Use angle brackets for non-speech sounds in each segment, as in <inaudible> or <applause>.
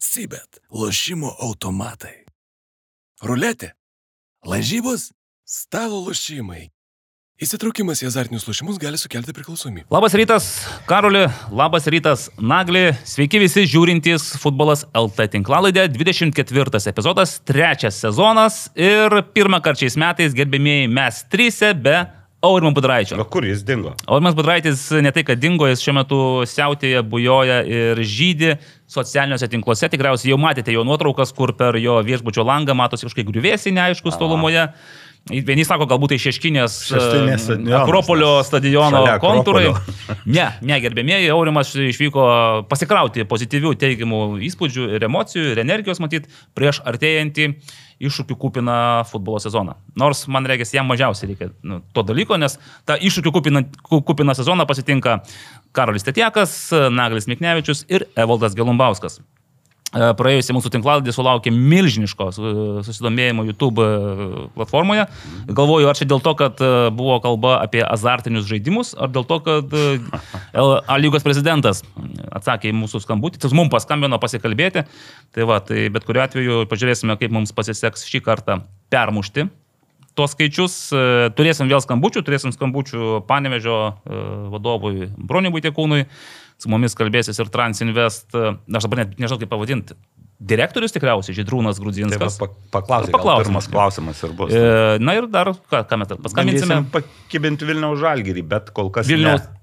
Sibet. Lošimo automatai. Ruletė. Lažybos. Stalo lošimai. Įsitraukimas į azartinius lošimus gali sukelti priklausomybę. Labas rytas, Karoli, labas rytas, Nagli. Sveiki visi žiūrintys futbolas LT tinklalaidę. 24 epizodas, trečias sezonas ir pirmą kartą šiais metais, gerbėmėjai, mes trysia be Aurimo Budraičio. O kur jis dingo? Aurimas Budraitis ne tai, kad dingo, jis šiuo metu siautėje, bujoja ir žydė socialiniuose tinkluose. Tikriausiai jau matėte jo nuotraukas, kur per jo viešbučio langą matosi kažkokie griuvėsiai neaiškus tolumoje. Vieni sako, galbūt tai šeškinės e, Akropolio stadiono šalia kontūrai. Akropolio. Ne, ne, gerbėmieji, Aurimas išvyko pasikrauti pozityvių teigiamų įspūdžių ir emocijų ir energijos, matyt, prieš artėjantį iššūkių kupiną futbolo sezoną. Nors man reikia, jam mažiausiai reikia nu, to dalyko, nes tą iššūkių kupiną, ku- kupiną sezoną pasitinka Karolis Tetiekas, Naglis Miknevičius ir Evaldas Gelumbauskas. Praėjusią mūsų tinklaladį sulaukė milžiniško susidomėjimo YouTube platformoje. Galvoju, ar čia dėl to, kad buvo kalba apie azartinius žaidimus, ar dėl to, kad <laughs> A lygos prezidentas atsakė į mūsų skambutį, tai mums paskambino pasikalbėti. Tai va, tai bet kuriu atveju pažiūrėsime, kaip mums pasiseks šį kartą permušti tuos skaičius. E, Turėsim vėl skambučių, turėsim skambučių Panevežio e, vadovui Broniui Būtiekūnui, su mumis kalbėsis ir Transinvest, e, aš dabar net nežinau kaip pavadinti, direktorius tikriausiai, Žydrūnas Tai Grudzinskas. pa- paklausai, Paklausim. gal pirmas klausimas ir bus. E, Na ir dar, ką, ką mes dar paskambinsime? Pakibinti Vilniaus žalgyrį, bet kol kas Vilniaus. ne.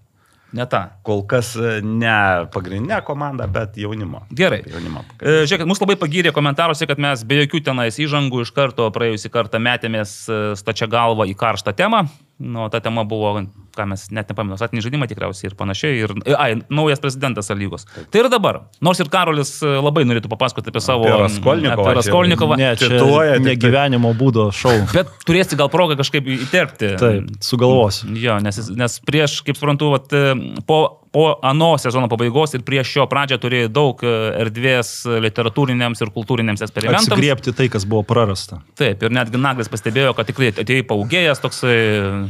Ne tą. Kol kas e, ne pagrindinė komanda, bet jaunimo. Gerai. Jaunimo. E, Žiūrėkit, mus labai pagyrė komentaruose, kad mes be jokių tenais įžangų iš karto praėjusį kartą metėmės e, stačia galva į karštą temą. Nu, ta tema buvo, ką mes net nepamenu, atnį žaidimą tikriausiai ir panašiai. Ir, ai, naujas prezidentas lygos. Tai ir dabar. Nors ir Karolis e, labai norėtų papasakoti apie savo... Apie Raskolnikovą Raskolnikovą. Ne, čia Cituoja tik ne tai. gyvenimo būdo šou. <laughs> Bet turėsi gal progą kažkaip įterpti. Taip, sugalvosiu. Jo, nes, nes prieš, kaip suprantu, vat, e, po, po ano sezono pabaigos ir prieš šio pradžią turėjo daug e, erdvės literatūriniams ir kultūriniams eksperimentams. Atsigriepti tai, kas buvo prarasta. Taip, ir netgi Naglis pastebėjo, kad tikrai atėjo paugėjęs, toksai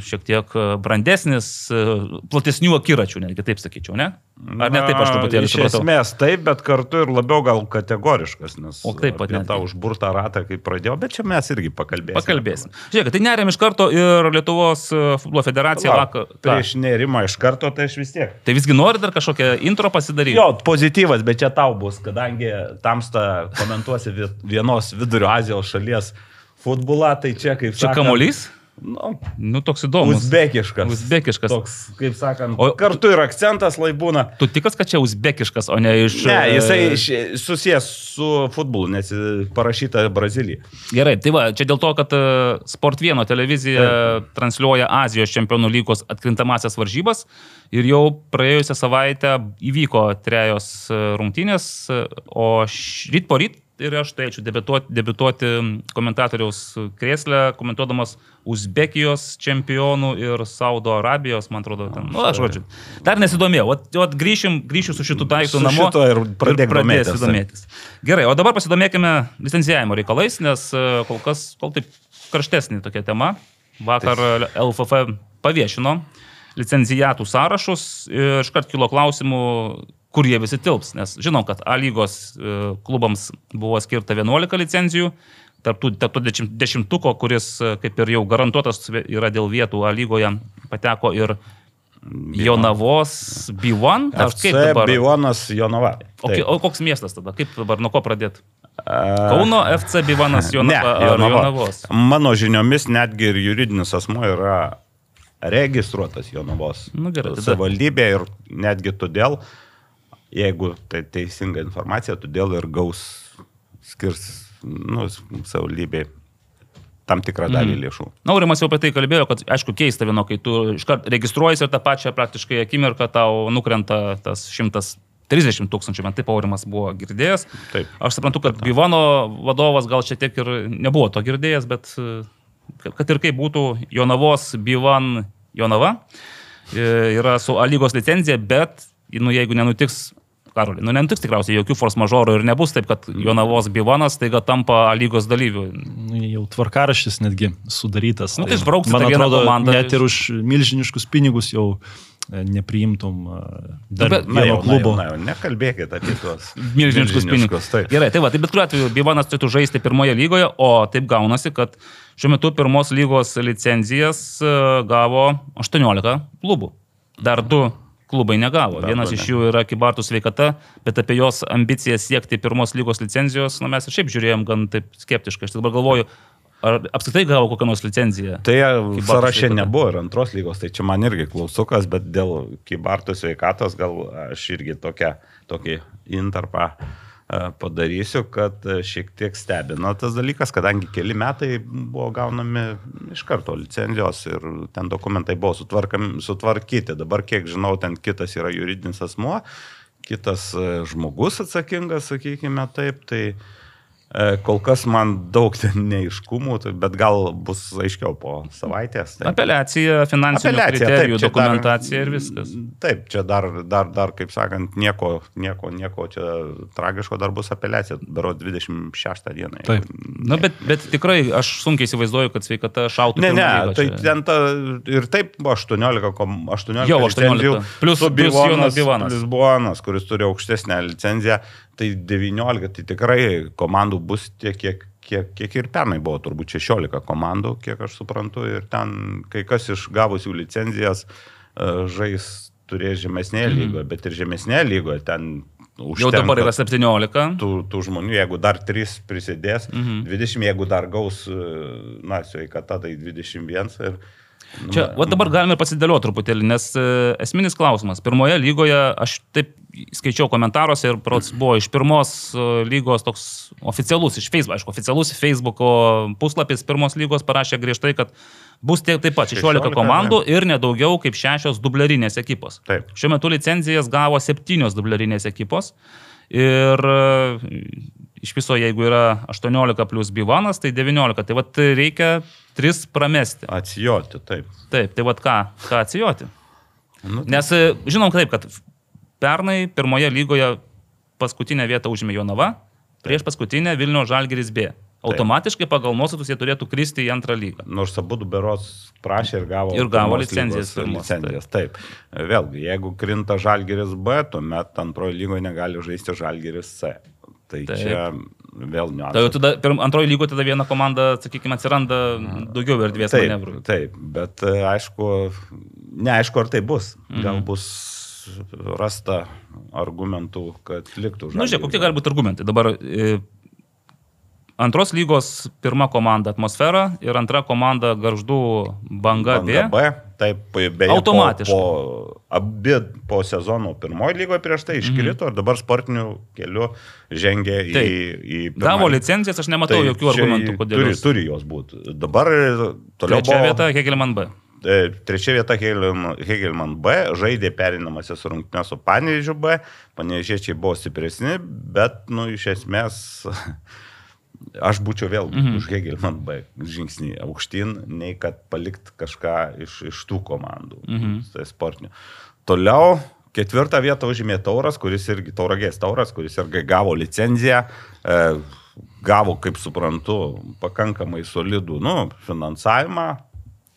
šiek tiek brandesnis, e, platesnių akiračių, netgi taip sakyčiau, ne? Ar ne taip aš truputėlį Iš supratau? esmės taip, bet kartu ir labiau gal kategoriškas, nes O taip pat apie netgi. tą užburtą ratą, kai pradėjau, bet čia mes irgi pakalbėsime. Pakalbėsim. Žiūrėk, tai nerėm iš karto ir Lietuvos e, futbolo federacija vakar. Prieš nerimą iš karto, tai aš vis tiek. Tai visgi nori dar kažkokią intro pasidaryti? Jo, pozityvas, bet čia tau bus, kadangi tamsta komentuosi vi- vienos vidurio Azijos šalies futbolą, tai čia kaip Čia sakant, kamuolys? Nu, Nu, toks įdomus. uzbekiškas. Uzbekiškas. Toks, kaip sakant, O- kartu ir akcentas lai būna. Tu tikras, kad čia uzbekiškas, o ne iš... Ne, e, jisai susijęs su futbolu, nes parašyta Brazilijai. Gerai, tai va, čia dėl to, kad e, Sport 1 televizija transliuoja Azijos čempionų lygos atkrintamasias varžybas ir jau praėjusią savaitę įvyko trejos e, rungtynės, e, o ryt po ryt ir aš turėčiau debituoti, debituoti komentatoriaus krėslę, komentuodamas Uzbekijos čempionų ir Saudo Arabijos, man atrodo, ten. Nu, aš žodžiu. Dar nesidomėjau, o, o grįšim, grįšiu su šitu daiktu Su namo. šituo ir pradėsiu domėtis. domėtis. Gerai, o dabar pasidomėkime licencijavimo reikalais, nes e, kol kas, kol taip karštesnė tokia tema. Vakar LFF paviešino licencijatų sąrašus ir iškart kilo klausimų, kur jie visi tilps. Nes žinom, kad A lygos e, klubams buvo skirta 11 licencijų. Tarptų, tarptų dešimt- dešimtuko, kuris e, kaip ir jau garantuotas yra dėl vietų A lygoje, pateko ir Jonavos B1. Ar FC kaip dabar? Bijonas Jonava. O, o koks miestas tada? Kaip dabar, nuo ko pradėti? Kauno FC Bivanas Ne, Jonava, ar Jonava. Jonavos. Mano žiniomis netgi ir juridinis asmo yra registruotas Jonavos Nu, gerai, savivaldybė ir netgi todėl, jeigu tai teisinga informacija, todėl ir gaus skirs nu, savivaldybei tam tikrą dalį Mhm. lėšų. Naurimas jau apie tai kalbėjo, kad aišku keista vieno, kai tu iškart registruojasi ir tą pačią praktiškai akimirką tau nukrenta tas 130 tūkstančių, man taip Aurimas buvo girdėjęs. Taip. Aš suprantu, kad Bivano vadovas gal šiek tiek ir nebuvo to girdėjęs, bet kad- ir kaip būtų, Jonavos Bivan Jonava e, yra su A lygos licenzija, bet nu, jeigu nenutiks Karolį. Nu, nenutiks tikriausiai jokių force mažorų ir nebus taip, kad Jonavos Bivanas taiga tampa lygos dalyviu. Nu, Jau tvarkaraštis netgi sudarytas. Nu, tai išbrauksi tą vieną komandą. Net ir už milžiniškus pinigus jau e, nepriimtum e, dar Bet- Na, jau, klubo. Na, jau, na, jau, nekalbėkit apie tuos <laughs> milžiniškus pinigus. Taip. Gerai, tai va, tai bet kuriuo atveju Bivanas turėtų žaisti pirmoje lygoje, o taip gaunasi, kad šiuo metu pirmos lygos licenzijas e, gavo 18 klubų. Dar du klubai negavo. Dar Vienas du iš jų yra Kibartų sveikata, bet apie jos ambiciją siekti pirmos lygos licenzijos, na mes ir šiaip žiūrėjom gan taip skeptiškai. Aš dabar galvoju, ar apskritai gavo kokią nors licenciją. Tai Kybartų sąraše nebuvo ir antros lygos, tai čia man irgi klausukas, bet dėl Kybartų sveikatos gal aš irgi tokią, tokį intarpą e, padarysiu, kad e, šiek tiek stebina tas dalykas, kadangi keli metai buvo gaunami iš karto licenzijos ir ten dokumentai buvo sutvarkyti. Dabar, kiek žinau, ten kitas yra juridinis asmuo, kitas e, žmogus atsakingas, sakykime taip, tai e, kol kas man daug neiškumų, tai- bet gal bus aiškiau po savaitės. Tai. Apeliacija, finansinių Apeliacija, kriterijų, taip, dokumentacija dar- ir viskas. Taip, čia dar, dar, dar, kaip sakant, nieko, nieko, nieko čia tragiško dar bus apeliacija, bero 26 dieną. Taip. Na, bet, bet tikrai aš sunkiai įsivaizduoju, kad sveikata šautų. Ne, ne, tai ten ta, ir taip buvo 18, kom- 18 Jau 18. licenzijų, Plius- su plius Bivonas- Jonas Bivanas. Lisbonas, kuris turi aukštesnę licenciją, tai 19, tai tikrai komandų bus tiek, kiek, kiek, kiek ir pernai buvo, turbūt 16 komandų, kiek aš suprantu, ir ten kai kas iš gavusių licenzijas e, žais turės žemesnėje Mhm. lygoje, bet ir žemesnėje lygoje ten Jau užtenka dabar yra 17. tų, tų žmonių, jeigu dar 3 prisidės, mhm. 20, jeigu dar gaus, e, na, sveikata, tai 21 ir... Čia, va dabar galime ir pasidėlioti truputėlį, nes e, esminis klausimas. Pirmoje lygoje aš taip skaičiau komentaruose ir prots buvo iš pirmos e, lygos toks oficialus, iš Facebook, aišku, oficialus Facebook'o puslapis pirmos lygos parašė griežtai, kad bus tiek taip pat 16 16, komandų ir nedaugiau kaip 6 dublerinės ekipos. Taip. Šiuo metu licenzijas gavo 7 dublerinės ekipos ir e, iš viso, jeigu yra 18 plus Bivanas, tai 19. Tai vad reikia 3 pramesti. Atsijoti, taip. Taip, tai vad ką, ką atsijoti. Nu, Nes e, žinom taip, kad pernai pirmoje lygoje paskutinę vietą užėmė Jonava, prieš paskutinę Vilnių Žalgeris B. Automatiškai pagal nuostatus jie turėtų kristi į antrą lygą. Nors abu du berots prašė ir gavo, Ir gavo pirmos lygos pirmos, Licenzijas, taip. Vėlgi, jeigu krinta Žalgeris B, tuomet antrojo lygoje negali žaisti Žalgeris C. Tai Taip. čia vėl Tai jau niuansas. tada pirm- antroji lygoje tada viena komanda, sakykime, atsiranda daugiau erdvės Taip, manevrui. taip, bet e, aišku, neaišku, ar tai bus. Mhm. Gal bus rasta argumentų, kad liktų Na, Nu, žiūrėk, kokie gali būti argumentai. Dabar e, antros lygos pirma komanda atmosfera ir antra komanda garždų banga, Banga B. B, taip, beje, Automatiškai. Po, po, abi po sezono pirmoji lygoje prieš tai iškrito ir dabar sportiniu keliu žengė į, į pirmąjį. licencijas, aš nematau Tai jokių argumentų, kodėl. Turi, jos- turi jos būti. Dabar toliau Trečia buvo, vieta Hegelman B. E, Trečia vieta Hegelman, B, žaidė perinamasis rungtynės su Panežiu B, panežiečiai buvo stipresni, bet, nu, iš esmės, <laughs> aš būčiau vėl mm. -hmm. už Hegelman B žingsnį aukštyn, nei kad palikt kažką iš, iš tų komandų, mm. -hmm. tai sportinių. Toliau. Ketvirtą vietą užėmė Tauras, kuris irgi Tauragės Tauras, kuris irgi gavo licenciją, e, gavo, kaip suprantu, pakankamai solidų nu, finansavimą,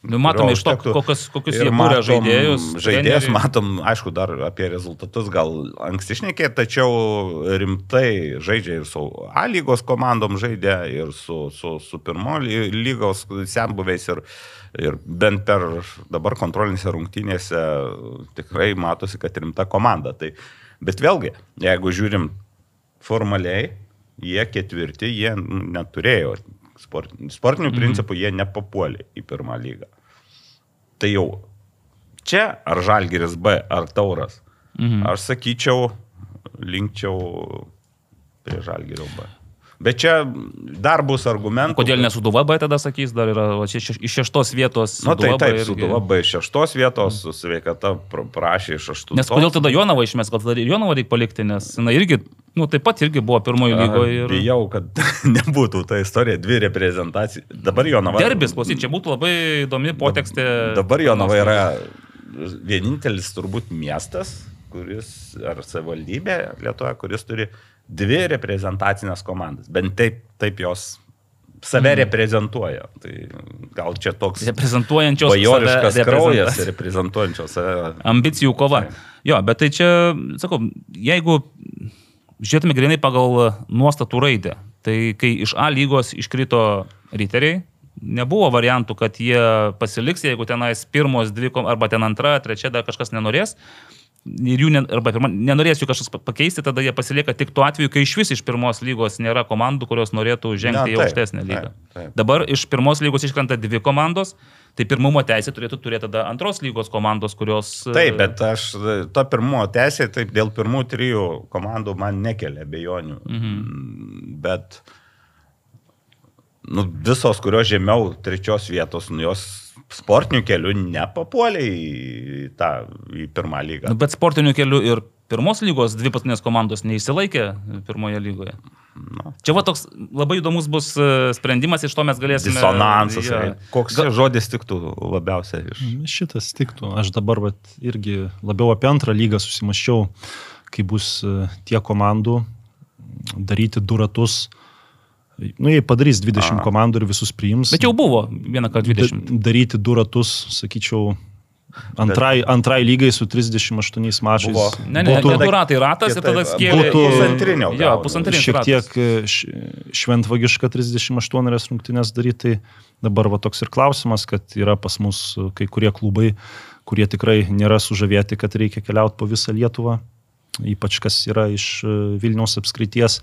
Nu, matome iš to, kokius, kokius jie kūrė žaidėjus. Žaidėjas, treneriai. matom, aišku, dar apie rezultatus gal anksti šnekėti, tačiau rimtai žaidžia ir su A lygos komandom žaidė, ir su, su, su pirmo ly- lygos senbuviais, ir, ir bent per dabar kontrolinėse rungtynėse tikrai matosi, kad rimta komanda. Tai, bet vėlgi, jeigu žiūrim formaliai, jie ketvirti, jie neturėjo sportinių, sportinių Mhm. principų, jie nepapuolė į pirmą lygą. Tai jau čia ar Žalgeris B, ar Tauras, Mhm. aš sakyčiau, linkčiau prie Žalgerio B. Bet čia dar bus argumentų. Kodėl nesuduva B tada sakys, dar yra va, šeš- iš šeštos vietos. Na nu, tai taip, irgi. Suduva B iš šeštos vietos, su sveikata pra- prašė iš aštuntos. Nes kodėl tada Jonava išmės, gal tada ir Jonava reikia palikti, nes jinai irgi, nu taip pat irgi buvo pirmojo lygoje. Ir... Bijau, kad <laughs> nebūtų ta istorija, dvi reprezentacijos. Dabar Jonava. Derbis, klausyk, čia būtų labai įdomi potekstė. Dabar Jonava yra vienintelis turbūt miestas, kuris, ar savivaldybė Lietuvoje, kuris turi dvi reprezentacinės komandas. Bent taip, taip jos save reprezentuoja. Tai gal čia toks Reprezentuojančios bajoriškas kraujas, reprezentuojančios save. ambicijų kova. Jo, bet tai čia, sakau, jeigu žiūrėtume grinai pagal nuostatų raidę, tai kai iš A lygos iškrito riteriai, nebuvo variantų, kad jie pasiliks, jeigu tenais pirmos dvi, arba ten antra, trečia dar kažkas nenorės. Ir jų, ne, arba pirma, nenorės jų kažkas pa- pakeisti, tada jie pasilieka tik tuo atveju, kai iš vis iš pirmos lygos nėra komandų, kurios norėtų žengti Na, į taip, aukštesnę lygą. taip, taip. Dabar iš pirmos lygos iškrenta dvi komandos, tai pirmumo teisė turėtų turėti tada antros lygos komandos, kurios... Taip, bet aš to pirmo teisė, taip dėl pirmų trijų komandų man nekelia bejonių. Mhm. Bet nu, visos, kurios žemiau trečios vietos, nu, jos sportinių kelių nepapuolė į, tą, į pirmą lygą. Nu, bet sportiniu keliu ir pirmos lygos dvi paskutinės komandos neįsilaikė pirmoje lygoje. Nu. Čia va toks labai įdomus bus e, sprendimas, iš to mes galėsime. Disonansas. Ja. Koks čia žodis tiktų labiausiai iš... Šitas tiktų. Aš dabar vat, irgi labiau apie antrą lygą susimaščiau, kai bus e, tie komandų daryti du ratus. Nu, jei padarys 20 A. komandų ir visus priims. Bet jau buvo vieną kartą 20. da- daryti du ratus, sakyčiau, antrai, antrai lygai su 38 mačais. Buvo. Ne, ne, būtų ne, du ratai ratas ir tada skėlė. būtų- pusantrinio Jo, gauna. pusantrinis šiek tiek e, šventvagiška 38 rungtynės daryti. Tai dabar va toks ir klausimas, kad yra pas mus e, kai kurie klubai, kurie tikrai nėra sužavėti, kad reikia keliauti po visą Lietuvą, ypač kas yra iš e, Vilniaus apskrities.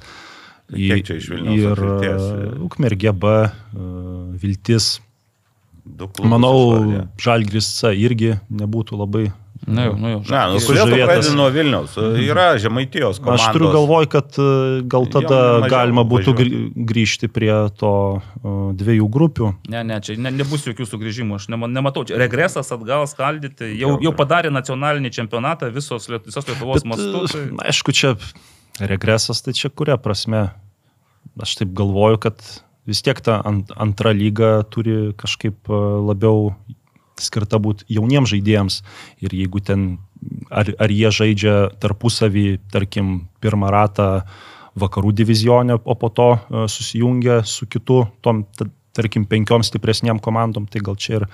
Kiek čia iš Vilniaus ir apskrities? Ukmergė B, e, Viltis. Manau. Žalgris C irgi nebūtų labai Na, jau, nu, jau. Ne, nu, kodėl tu pradedi nuo Vilniaus? Yra žemaitijos komandos. Aš turiu galvoj, kad e, gal tada galima būtų grįžti prie to e, dviejų grupių. Ne, ne, čia ne, nebus jokių sugrįžimų, aš nema- nematau. Čia regresas atgal skaldyti. Jau, jau padarė nacionalinį čempionatą visos, visos Lietuvos mastu. e, Tai... aišku, čia regresas, tai čia kuria prasme. Aš taip galvoju, kad vis tiek ta ant, antra lyga turi kažkaip e, labiau skirta būti jauniems žaidėjams. Ir jeigu ten, ar, ar jie žaidžia tarpusavį, tarkim, pirmą ratą vakarų divizionė, o po to e, susijungia su kitu, tom, ta- tarkim, penkiom stipresniem komandom, tai gal čia ir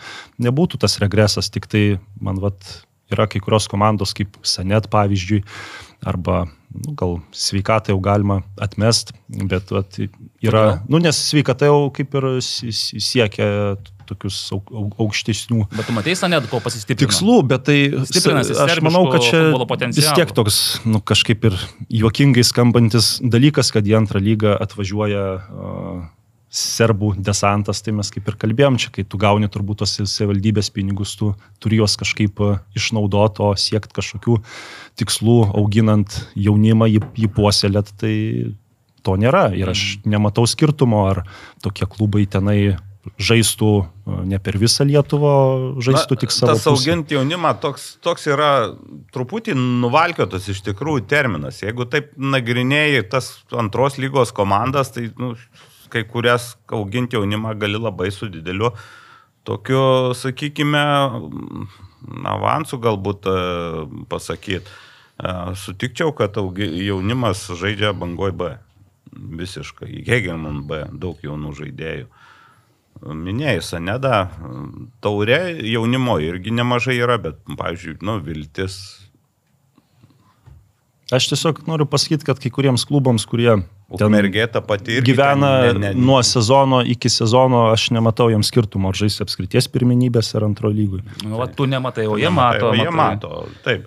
nebūtų tas regresas, tik tai man vat yra kai kurios komandos kaip Sanet pavyzdžiui, arba nu, gal sveikatą jau galima atmest, bet vat, yra, Kodėl? nu nes sveikata jau kaip ir si- si- siekia tokius auk- auk- aukštesnių Bet tu matei, net ko pasistiprino. tikslų, bet tai aš manau, kad čia vis tiek toks, nu, kažkaip ir juokingai skambantis dalykas, kad į antrą lygą atvažiuoja uh, serbų desantas, tai mes kaip ir kalbėjom, čia kai tu gauni turbūt tos savivaldybės pinigus, tu turi juos kažkaip uh, išnaudoti, o siekti kažkokių tikslų, auginant jaunimą, jį, jį puoselėt, tai to nėra. Ir aš nematau skirtumo, ar tokie klubai tenai žaistų uh, ne per visą Lietuvą, žaistų tik savo. Tas auginti jaunimą toks, toks yra truputį nuvalkiotas iš tikrųjų terminas. Jeigu taip nagrinėjai tas antros lygos komandas, tai nu, kai kurias auginti jaunimą gali labai su dideliu tokiu, sakykime, avansu galbūt pasakyti. Sutikčiau, kad jaunimas žaidžia bangoj B. Visiškai. Hegelman B. Daug jaunų žaidėjų. Minėjai, Saneda, taurė jaunimo irgi nemažai yra, bet, pavyzdžiui, nu, viltis. Aš tiesiog noriu pasakyti, kad kai kuriems klubams, kurie ten Ukmergė ta pati gyvena ten ne- ne- nuo sezono iki sezono, aš nematau jiems skirtumo, ar žais apskrities pirmenybės ar antro lygui. Nu, va, tu nematai, o jie Nematai, mato. o Jie matai. mato, taip.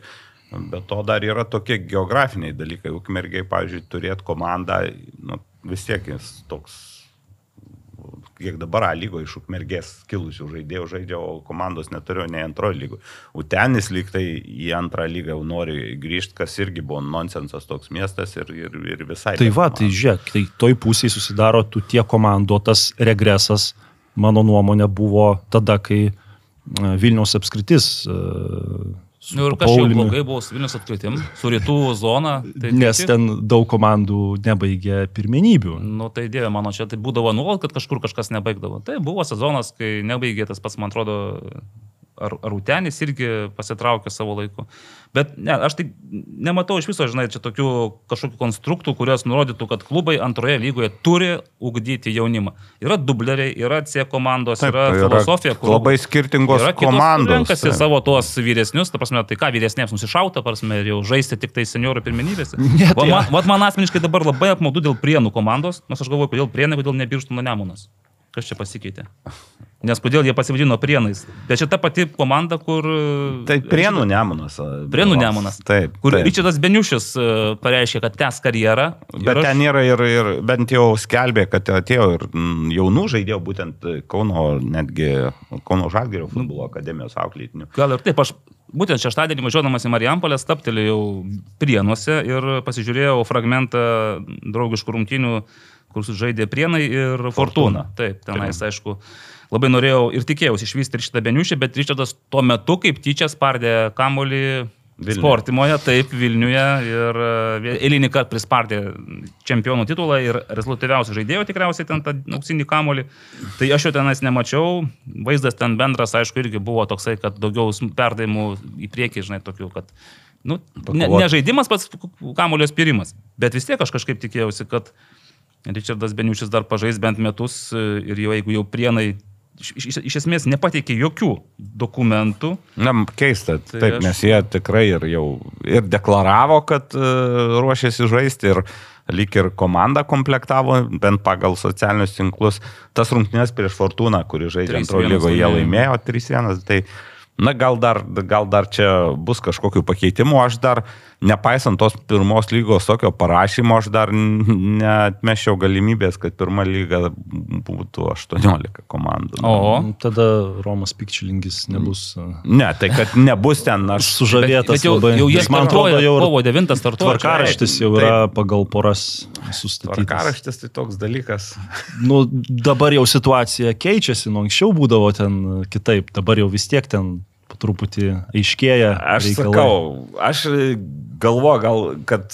Bet to dar yra tokie geografiniai dalykai. Ukmergiai, pavyzdžiui, turėti komandą, nu, vis tiek jis toks, kiek dabar A lygo iš ukmergės kilusių žaidėjų žaidžia, o komandos neturėjo nei antrojo lygo. Utenis lyg tai į antrą lygą jau nori grįžti, kas irgi buvo nonsensas toks miestas ir, ir, ir visai. Tai va, tai žiūrėk, tai toj pusėje susidaro tų tie komandotas regresas, mano nuomonė, buvo tada, kai e, Vilniaus apskritis. e, su Nu, ir Pauliumi- blogai buvo su Vilnius atkritim, su rytų zona. Tai Nes tik- ten daug komandų nebaigė pirmenybių. Nu, tai dieve mano, čia tai būdavo nuolat, kad kažkur kažkas nebaigdavo. Tai buvo sezonas, kai nebaigė tas pats, man atrodo, ar, ar Utenis irgi pasitraukė savo laiku. Bet ne, aš tai nematau iš viso, žinai, čia tokių kažkokių konstruktų, kurios nurodytų, kad klubai antroje lygoje turi ugdyti jaunimą. Yra dubleriai, yra C komandos, Taip, yra yra filosofija, kur labai skirtingos yra komandos, Renkasi taip. savo tuos vyresnius, ta prasme, tai ką vyresniems nusišauta, prasme, ir jau žaisti tik tai seniorų pirmenybėse. <laughs> Ne, tai- Va, man, va, man asmeniškai dabar labai apmaudu dėl prienų komandos, nes aš galvoju, kodėl prienai, kodėl nebirštų nuo nemonas. Kas čia pasikeitė? Nes kodėl jie pasivadino prienais? Bet čia ta pati komanda, kur... Tai Prienų Nemunas. Prienų Nemunas. Taip. Kur taip. Ričardas Beniušis e, pareiškė, kad tęs karjerą. Bet aš- ten yra ir, ir bent jau skelbė, kad atėjo ir jaunų žaidėjų, būtent Kauno, netgi Kauno Žalgėrio futbolo akademijos auklėtinių. Gal ir taip, aš būtent šeštadienį važiuodamas į Marijampolę staptelėjau prienuose ir pasižiūrėjau fragmentą draugiškų rungtynių, kur žaidė prienai ir Fortuna. Taip, tenais, aišku, labai norėjau ir tikėjausi išvysti ir šitą beniušį, bet Ričardas tuo metu kaip tyčia spardė kamolį Vilniuje. Sportimoje, taip, Vilniuje ir e, eilinį kartą prispardė čempionų titulą ir rezultatyviausių žaidėjų tikriausiai ten tą auksinį kamolį. Tai aš jo tenais nemačiau, vaizdas ten bendras, aišku, irgi buvo toksai, kad daugiau perdavimų į priekį, žinai, tokių, kad, nu, ne, ne žaidimas pats kamulio spirimas, bet vis tiek aš kažkaip tikėjausi, kad Richardas Beniušis dar pažais bent metus e, ir jau jeigu jau prienai iš, iš, iš esmės nepateikė jokių dokumentų, Na, keista, Tai taip, aš- nes jie tikrai ir jau ir deklaravo, kad uh, ruošiasi žaisti ir lyg ir komanda komplektavo, bent pagal socialinius tinklus. Tas rungtynės prieš Fortūną, kuri žaidžia 3:1 antrojo lygoje, jie laimėjo 3-1. Tai, na, gal dar, gal dar čia bus kažkokių pakeitimų. Aš dar, nepaisant tos pirmos lygos tokio parašymo, aš dar n- neatmešiau galimybės, kad pirma lyga būtų 18 komandų. o Tada Romas Pikčilingis nebus Ne, tai kad nebus ten aš. <laughs> sužavėtas bet jau, labai. jau jie Nes man atrodo, jau kovo 9 startuoja. tvarkaraštis jau yra pagal poras sustatytas. Tvarkaraštis tai toks dalykas. <laughs> Nu, dabar jau situacija keičiasi, nu anksčiau būdavo ten kitaip, dabar jau vis tiek ten truputį aiškėja. Aš reikalai. sakau, aš galvoju, gal, kad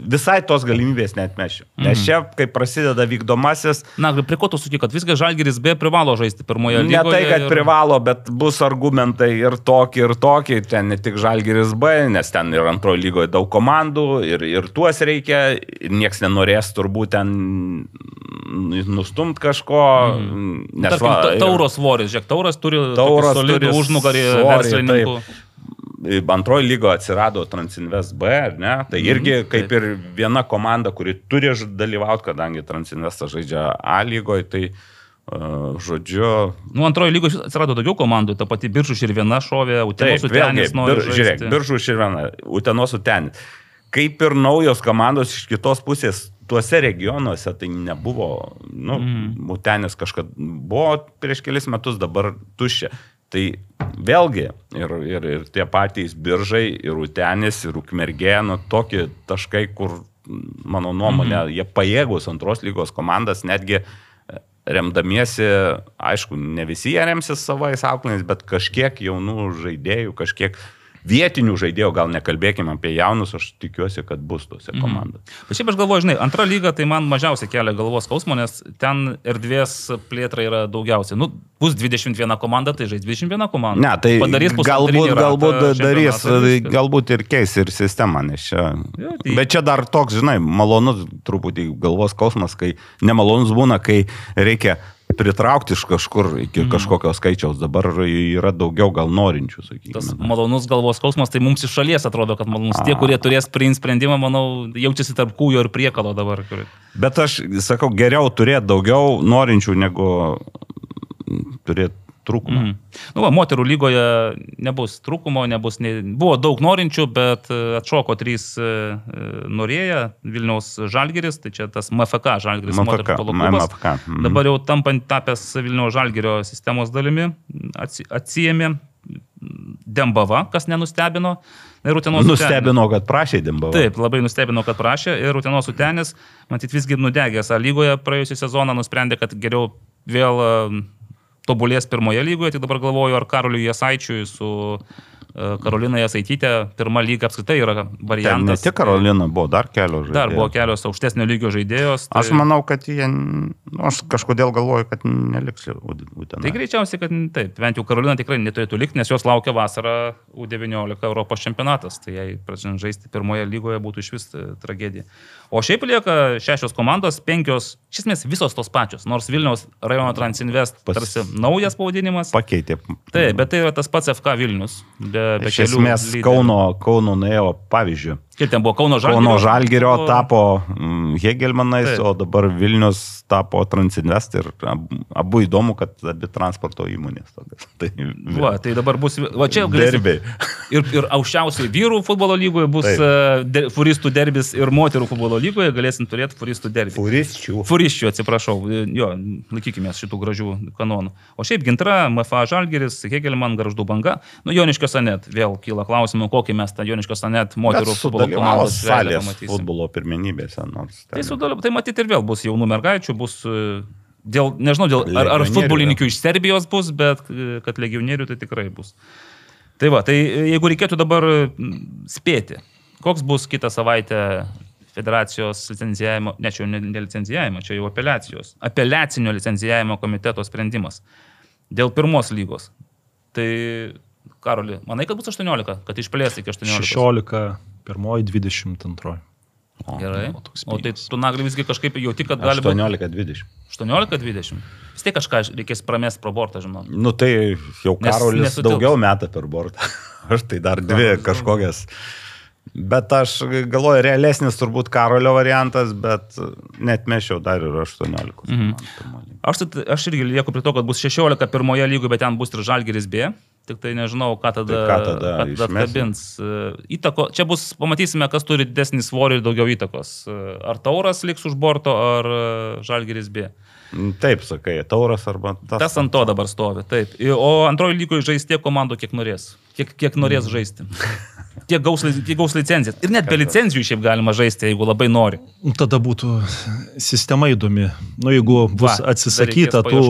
visai tos galimybės netmešiu. Nes Mhm. čia, kai prasideda vykdomasis, Na, prie ko tu sakai, kad viskas Žalgeris B privalo žaisti pirmoje ne lygoje. tai, kad ir- privalo, bet bus argumentai ir tokie, ir tokie. Ten ne tik Žalgiris B, nes ten ir antrojo lygoje daug komandų, ir, ir tuos reikia, ir nieks nenorės turbūt ten nustumti kažko. Mhm. Nes Tarkim, va, ir- tauro svoris, žiūrėk, tauras turi Tauras turi užnugarį verslininkų. taip. Antroji lygo atsirado Transinvest B, ne? Tai irgi kaip ir viena komanda, kuri turi dalyvauti, kadangi Transinvestas žaidžia A lygoje, tai uh, žodžiu. Nu, antrojo lygoje atsirado daugiau komandų, ta pati Biržų ir viena šovė, Utenos Utenis bir, žiūrėk, biržų širvena, Utenos Utenis. Kaip ir naujos komandos iš kitos pusės, tuose regionuose tai nebuvo, nu, Mhm. mm. Utenis kažkada buvo prieš kelis metus, dabar tuščia. Tai vėlgi ir, ir, ir tie patys biržai, ir Utenis, ir Ukmergė, nu, tokie taškai, kur, mano nuomonė, mm. jie pajėgus antros lygos komandas, netgi e, remdamiesi, aišku, ne visi jie remsis savais aukliniais, bet kažkiek jaunų žaidėjų, kažkiek vietinių žaidėjų, gal nekalbėkime apie jaunus, aš tikiuosi, kad bus tose komandose. Bet šiaip aš galvoju, žinai, antra lyga tai man mažiausiai kelia galvos skausmo, nes ten erdvės plėtra yra daugiausiai. Nu, bus 21 komanda, tai žais 21 komanda. Ne, tai padarys galbūt, ratą galbūt darys, viskas. galbūt ir keis ir sistemą, nes čia. Jo, tai- Bet čia dar toks, žinai, malonus truputį galvos skausmas, kai nemalonus būna, kai reikia pritraukti iš kažkur iki Mhm. kažkokio skaičiaus. Dabar yra daugiau gal norinčių, Tas sakykime. malonus galvos skausmas, tai mums iš šalies atrodo, kad malonus. Tie, kurie turės priimti sprendimą, manau, jaučiasi tarp kūjo ir priekalo dabar. Bet aš sakau, geriau turėti daugiau norinčių, negu turėti trūkumą. Mm. Nu, va, moterų lygoje nebus trūkumo, nebus, ne... buvo daug norinčių, bet e, atšoko trys e, e, norėję Vilniaus Žalgeris, tai čia tas MFK Žalgeris MFK. MFK. mhm. Dabar jau tampant tapęs Vilniaus Žalgerio sistemos dalimi, atsi, atsijėmė Dembava, kas nenustebino. Ir Utenos. Nustebino, kad prašė Dimbavą. Taip, labai nustebino, kad prašė ir Utenos Utenis, matyt, visgi nudegęs A lygoje praėjusią sezoną, nusprendė, kad geriau vėl tobulės pirmoje lygoje, tik dabar galvoju, ar Karoliui Jasaičiui su e, Karolina Jasaitytė, pirma lyga apskritai yra Ten ne variantas. tik Karolina, buvo dar kelios žaidėjos. Dar buvo kelios aukštesnio lygio žaidėjos. tai- Aš manau, kad jie, nu, aš kažkodėl galvoju, kad neliks Utena. Tai greičiausiai, kad taip, bent jau Karolina tikrai neturėtų likti, nes jos laukia vasarą U19 Europos čempionatas. Tai jei pradžiant žaisti pirmoje lygoje būtų iš vis e, tragedija. O šiaip lieka šešios komandos, penkios, iš esmės visos tos pačios. Nors Vilniaus rajono Transinvest Pas- tarsi naujas pavadinimas. Pakeitė. Taip, bet tai yra tas pats FK Vilnius. Be, be Iš esmės lyderių. Kauno, Kauno nuėjo pavyzdžių. Kaip ten buvo Kauno Žalgirio? Kauno Žalgirio O- tapo mm, Hegelmanais, Taip. o dabar Vilnius tapo Transinvest ir ab- abu įdomu, kad abi transporto įmonės. <laughs> Tai Va, tai dabar bus, va čia derbiai. <laughs> ir, ir aukščiausiai vyrų futbolo lygoje bus Taip. uh, de, furistų derbis ir moterų futbolo lygoje galėsim turėti furistų derbį. Furisčių. Furiščių, atsiprašau, jo, laikykime šitų gražių kanonų. O šiaip gintra, MFA Žalgeris, Hegelman, Garždų banga, nu Joniškio Sanet, vėl kyla klausimų, kokį mes tą Joniškio Sanet moterų futbolo Veidą salės futbolo pirmenybėse. Tai, sudalyv... tai matyti ir vėl bus jaunų mergaičių, bus e, dėl, nežinau, dėl, ar, ar futbolininkų iš Serbijos bus, bet e, kad legionierių tai tikrai bus. Tai va, tai e, jeigu reikėtų dabar spėti, koks bus kitą savaitę federacijos licencijavimo, ne čia jau ne, ne licencijavimo, čia jau apeliacijos, apeliacinio licencijavimo komiteto sprendimas dėl pirmos lygos. Tai, Karoli, manai, kad bus 18, kad išplės iki 18? 16, pirmoji, 22. O, Gerai. o toks O tai tu nagli visgi kažkaip jauti, kad gali būti 18-20. 18-20. Vis tiek kažką reikės pramest pro bortą, žinau. Nu tai jau Nes Karolis nesutilps. daugiau metą per bortą. <laughs> Aš tai dar dvi kažkokias. Bet aš galvoju, realesnis turbūt Karolio variantas, bet net mešiau dar ir 18. Mhm. Man, Aš, tai- aš irgi lieku prie to, kad bus 16 pirmoje lygoje, bet ten bus ir Žalgeris B. Tik tai nežinau, ką tada, Tai ką tada ką tada atkabins. E, Įtako, čia bus, pamatysime, kas turi didesnį svorį ir daugiau įtakos. E, Ar Tauras liks už borto, ar e, Žalgeris B. Taip, sakai, tauras arba tas. Tas ant to dabar stovi, taip. O antroji lygoje žais tiek komandų, kiek norės. Kiek, kiek norės žaisti. <laughs> Tiek gaus, tiek gaus licencijas. Ir net be licenzijų šiaip galima žaisti, jeigu labai nori. Tada būtų sistema įdomi. Nu, jeigu bus Va, atsisakyta tų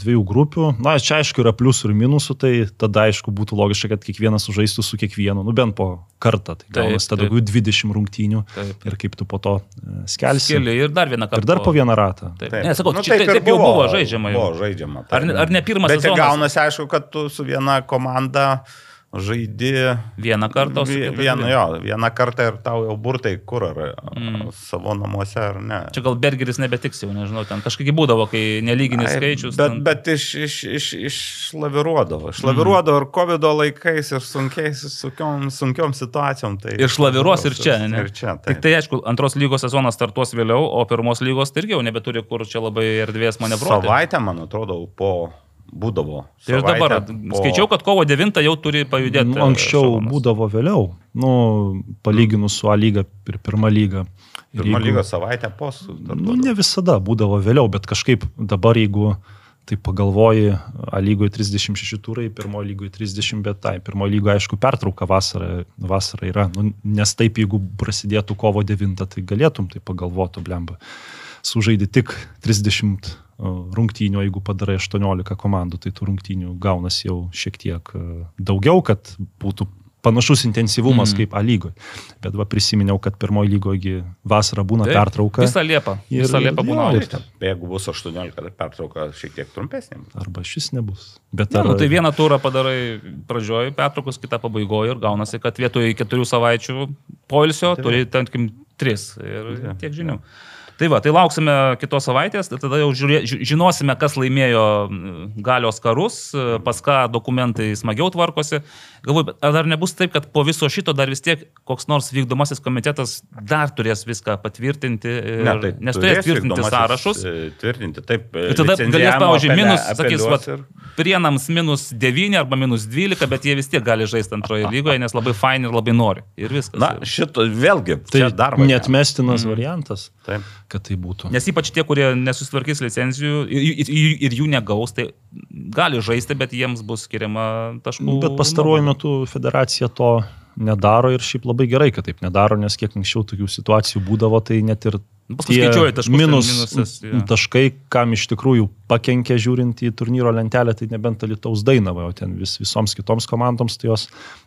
dviejų grupių, na, čia aišku yra pliusų ir minusų, tai tada aišku būtų logiška, kad kiekvienas sužaistų su kiekvienu, nu bent po kartą. Tai Taip, gaunasi tada taip. daugiau 20 rungtynių Taip. ir kaip tu po to e, skelsi. Keli ir dar vieną kartą. Ir dar po vieną ratą. Taip. Taip. Ne, sakau, Nu, čia, taip, ir taip jau buvo žaidžiama. Jau. Buvo žaidžiama. Ar ne- ar ne pirmas Bet tai sezonas? gaunasi, aišku, kad tu su viena komanda žaidi Vieną kartą, vieną, jo, vieną kartą ir tau jau burtai kur ar Mm. savo namuose ar ne. Čia gal Bergeris nebetiks jau, nežinau, ten kažkaip būdavo, kai nelyginis Ai, skaičius. Bet, ten... bet iš, iš, iš, išlaviruodavo. Išlaviruodavo ir COVID laikais, ir sunkiais, sunkiom, sunkiom situacijom. Tai Išlaviruos ir čia, ne? Ir čia, Tik tai aišku, antros lygos sezonas startuos vėliau, o pirmos lygos tai irgi jau nebeturi kur čia labai erdvės manevruoti. Savaitę, man atrodo, po būdavo. Tai ir dabar po- skaičiau, kad kovo 9 jau turi pajudėti. Nu, anksčiau ešelonas. būdavo vėliau, nu, palyginus su A lyga ir pirmą lygą. Ir Pirmą lygą savaitę po. Nu, ne visada būdavo vėliau, bet kažkaip dabar, jeigu tai pagalvoji, A lygoje 36 turai, pirmojo lygoje 30, bet tai, pirmojo lygoje aišku pertrauka vasarą, vasarą yra, nu, nes taip, jeigu prasidėtų kovo 9, tai galėtum tai pagalvotų, blemba. Sužaidi tik 30 o, rungtynių, jeigu padarai 18 komandų, tai tų rungtynių gaunasi jau šiek tiek e, daugiau, kad būtų panašus intensyvumas mm. kaip A lygoje. Bet va prisiminiau, kad pirmoji lygoje vasarą būna Taip, pertrauka. Visą liepą. Ir- Visą liepą būna. ir aukšta. Jeigu bus 18, tai pertrauka šiek tiek trumpesnė. Arba šis nebus. Bet Ne, ar, nu, tai vieną turą padarai pradžioj, pertraukus, kitą pabaigoje ir gaunasi, kad vietoj keturių savaičių poilsio Tai turi, tarkim, tris ir Tai- tiek žinių. Tai va, tai lauksime kitos savaitės, tai tada jau žiūrė, ži- žinosime, kas laimėjo mm, galios karus, e, pas ką dokumentai smagiau tvarkosi. Galvoju, ar dar nebus taip, kad po viso šito dar vis tiek koks nors vykdomasis komitetas dar turės viską patvirtinti, ir, Ne, tai nes turės tvirtinti sąrašus. e, Tvirtinti, taip. Ir tada galės, pavyzdžiui, minus, sakys, vat, ir- prienams minus 9 arba minus 12, bet jie vis tiek gali žaisti antroje <laughs> lygoje, nes labai fain ir labai nori. Ir viskas. Na, šito vėlgi. tai dar variantas. netmestinas mm. variantas, Taip. Kad tai būtų. Nes ypač tie, kurie nesusitvarkys licenzijų ir, ir, ir jų negaus, tai gali žaisti, bet jiems bus skiriama taškų. Bet pastaruoju metu federacija to nedaro ir šiaip labai gerai, kad taip nedaro, nes kiek anksčiau tokių situacijų būdavo, tai net ir Paskui tie skaičiuoji taškus, minus, minusas, jo. taškai, kam iš tikrųjų pakenkė žiūrint į turnyro lentelę, tai nebent Alitaus Dainava, o ten vis, visoms kitoms komandoms, tai jos,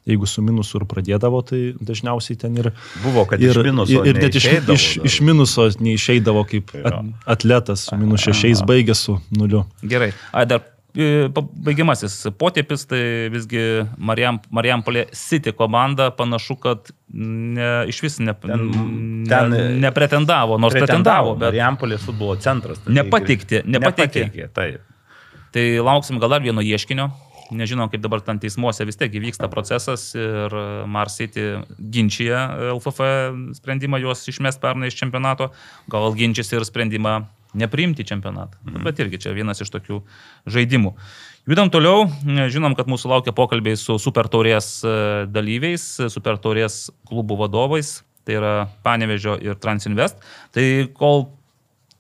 jeigu su minusu ir pradėdavo, tai dažniausiai ten ir... Buvo, kad ir, iš minuso ir, ir net iš, iš, iš minuso neišeidavo kaip at, atletas, su minus šešiais baigė su nuliu. Gerai. Ai, dar baigiamasis potėpis, tai visgi Marijam, Marijampolė City komanda panašu, kad ne, iš vis ne, Ten- ne, ten- nepretendavo, nors pretendavo, bet Marijampolės futbolo centras. tai Nepateikti, nepateikti. Nepateikė, taip. Tai lauksim gal dar vieno ieškinio. Nežinom, kaip dabar ten teismuose vis tiek vyksta procesas ir Mars City ginčia LFF sprendimą juos išmest pernai iš čempionato, gal ginčiasi ir sprendimą nepriimti čempionatą. Mm. Bet irgi čia vienas iš tokių žaidimų. Judam toliau, žinom, kad mūsų laukia pokalbiai su Super Taurės e, dalyviais, Super Taurės klubų vadovais, tai yra Panevežio ir Transinvest. Tai kol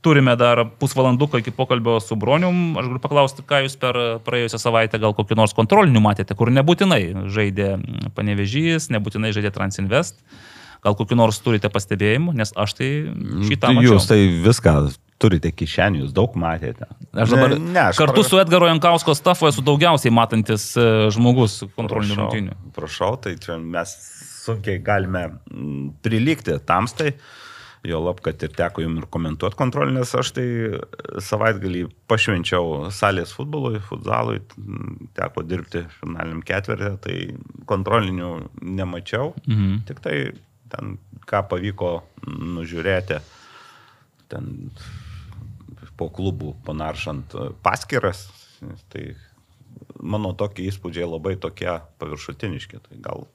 Turime dar pusvalanduką iki pokalbio su Bronium. Aš galiu paklausti, ką jūs per praėjusią savaitę gal kokį nors kontrolinių matėte, kur nebūtinai žaidė Panevežys, nebūtinai žaidė Transinvest. Gal kokiu nors turite pastebėjimų, nes aš tai šitą Tai mačiau. Jūs tai viską turite kišenį, jūs daug matėte. Aš dabar Ne, ne, aš kartu pra- su Edgaro Jankausko stafu esu daugiausiai matantis e, žmogus kontrolinių rungtynių. Prašau, tai čia mes sunkiai galime mm, prilygti tamstai. Jo lab, kad ir teko jums ir komentuoti kontrolinės, aš tai savaitgalį pašvenčiau salės futbolui, futzalui, mm, teko dirbti finaliniam ketvirtį, tai kontrolinių nemačiau. Mhm. Tik tai ten, ką pavyko nužiūrėti, ten po klubų panaršant paskiras, tai mano tokie įspūdžiai labai tokie paviršutiniški. Tai gal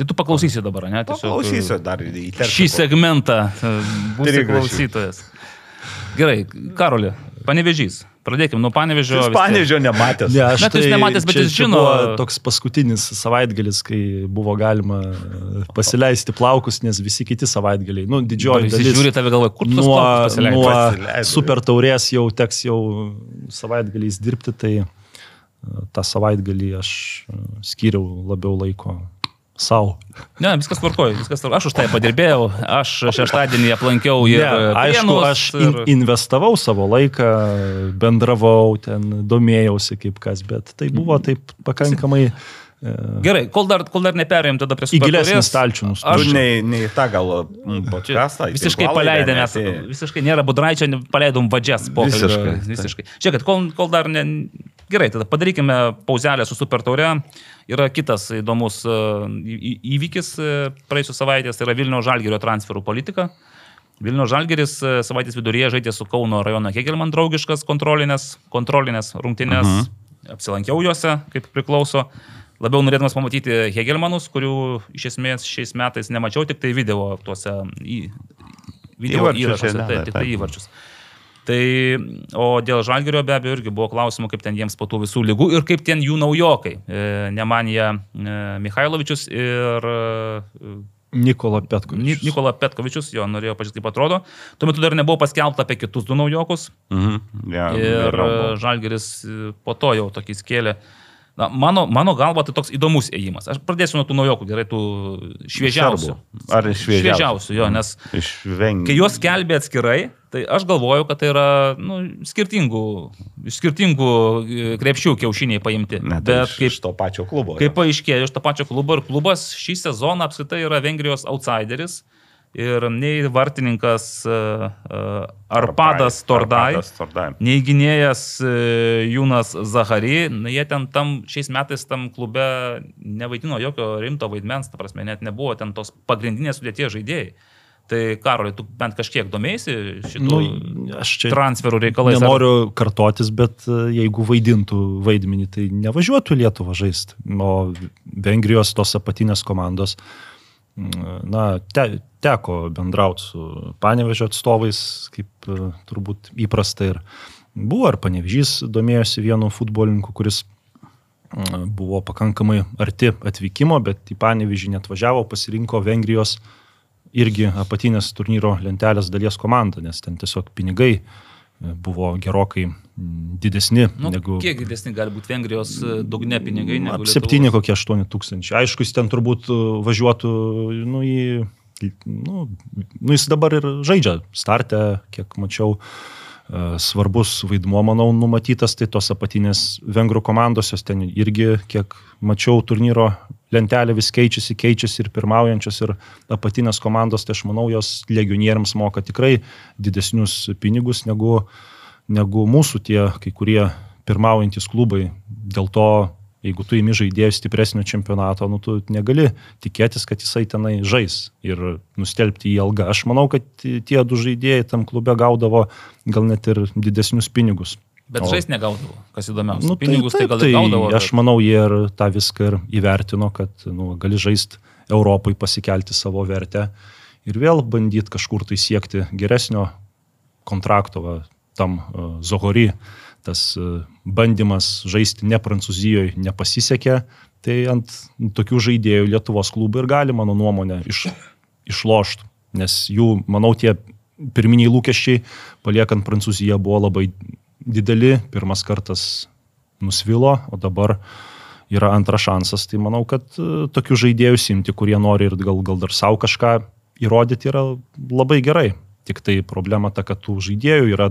Tai tu paklausysi dabar, ne? Tiesiog, paklausysiu dar įterpti. Šį segmentą e, būsi klausytojas. Gerai, Karoli, panevežys. Pradėkime nuo panevežio. Tiek. panežio nematęs. Ne, aš jūs tai, nematęs, bet čia- čia žino- buvo Toks paskutinis savaitgalis, kai buvo galima e, pasileisti plaukus, nes visi kiti savaitgaliai, nu, didžioji dalis. žiūri tave galvoje, kur tu nuo, nuo, pasileidai. super taurės jau teks jau savaitgaliais dirbti, tai e, tą savaitgalį aš e, skyriau labiau laiko savo. Ne, viskas tvarkoja, viskas tvarkoja. Aš už tai padirbėjau, aš šeštadienį aplankiau ir... Ne, aišku, aš in, investavau savo laiką, bendravau, ten domėjausi kaip kas, bet tai buvo Mhm. taip pakankamai e, Gerai, kol dar, kol dar neperėjom tada prie gilesnį supertaurės, stalčių Aš- Aš nustumti. nei, nei tą gal mm, podcastą. Visiškai paleidėme, visiškai nėra budraičio, paleidom vadžias pokalbį. Visiškai. Visiškai. Žiūrėkit, kol, kol dar ne. Gerai, tada padarykime pauzelę su Super Taure. Yra kitas įdomus e, įvykis e, praėjusios savaitės, tai yra Vilnių Žalgirio transferų politika. Vilnių Žalgeris e, savaitės viduryje žaidė su Kauno rajono Hegelman draugiškas kontrolinės, kontrolinės rungtynės. Uh -huh. Apsilankiau juose, kaip priklauso. Labiau norėdamas pamatyti Hegelmanus, kurių iš esmės šiais metais nemačiau, tik tai video tuose į, video Įvarčius įrašuose, deda, tik tai taip. Tai, o dėl Žalgirio be abejo irgi buvo klausimų, kaip ten jiems po tų visų lygų ir kaip ten jų naujokai. E, Nemanija e, Mikhailovičius ir e, Nikola Ni- Petkovičius. Nikola Petkovičius, jo norėjo pažiūrėti, kaip atrodo. Tuo metu dar nebuvo paskelbta apie kitus du naujokus. Mhm. Ja, Ir vėliau e. Žalgeris e, po to jau tokį skėlė. Na, mano, mano galva tai toks įdomus ėjimas. Aš pradėsiu nuo tų naujokų, gerai, tų šviežiausių. Serbų. Ar šviežiausių? Šviežiausių, jo, nes Iš Vengrijos. kai juos kelbė atskirai, tai aš galvoju, kad tai yra nu, skirtingų, skirtingų e, krepšių kiaušiniai paimti. Ne, tai Bet iš, kaip iš to pačio klubo. Kaip paaiškėjo iš to pačio klubo ir klubas šį sezoną apskritai yra Vengrijos outsideris. Ir nei vartininkas uh, Arpadas Tordai, Arpadas Tordai. nei gynėjas uh, Jūnas Zahary, jie ten tam, šiais metais tam klube nevaidino jokio rimto vaidmens, ta prasme, net nebuvo ten tos pagrindinės sudėties žaidėjai. Tai Karoli, tu bent kažkiek domėsi šitų Nu, transferų reikalais? ar- nenoriu kartotis, bet e, jeigu vaidintų vaidmenį, tai nevažiuotų į Lietuvą žaisti. O Vengrijos tos apatinės komandos, na, te, teko bendrauti su panevežio atstovais, kaip e, turbūt įprasta ir buvo, ar panevežys domėjosi vienu futbolininku, kuris buvo pakankamai arti atvykimo, bet į panevežį net važiavo, pasirinko Vengrijos irgi apatinės turnyro lentelės dalies komandą, nes ten tiesiog pinigai buvo gerokai mm, didesni Nu, negu... Kiek didesni gali būti Vengrijos e, dugne pinigai? Na, negu Septyni Lietuvos? kokie aštuoni tūkstančiai. Aišku, jis ten turbūt uh, važiuotų, nu, į, nu, nu, jis dabar ir žaidžia startę, kiek mačiau. uh, Svarbus vaidmuo, manau, numatytas, tai tos apatinės vengrų komandos, jos ten irgi, kiek mačiau, turnyro lentelė vis keičiasi, keičiasi ir pirmaujančios, ir apatinės komandos, tai aš manau, jos legionieriams moka tikrai didesnius pinigus negu, negu mūsų tie kai kurie pirmaujantis klubai. Dėl to, jeigu tu įmi žaidėjus stipresnio čempionato, nu, tu negali tikėtis, kad jisai tenai žais ir nustelbti į algą. Aš manau, kad tie du žaidėjai tam klube gaudavo gal net ir didesnius pinigus. Bet žais negaudavo, kas įdomiausia. Nu, Nu, Pinigus tai, taip, tai gal gaudavo. Aš manau, jie ir tą viską ir įvertino, kad nu, gali žaisti Europai, pasikelti savo vertę ir vėl bandyti kažkur tai siekti geresnio kontrakto va, tam uh, Zohori. Tas uh, bandymas žaisti ne Prancūzijoje nepasisekė, tai ant tokių žaidėjų Lietuvos klubai ir gali, mano nuomonė, iš, išlošti. Nes jų, manau, tie pirminiai lūkesčiai, paliekant Prancūziją, buvo labai dideli. Pirmas kartas nusvilo, o dabar yra antras šansas. Tai manau, kad e, tokių žaidėjų simti, kurie nori ir gal, gal dar savo kažką įrodyti, yra labai gerai. Tik tai problema ta, kad tų žaidėjų yra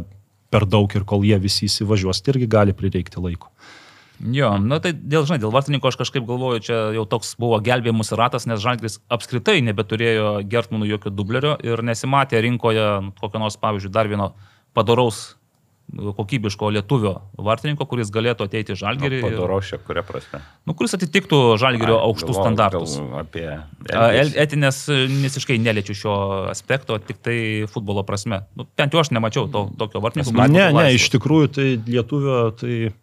per daug ir kol jie visi įsivažiuos, tai irgi gali prireikti laiko. Jo, na tai dėl, žinai, dėl vartininko aš kažkaip galvoju, čia jau toks buvo gelbėjimus ratas, nes Žalgris apskritai nebeturėjo Gertmanų jokio dublerio ir nesimatė rinkoje nu, kokio nors, pavyzdžiui, dar vieno padaraus kokybiško lietuvio vartininko, kuris galėtų ateiti į Žalgirį. ir- Padorošė, kuria prasme. Nu, kuris atitiktų Žalgirio Ai, aukštus galvoju, standartus. gal Apie... A, el- Etinės e, visiškai neliečiu šio aspekto, tik tai futbolo prasme. Nu, bent jau aš nemačiau to, tokio vartininko. Ne, ne, iš tikrųjų tai lietuvio, tai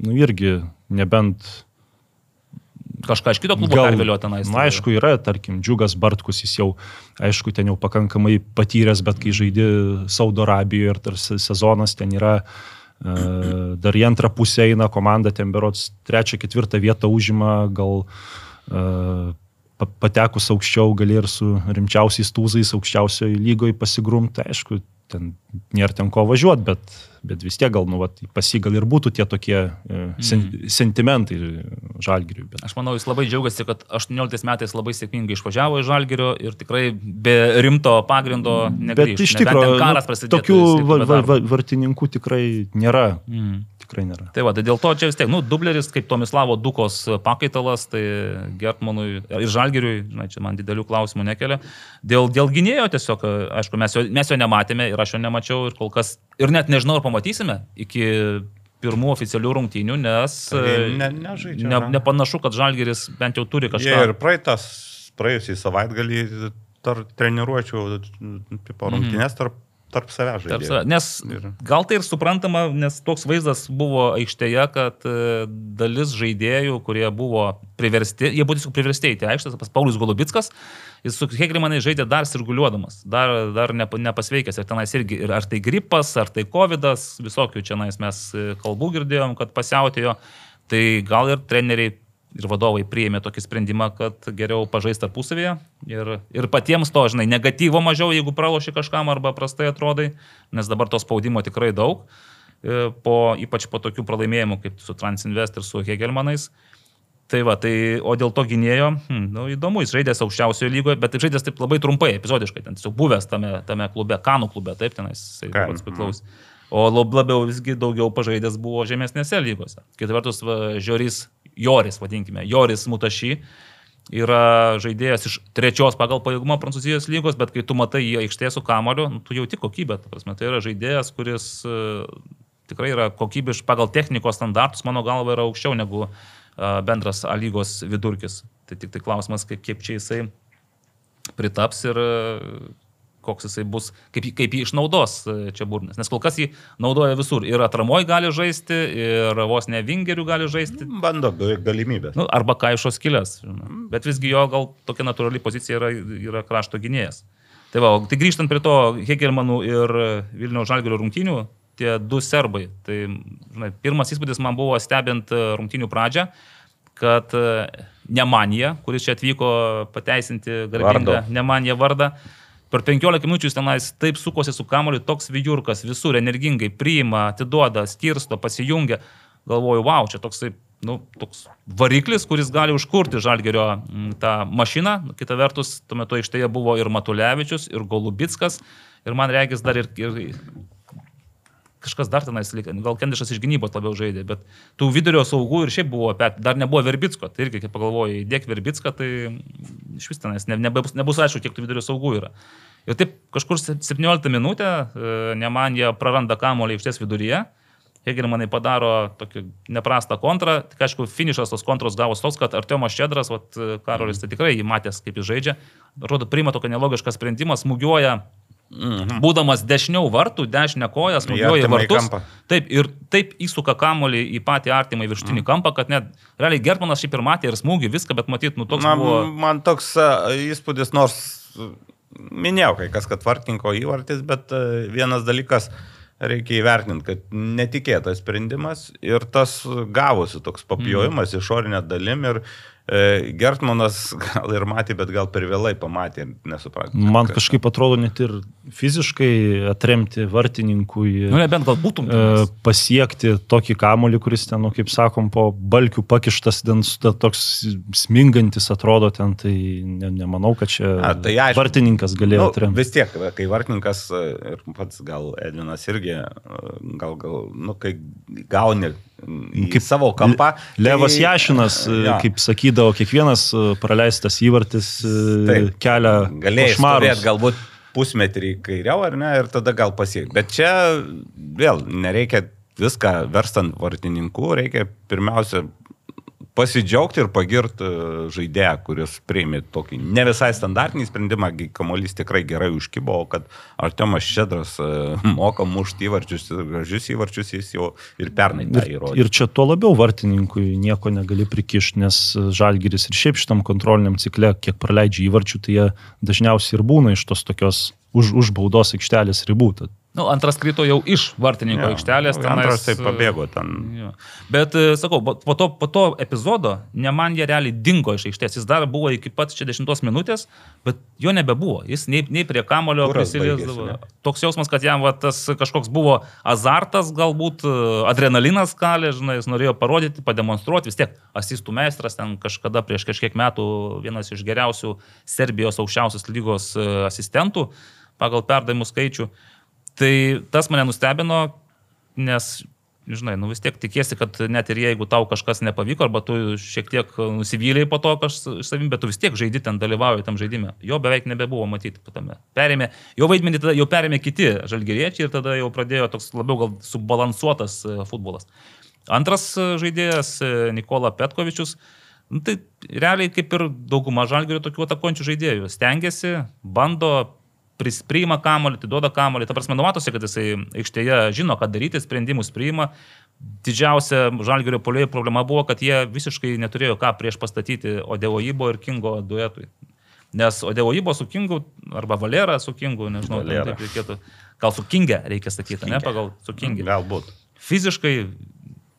nu, irgi nebent Kažką iš kito klubo pervėlio tenais. Na, aišku, yra, tarkim, Džiugas Bartkus, jis jau, aišku, ten jau pakankamai patyręs, bet kai žaidži Saudo Arabijoje ir tarsi sezonas ten yra, e, dar į antrą pusę eina komanda, ten berots trečią, ketvirtą vietą užima, gal e, pa- patekus aukščiau gali ir su rimčiausiais tūzais aukščiausioje lygoje pasigrumti, aišku, ten nėra ten ko važiuoti, bet, bet vis tiek gal, nu, vat, pas jį gal ir būtų tie tokie e, sen, sentimentai žalgiriui. Bet... Aš manau, jis labai džiaugiasi, kad 18 metais labai sėkmingai išvažiavo iš Žalgirio ir tikrai be rimto pagrindo negrįžo. Bet iš tikrųjų, karas nu, prasidėjo. tokių va, va, va, vartininkų tikrai nėra. Mm. Tikrai nėra. Tai va, tai dėl to čia vis tiek, nu, dubleris kaip Tomislavo Dukos pakaitalas, tai Gertmanui ir Žalgiriui, žinai, čia man didelių klausimų nekelia. Dėl, dėl gynėjo tiesiog, aišku, mes jo, mes jo nematėme ir aš jo nemačiau ir kol kas, ir net nežinau, ar pamatysime iki pirmų oficialių rungtynių, nes Tai ne- nežaidžia, ne, ne. nepanašu, kad Žalgiris bent jau turi Jie kažką. ir praeitas, praėjusį savaitgalį tarp treniruočių, tipo rungtynės tarp, tarp savęs Tarp žaidėjų. save- Nes gal tai ir suprantama, nes toks vaizdas buvo aikštėje, kad e, dalis žaidėjų, kurie buvo priversti, jie buvo tiesiog priversti į aikštę, pas Paulius Golubitskas, jis su Hegrimanai žaidė dar sirguliuodamas, dar, dar nepa- nepasveikęs. Ir tenais irgi, ir ar tai gripas, ar tai COVID, visokių čia mes e, kalbų girdėjom, kad pasiautėjo, tai gal ir treneriai ir vadovai priėmė tokį sprendimą, kad geriau pažaisti tarpusavėje ir, ir patiems to, žinai, negatyvo mažiau, jeigu praloši kažkam arba prastai atrodai, nes dabar to spaudimo tikrai daug, e, po, ypač po tokių pralaimėjimų kaip su Transinvest ir su Hegelmanais. Tai va, tai, o dėl to gynėjo, hm, nu, įdomu, jis žaidęs aukščiausioje lygoje, bet žaidęs taip labai trumpai, epizodiškai, ten tiesiog buvęs tame, tame klube, Kanų klube, taip tenais, Kanų, pats priklausė. O lab- labiau visgi daugiau pažaidęs buvo žemesnėse lygose. Kita vertus, va, Žiorys, Joris, vadinkime, Joris Mutašy yra žaidėjas iš trečios pagal pajėgumą Prancūzijos lygos, bet kai tu matai jį aikštėje su kamoliu, nu, tu jauti kokybę. ta Prasme, tai yra žaidėjas, kuris e, tikrai yra kokybiš pagal technikos standartus, mano galva, yra aukščiau negu e, bendras A lygos vidurkis. Tai tik tai klausimas, kaip, kaip čia jisai pritaps ir koks jisai bus, kaip, kaip jį išnaudos e, čia burnas. Nes kol kas jį naudoja visur. Ir atramoj gali žaisti, ir vos ne vingerių gali žaisti. Bando beveik galimybės. Nu, arba kaišos kilės. žinai. Bet visgi jo gal tokia natūrali pozicija yra, yra krašto gynėjas. Tai va, tai grįžtant prie to Hegelmanų ir Vilniaus Žalgirio rungtynių, tie du serbai. Tai, žinai, pirmas įspūdis man buvo stebint e, rungtynių pradžią, kad e, Nemanija, kuris čia atvyko pateisinti garbingą Vardo. Nemaniją vardą, Per 15 minučių jis tenais taip sukosi su kamoliu, toks vidurkas, visur energingai priima, atiduoda, skirsto, pasijungia. Galvoju, wow, čia toksai, nu, toks variklis, kuris gali užkurti Žalgerio mm, tą mašiną. Kita vertus, tuo metu aikštėje buvo ir Matulevičius, ir Golubitskas. Ir man reikės dar ir, ir kažkas dar tenais likę, gal Kendišas iš gynybos labiau žaidė, bet tų vidurio saugų ir šiaip buvo, bet dar nebuvo Verbitsko, tai irgi, kai pagalvojai, įdėk Verbitską, tai iš vis tenais ne, nebus, nebus aišku, kiek tų vidurio saugų yra. Ir taip kažkur 17 minutę, e, ne man jie praranda kamolį aikštės viduryje. Hegelmanai padaro tokį neprastą kontrą, tik aišku, finišas tos kontros gavos toks, kad Artiomas Šedras, Karolis, tai tikrai jį matęs, kaip jis žaidžia, atrodo, priima tokį nelogišką sprendimą, smūgiuoja Mhm. Būdamas dešiniau vartų, dešinę koją, smūgiuoja vartus. Kampą. Taip, ir taip įsuka kamolį į patį artimą viršutinį mm. kampą, kad net realiai Germanas šiaip ir matė ir smūgį, viską, bet matyt, nu toks man, buvo. Man toks uh, įspūdis, nors minėjau kai kas, kad vartininko įvartis, bet uh, vienas dalykas, reikia įvertinti, kad netikėtas sprendimas ir tas gavosi toks papjojimas mm. išorinė dalim ir uh, E, Gertmanas gal ir matė, bet gal per vėlai pamatė, nesuprato. Man kažkaip atrodo net ir fiziškai atremti vartininkui. Nu, nebent gal būtum. E, pasiekti tokį kamolį, kuris ten, nu, kaip sakom, po balkių pakištas, ten toks smingantis atrodo ten, tai ne, nemanau, kad čia A, tai aišku, vartininkas galėjo nu, atremti. Vis tiek, kai vartininkas ir pats gal Edvinas irgi, gal, gal, nu, kai gauni kaip savo kampą. Levas tai, Jašinas, ja. kaip sakydavo, kiekvienas e, praleistas įvartis e, Taip, kelia. Galėjai turėti galbūt pusmetrį kairiau ar ne ir tada gal pasiekti. Bet čia vėl nereikia viską verstant vartininku, reikia pirmiausia pasidžiaugti ir pagirti e, žaidėją, kuris priėmė tokį ne visai standartinį sprendimą, kamuolys tikrai gerai užkybo, kad Artemas Šedras e, moka mušti įvarčius, gražius įvarčius jis jau ir pernai tą įrodė. Ir, ir čia tuo labiau vartininkui nieko negali prikišti, nes Žalgiris ir šiaip šitam kontroliniam cikle, kiek praleidžia įvarčių, tai jie dažniausiai ir būna iš tos tokios už, už baudos aikštelės ribų. Tad Nu, antras krito jau iš vartininko ja, aikštelės. Tenais, antras tai pabėgo ten. Ja. Bet, e, sakau, po to, po to epizodo, ne man jie realiai dingo iš aikštės. Jis dar buvo iki pat 60 minutės, bet jo nebebuvo. Jis nei, nei prie kamulio prisiliesdavo. Toks jausmas, kad jam va, tas kažkoks buvo azartas, galbūt e, adrenalinas kalė, žinai, jis norėjo parodyti, pademonstruoti. Vis tiek asistų meistras ten kažkada prieš kažkiek metų vienas iš geriausių Serbijos aukščiausios lygos e, asistentų pagal perdavimų skaičių. Tai tas mane nustebino, nes, žinai, nu vis tiek tikėsi, kad net ir jeigu tau kažkas nepavyko, arba tu šiek tiek nusivyliai po to kažkas savim, bet tu vis tiek žaidži ten, dalyvauji tam žaidime. Jo beveik nebebuvo matyti tame. Perėmė, jo vaidmenį tada jau perėmė kiti žalgeriečiai ir tada jau pradėjo toks labiau gal subalansuotas e, futbolas. Antras e, žaidėjas e, Nikola Petkovičius. Nu, tai realiai kaip ir dauguma žalgerio tokių atakuojančių žaidėjų. Stengiasi, bando priima kamolį, atiduoda kamolį. Ta prasme, numatosi, kad jisai aikštėje žino, ką daryti, sprendimus priima. Didžiausia žalgerio polėjų problema buvo, kad jie visiškai neturėjo ką prieš pastatyti Odeoibo ir Kingo duetui. Nes Odeoibo su Kingu, arba Valera su Kingu, nežinau, taip reikėtų. Gal su Kinge reikia sakyti, ne pagal su Kinge. Galbūt. Fiziškai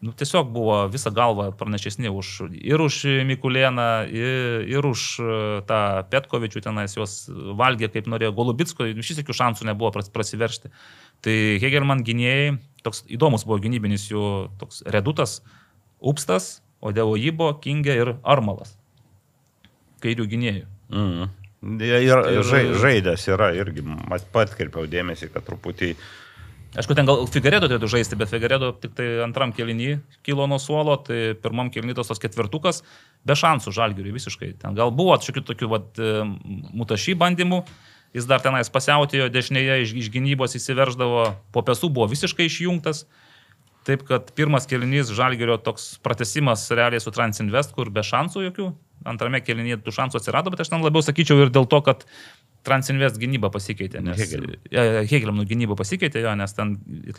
nu, tiesiog buvo visą galvą pranašesni už, ir už Mikulėną, ir, ir už e, tą Petkovičių tenais, juos valgė kaip norėjo, Golubitsko, šis jokių šansų nebuvo prasiveršti. Tai Hegelman gynėjai, toks įdomus buvo gynybinis jų toks redutas, Upstas, Odevo Jybo, Kingė ir Armalas. Kairių gynėjų. Mm. Ir, ir žaidęs yra irgi, pat kirpiau dėmesį, kad truputį uh, Aišku, ten gal Figaredo turėtų žaisti, bet Figaredo tik tai antram kelinį kilo nuo suolo, tai pirmam kelinį tos ketvirtukas, be šansų žalgiui visiškai. Ten gal buvo šiokių tokių vat, e, mutašy bandymų, jis dar tenais pasiautėjo dešinėje, iš, iš gynybos įsiverždavo, po pesų buvo visiškai išjungtas. Taip kad pirmas kelinys žalgerio toks pratesimas realiai su Transinvest, kur be šansų jokių. Antrame kelinyje tų šansų atsirado, bet aš ten labiau sakyčiau ir dėl to, kad Transinvest gynyba pasikeitė, nes Hegelimų gynyba pasikeitė, jo, nes ten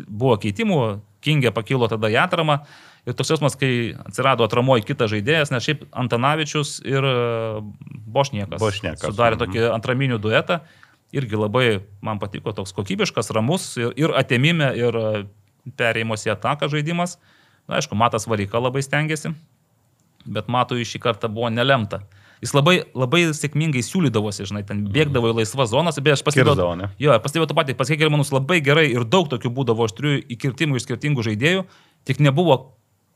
buvo keitimų, Kingė pakilo tada į atramą. Ir toks jausmas, kai atsirado atramoji kitas žaidėjas, nes šiaip Antanavičius ir e, Bošniekas, Bošniekas sudarė tokį antraminių duetą, irgi labai man patiko, toks kokybiškas, ramus ir, ir atėmime, ir e, perėjimuose į ataką žaidimas. Na, aišku, Matas Varika labai stengiasi, bet Matui šį kartą buvo nelemta Jis labai, labai sėkmingai siūlydavosi, žinai, ten bėgdavo į laisvas zonas, bet aš pastebėjau. Jo, pastebėjau tą patį, pas Hegelmanus labai gerai ir daug tokių būdavo aštrių įkirtimų iš skirtingų žaidėjų, tik nebuvo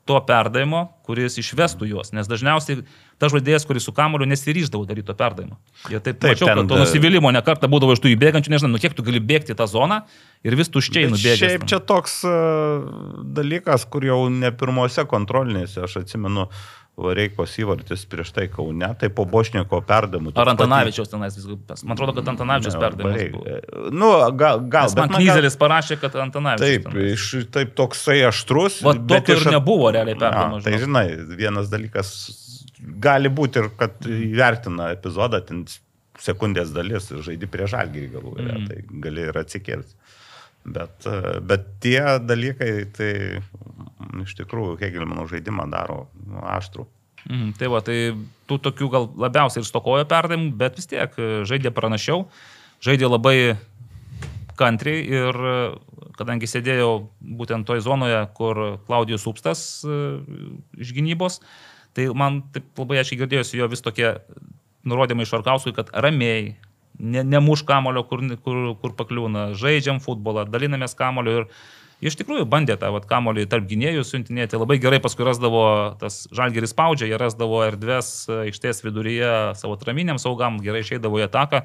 to perdavimo, kuris išvestų juos, nes dažniausiai ta žaidėjas, kuris su kamoliu nesiryždavo daryti to perdavimo. Jie taip, Taip, mačiau, ten kad to nusivylimo nekarta būdavo iš tų įbėgančių, nežinau, nu kiek tu gali bėgti tą zoną ir vis tuščiai nubėgti. Šiaip čia toks uh, dalykas, kur jau ne pirmose kontrolinėse, aš atsimenu, Vareikos įvartis prieš tai Kaune, tai po Bošnieko perdamų. Ar Antanavičiaus tenais viskas? Man atrodo, kad Antanavičiaus perdavimas buvo. Nu, gal, gal man Knyzelis parašė, kad Antanavičius. Taip, tenais. iš, taip toksai aštrus. Bet tokio iš- ir nebuvo realiai perdavimas. tai žinai, vienas dalykas gali būti ir kad įvertina epizodą, ten sekundės dalis, žaidi prie žalgį galų, mm. Tai gali ir atsikėlti. Bet, e, bet tie dalykai, tai iš tikrųjų, Hegelmano žaidimą daro aštrų. Mhm, tai va, tai tų tokių gal labiausiai ir stokojo perdavimų, bet vis tiek e, žaidė pranašiau, žaidė labai kantriai ir e, kadangi sėdėjau būtent toj zonoje, kur Klaudijus Upstas e, iš gynybos, tai man taip labai aiškiai girdėjosi jo vis tokie nurodymai iš Arkauskui, kad ramiai, ne, nemuš kamulio, kur, kur, kur pakliūna, žaidžiam futbolą, dalinamės kamulio ir iš tikrųjų bandė tą vat, kamulį tarp gynėjų siuntinėti, labai gerai paskui rasdavo, tas žalgeris spaudžia, jie rasdavo erdves e, aikštės viduryje savo traminiam saugam, gerai išeidavo į ataką.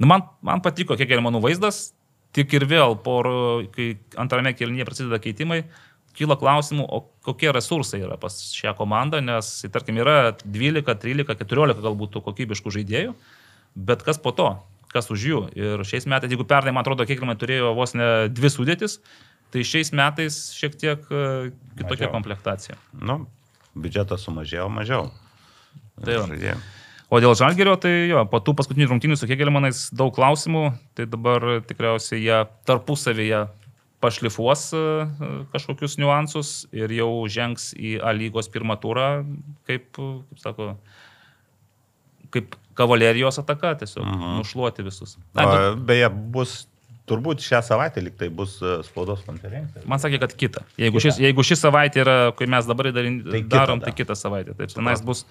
Nu, man, man patiko kiek ir mano vaizdas, tik ir vėl, por, kai antrame kelnyje prasideda keitimai, kyla klausimų, o kokie resursai yra pas šią komandą, nes, tarkim, yra 12, 13, 14 galbūt kokybiškų žaidėjų, bet kas po to, kas už jų. Ir šiais metais, jeigu pernai, man atrodo, kiekvienai turėjo vos ne dvi sudėtis, tai šiais metais šiek tiek e, kitokia Mažiau. komplektacija. Nu, biudžetas sumažėjo mažiau. Tai. Žaidėjų. O dėl Žalgerio, tai jo, po tų paskutinių rungtynių su Hegelmanais daug klausimų, tai dabar tikriausiai jie tarpusavyje pašlifuos e, kažkokius niuansus ir jau žengs į A lygos pirmą turą, kaip, kaip sako, kaip kavalerijos ataka, tiesiog Mhm. nušluoti visus. Na, bet beje, bus, turbūt šią savaitę liktai bus e, spaudos konferencija. man sakė, kad kita. Jeigu, Kita. šis, jeigu ši savaitė yra, kai mes dabar darin, Tai kita darom, dar. tai kita savaitė. Taip, tenais bus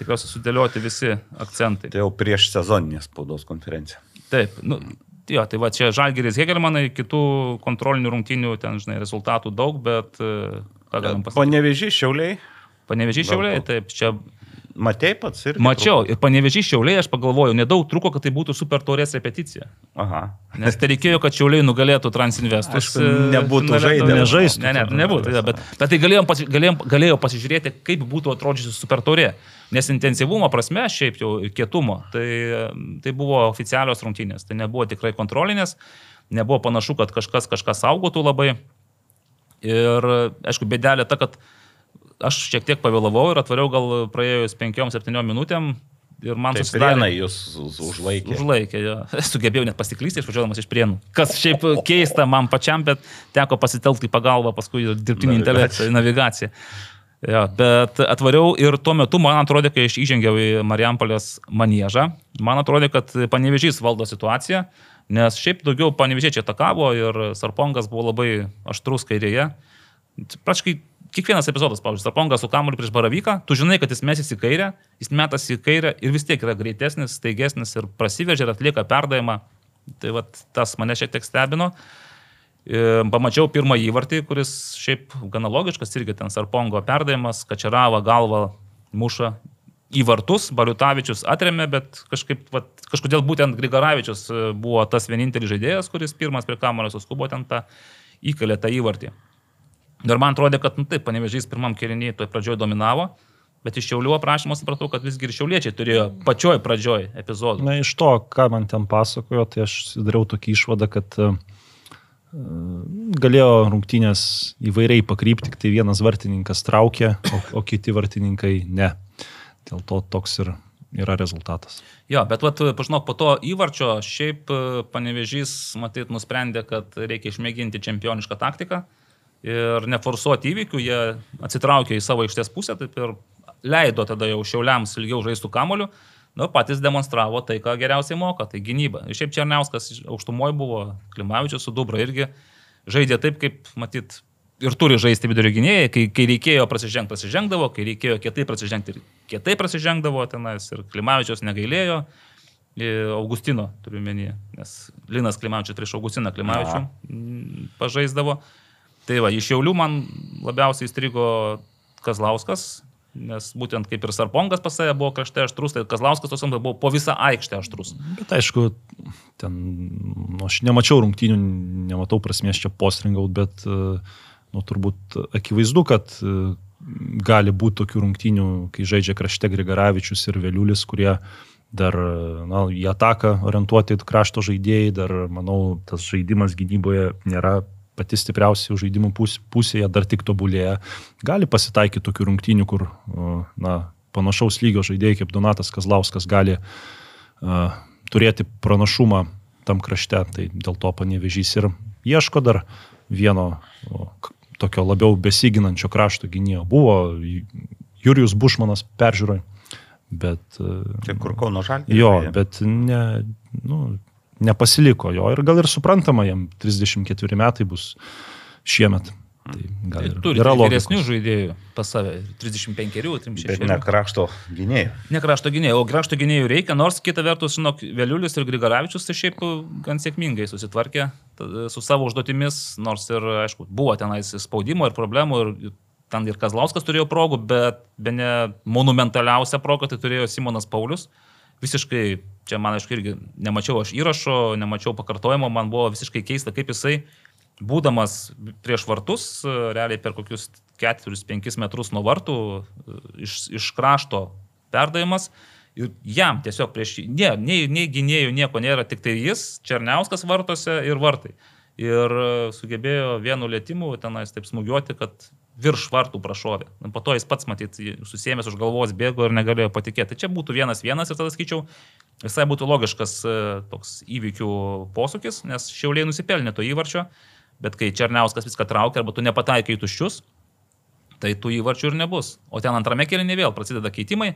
tikriausiai sudėlioti visi akcentai. Tai jau prieš sezoninė spaudos konferencija. Taip, nu, jo, tai va čia Žalgeris Hegelmanai, kitų kontrolinių rungtynių, ten, žinai, rezultatų daug, bet e, ką galim pasakyti. Panevežį šiauliai, Panevežys šiauliai, taip, čia matei pats ir... mačiau. Ir panevežys šiauliai, aš pagalvojau, nedaug truko, kad tai būtų super taurės repeticija. Aha. Nes tai reikėjo, kad šiauliai nugalėtų Transinvestus. Nebūtų žaidę. taurės. Nežaistų Ne, ne, nebūtų. Ja, bet, bet tai galėjom, pasi, galėjom, galėjau pasižiūrėti, kaip būtų atrodžiusi super taurė. Nes intensyvumo prasme, šiaip jau kietumo, tai, tai buvo oficialios rungtynės. Tai nebuvo tikrai kontrolinės, nebuvo panašu, kad kažkas kažką saugotų labai. Ir, aišku, bėdelė ta, kad aš šiek tiek pavėlavau ir atvariau gal praėjus 5-7 minutėm. Ir man Tai susidarė... prienai jūs užlaikė. Užlaikė, jo. <laughs> Sugebėjau net pasiklysti išvažiuodamas iš prienų. Kas šiaip keista man pačiam, bet teko pasitelkti pagalbą paskui ir dirbtinį intelektą, navigaciją. Jo, bet atvariau ir tuo metu man atrodė, kai aš įžengiau į Marijampolės manėžą, man atrodė, kad panevežys valdo situaciją, nes šiaip daugiau panevežiečiai atakavo ir Sarpongas buvo labai aštrus kairėje. Praškai kiekvienas epizodas, pavyzdžiui, Sarpongas su kamuoliu prieš baravyką, tu žinai, kad jis mesis į kairę, jis metas į kairę ir vis tiek yra greitesnis, staigesnis ir prasiveržia ir atlieka perdavimą. Tai vat, tas mane šiek tiek stebino. E, Pamačiau pirmą įvartį, kuris šiaip gana logiškas, irgi ten Sarpongo perdavimas, Kačerava galva muša į vartus, Bariutavičius atremė, bet kažkaip, vat, kažkodėl būtent Grigaravičius e, buvo tas vienintelis žaidėjas, kuris pirmas prie kamuolio suskubo ten tą įkalė tą įvartį. Ir man atrodė, kad, nu taip, panevežys pirmam keliniui toj pradžioj dominavo, bet iš šiaulių aprašymo supratau, kad visgi ir šiauliečiai turėjo pačioj pradžioj epizodų. Na, iš to, ką man ten pasakojo, tai aš dariau tokį išvadą, kad e, galėjo rungtynės įvairiai pakrypti, tik tai vienas vartininkas traukė, o, o kiti vartininkai ne. Dėl to toks ir yra rezultatas. Jo, bet, vat, pažinok, po to įvarčio šiaip e, panevežys, matyt, nusprendė, kad reikia išmėginti čempionišką taktiką ir neforsuoti įvykių, jie atsitraukė į savo aikštės pusę, taip ir leido tada jau šiauliams ilgiau žaistų kamoliu, nu, patys demonstravo tai, ką geriausiai moka, tai gynyba. Ir šiaip Černiauskas aukštumoje buvo, Klimavičius su Dubra irgi žaidė taip, kaip, matyt, ir turi žaisti vidurio gynėjai, kai, kai reikėjo prasižengti, prasižengdavo, kai reikėjo kietai prasižengti ir kietai prasižengdavo tenais ir Klimavičius negailėjo. Augustino turiu menį, nes Linas Klimavičius prieš Augustiną Klimavičių pažaisdavo. Tai va, iš Jaulių man labiausiai įstrigo Kazlauskas, nes būtent kaip ir Sarpongas pas save buvo krašte aštrus, tai Kazlauskas tos buvo po visą aikštę aštrus. Bet aišku, ten, nu, aš nemačiau rungtynių, nematau prasmės čia postringaut, bet, nu, turbūt akivaizdu, kad gali būti tokių rungtynių, kai žaidžia krašte Grigaravičius ir Vėliulis, kurie dar na, į ataką orientuoti krašto žaidėjai, dar, manau, tas žaidimas gynyboje nėra pati stipriausia žaidimų pusėje, dar tik tobulėja. Gali pasitaikyti tokių rungtynių, kur na, panašaus lygio žaidėjai kaip Donatas Kazlauskas gali uh, turėti pranašumą tam krašte. Tai dėl to panevežys ir ieško dar vieno o, tokio labiau besiginančio krašto gynėjo. Buvo Jurijus Bušmanas peržiūroje, bet... Čia kur Kauno žalė? Jo, bet ne, nu, nepasiliko jo ir gal ir suprantama, jam 34 metai bus šiemet. Tai gal ir turi yra vyresnių žaidėjų pas save, 35, 36. Bet ne krašto gynėjų. Ne krašto gynėjų, o krašto gynėjų reikia, nors kita vertus, žinok, Vėliulis ir Grigaravičius tai šiaip gan sėkmingai susitvarkė su savo užduotimis, nors ir, aišku, buvo tenais spaudimo ir problemų ir ten ir Kazlauskas turėjo progų, bet be ne monumentaliausią progą tai turėjo Simonas Paulius visiškai, čia man aišku irgi nemačiau aš įrašo, nemačiau pakartojimo, man buvo visiškai keista, kaip jisai, būdamas prieš vartus, realiai per kokius 4-5 metrus nuo vartų, iš, iš krašto perdavimas, ir jam tiesiog prieš jį, ne, nei, nei gynėjų nieko nėra, tik tai jis, Černiauskas vartose ir vartai. Ir sugebėjo vienu lėtimu tenais taip smūgiuoti, kad virš vartų prašovė. Po to jis pats, matyt, susėmęs už galvos bėgo ir negalėjo patikėti. Tai čia būtų vienas vienas ir tada skaičiau, visai būtų logiškas e, toks įvykių posūkis, nes šiauliai nusipelnė to įvarčio, bet kai Černiauskas viską traukia arba tu nepataikai į tuščius, tai tų įvarčių ir nebus. O ten antrame kelyne vėl prasideda keitimai.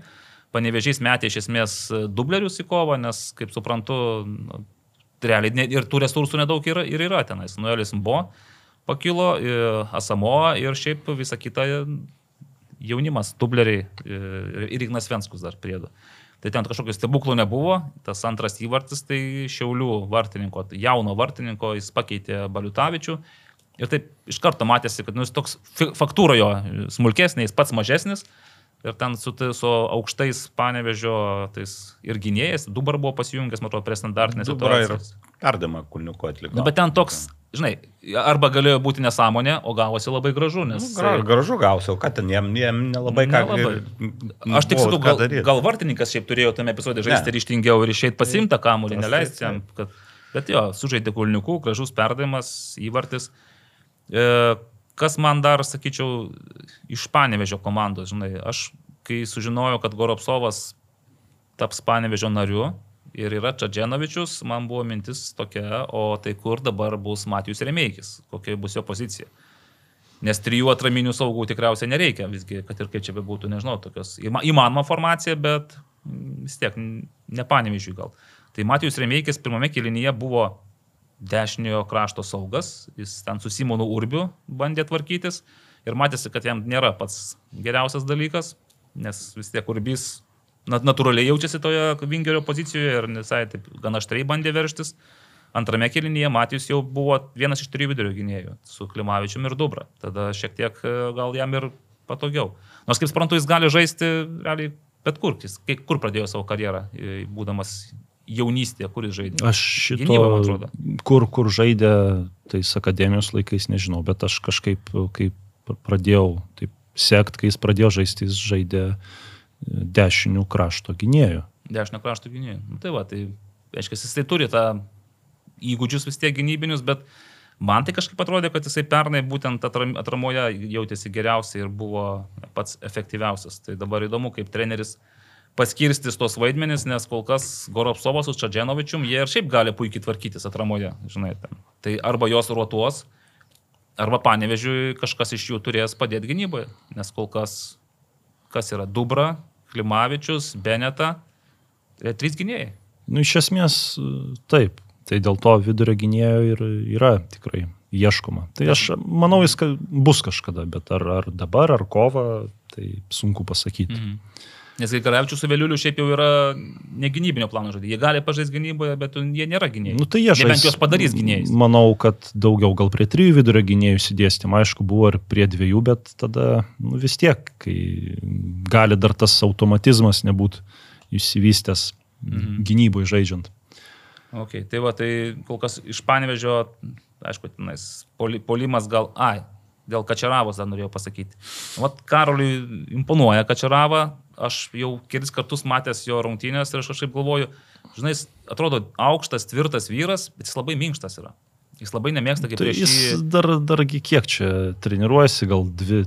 Panevežys metė iš esmės dublerius į kovą, nes, kaip suprantu, nu, realiai ir tų resursų nedaug yra, ir yra tenais. Nuelis buvo pakilo, Asamoa ir šiaip visa kita jaunimas, dubleriai ir Ignas Venskus dar priedo. Tai ten kažkokio stebuklų nebuvo, tas antras įvartis tai Šiaulių vartininko, tai jauno vartininko, jis pakeitė Baliutavičių. Ir taip iš karto matėsi, kad nu, jis toks faktūra jo smulkesnis, jis pats mažesnis. Ir ten su, su aukštais panevežio tais ir gynėjais, Dubar buvo pasijungęs, matau, prie standartinės situacijos. Ir perdamą kulniuko atliko. Bet ten toks žinai, arba galėjo būti nesąmonė, o gavosi labai gražu. Nes... Nu, gra, gražu gausi, o ką ten jiem, jiem nelabai ką nelabai. Aš tik sakau, gal, gal vartininkas šiaip turėjo tame epizode žaisti ryštingiau ir išeiti pasimtą kamuolį, neleisti jam. Kad, bet jo, sužaidė kulniukų, gražus perdavimas, įvartis. E, kas man dar, sakyčiau, iš Panevežio komandos, žinai, aš kai sužinojau, kad Goropsovas taps Panevežio nariu, ir yra Čadženovičius, man buvo mintis tokia, o tai kur dabar bus Matijus Remeikis, kokia bus jo pozicija. Nes trijų atraminių saugų tikriausiai nereikia, visgi, kad ir kaip čia bebūtų, nežinau, tokios įmanoma formacija, bet vis tiek nepanimižiui gal. Tai Matijus Remeikis pirmame kilinyje buvo dešiniojo krašto saugas, jis ten su Simonu Urbiu bandė tvarkytis ir matėsi, kad jam nėra pats geriausias dalykas, nes vis tiek Urbys natūraliai jaučiasi toje vingerio pozicijoje ir visai taip gana aštriai bandė verštis. Antrame kelinyje Matijus jau buvo vienas iš trijų vidurio gynėjų su Klimavičiumi ir Dubra. Tada šiek tiek e, gal jam ir patogiau. Nors kaip suprantu, jis gali žaisti realiai bet kur. Jis kur pradėjo savo karjerą, e, būdamas jaunystėje, kur jis žaidė. Aš šito, Gynyba, kur, kur žaidė tais akademijos laikais, nežinau, bet aš kažkaip, kaip pradėjau taip sekti, kai jis pradėjo žaisti, jis žaidė uh, dešinių krašto gynėjų. Dešinio krašto gynėjų. Nu, tai va, tai aiškiai, jis tai turi tą įgūdžius vis tiek gynybinius, bet man tai kažkaip atrodė, kad jisai pernai būtent atram, atramoje jautėsi geriausiai ir buvo pats efektyviausias. Tai dabar įdomu, kaip treneris paskirstys tos vaidmenis, nes kol kas Goropsovas su Čadženovičium, jie ir šiaip gali puikiai tvarkytis atramoje, žinai. Ten. Tai arba jos ruotuos, arba panevežiui kažkas iš jų turės padėti gynyboje, nes kol kas, kas yra Dubra, Klimavičius, Beneta, e, trys gynėjai. Nu, iš esmės taip. Tai dėl to vidurio gynėjo ir yra tikrai ieškoma. Tai aš manau, jis bus kažkada, bet ar, ar dabar, ar kova, tai sunku pasakyti. Mhm. Nes kai Karavičius su Vėliuliu šiaip jau yra negynybinio plano žodžiai. Jie gali pažaisti gynyboje, bet jie nėra gynėjai. Nu, tai jie žais- juos padarys gynėjais. Manau, kad daugiau gal prie trijų vidurio gynėjų įsidėstym. Aišku, buvo ir prie dviejų, bet tada nu, vis tiek, kai gali dar tas automatizmas nebūti išsivystęs Mhm. gynybui žaidžiant. Okay, tai va, tai kol kas iš Panevežio, aišku, tenais poli, polimas gal, ai, dėl Kačeravos dar norėjau pasakyti. Vat Karoliui imponuoja Kačerava, aš jau kelis kartus matęs jo rungtynės ir aš kažkaip galvoju, žinai, jis atrodo aukštas, tvirtas vyras, bet jis labai minkštas yra. Jis labai nemėgsta, kaip Tai prieš jis jį. dar, dargi kiek čia treniruojasi, gal dvi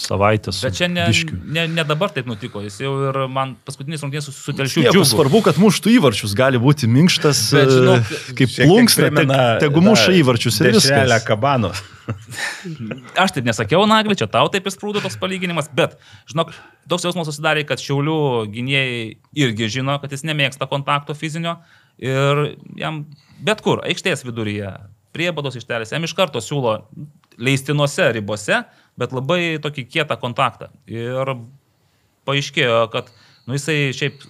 savaitės. Bet čia ne, biškiu. ne, ne dabar taip nutiko, jis jau ir man paskutinis rungtynės su, su telšiu džiugu. svarbu, kad muštų įvarčius, gali būti minkštas, Bet, žinok, e, kaip Šiek tiek plunksna, te, tegu muša įvarčius ir viskas. kabanos. <laughs> Aš taip nesakiau, Nagli, čia tau taip įsprūdo toks palyginimas, bet, žinok, toks jausmas susidarė, kad šiaulių gynėjai irgi žino, kad jis nemėgsta kontakto fizinio ir jam bet kur, aikštės viduryje, priebados ištelės, jam iš karto siūlo leistinose ribose, bet labai tokį kietą kontaktą. Ir paaiškėjo, kad nu, jisai šiaip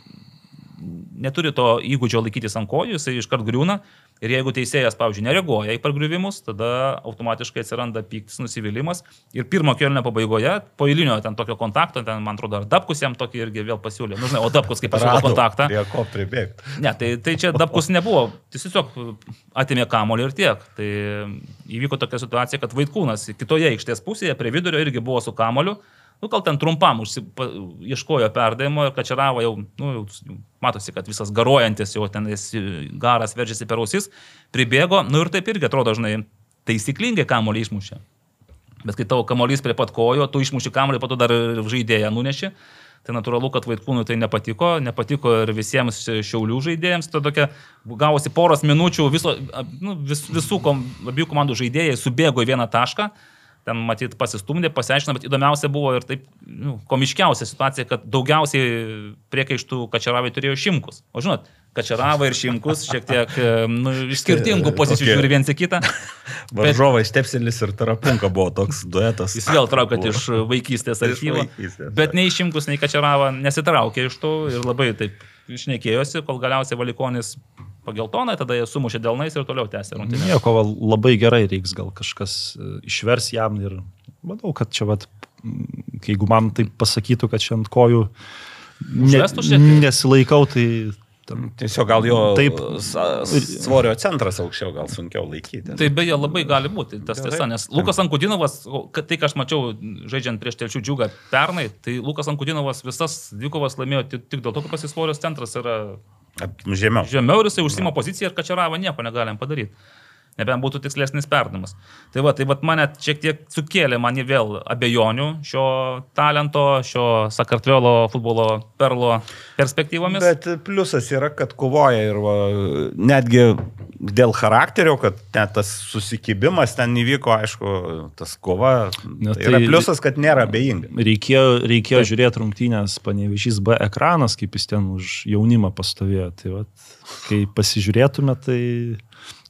neturi to įgūdžio laikytis ant kojų, jisai iškart griūna. Ir jeigu teisėjas, pavyzdžiui, nereaguoja į pargriuvimus, tada automatiškai atsiranda pyktis, nusivylimas. Ir pirmo kelnio pabaigoje, po eilinio ten tokio kontakto, ten, man atrodo, ar Dabkus jam tokį irgi vėl pasiūlė. Nu, žinai, o Dabkus kaip pasiūlė kontaktą. Prie ko pribėgti. Ne, tai, tai čia Dabkus nebuvo. Jis tiesiog atėmė kamolį ir tiek. Tai įvyko tokia situacija, kad Vaikūnas kitoje aikštės pusėje, prie vidurio irgi buvo su kamoliu. Nu, gal ten trumpam užsipa, ieškojo perdavimo ir kačeravo jau, nu, jau matosi, kad visas garuojantis jau ten jis garas veržiasi per ausis, pribėgo, nu ir taip irgi atrodo, žinai, taisyklingai kamolį išmušė. Bet kai tavo kamolys prie pat kojo, tu išmuši kamolį, po to dar ir žaidėją nuneši. Tai natūralu, kad Vaitkūnui tai nepatiko, nepatiko ir visiems šiaulių žaidėjams. Tai tokia gavosi poros minučių, viso, nu, vis, visų kom, abiejų komandų žaidėjai subėgo į vieną tašką, ten matyt pasistumdė, pasiaiškino, bet įdomiausia buvo ir taip nu, komiškiausia situacija, kad daugiausiai priekaištų Kačeravai turėjo Šimkus. O žinot, Kačerava ir Šimkus šiek tiek nu, iš skirtingų pozicijų Tokie- žiūri viens į kitą. <laughs> Varžovai Stepselis ir Tarapunka buvo toks duetas. Jis vėl traukat iš vaikystės archyvo. Bet nei Šimkus, nei Kačerava nesitraukė iš to ir labai taip išnekėjosi, kol galiausiai Valikonis pageltonai, tada jie sumušė delnais ir toliau tęsė rungtynę. Nieko, labai gerai reiks, gal kažkas e, išvers jam ir manau, kad čia, vat, jeigu man tai pasakytų, kad čia ant kojų ne, nesilaikau, tai ten, Tiesiog gal jo Taip. svorio centras aukščiau, gal sunkiau laikyti. Tai beje labai gali būti, tas Gerai. tiesa, nes Lukas Ankudinovas, tai, ką aš mačiau žaidžiant prieš telšių džiugą pernai, tai Lukas Ankudinovas visas dvikovas laimėjo tik, dėl to, kad pas jis svorios centras yra Žemiau. žemiau ir jisai užsima poziciją ir kačeravo nieko negalim padaryti. Nebent būtų tikslesnis perdavimas. Tai va, tai va mane šiek tiek sukėlė man vėl abejonių šio talento, šio Sakartvelo futbolo perlo perspektyvomis. Bet... Pliusas yra, kad kovoja ir va, netgi dėl charakterio, kad net tas susikibimas ten įvyko, aišku, tas kova. Na, Tai yra tai- pliusas, kad nėra abejinga. reikėjo, reikėjo žiūrėti rungtynės panevežys B ekranas, kaip jis ten už jaunimą pastovėjo. Tai vat, kai pasižiūrėtume, tai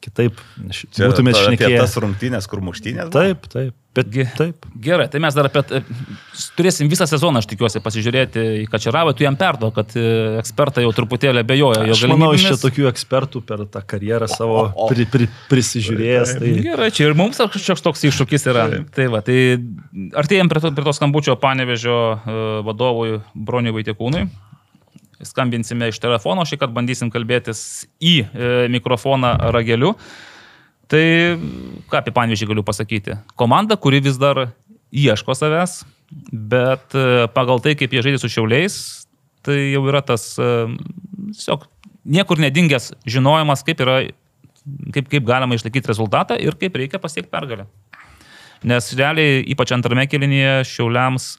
kitaip Čia būtumėt ta- apie šnekėję. tas rungtynės, kur muštynės. Taip, taip. Bet taip. Gerai, tai mes dar apie... e, Turėsim visą sezoną, aš tikiuosi, pasižiūrėti į Kačeravą, tu jam perduok, kad e, ekspertai jau truputėlį abejoja jo Aš manau, iš čia tokių ekspertų per tą karjerą savo pri, pri, prisižiūrėjęs. Tai... Gerai, čia ir mums kažkoks toks iššūkis yra. Tai va, tai artėjom prie to, prie to skambučio panevežio e, vadovui Broniui Vaitekūnui. Skambinsime iš telefono, šį kartą bandysim kalbėtis į e, mikrofoną rageliu. Tai ką apie panevežį galiu pasakyti? Komanda, kuri vis dar ieško savęs, bet e, pagal tai, kaip jie žaidė su šiauliais, tai jau yra tas e, tiesiog niekur nedingęs žinojimas, kaip yra kaip, kaip galima išlaikyti rezultatą ir kaip reikia pasiekti pergalę. Nes realiai, ypač antrame kelinyje, šiauliams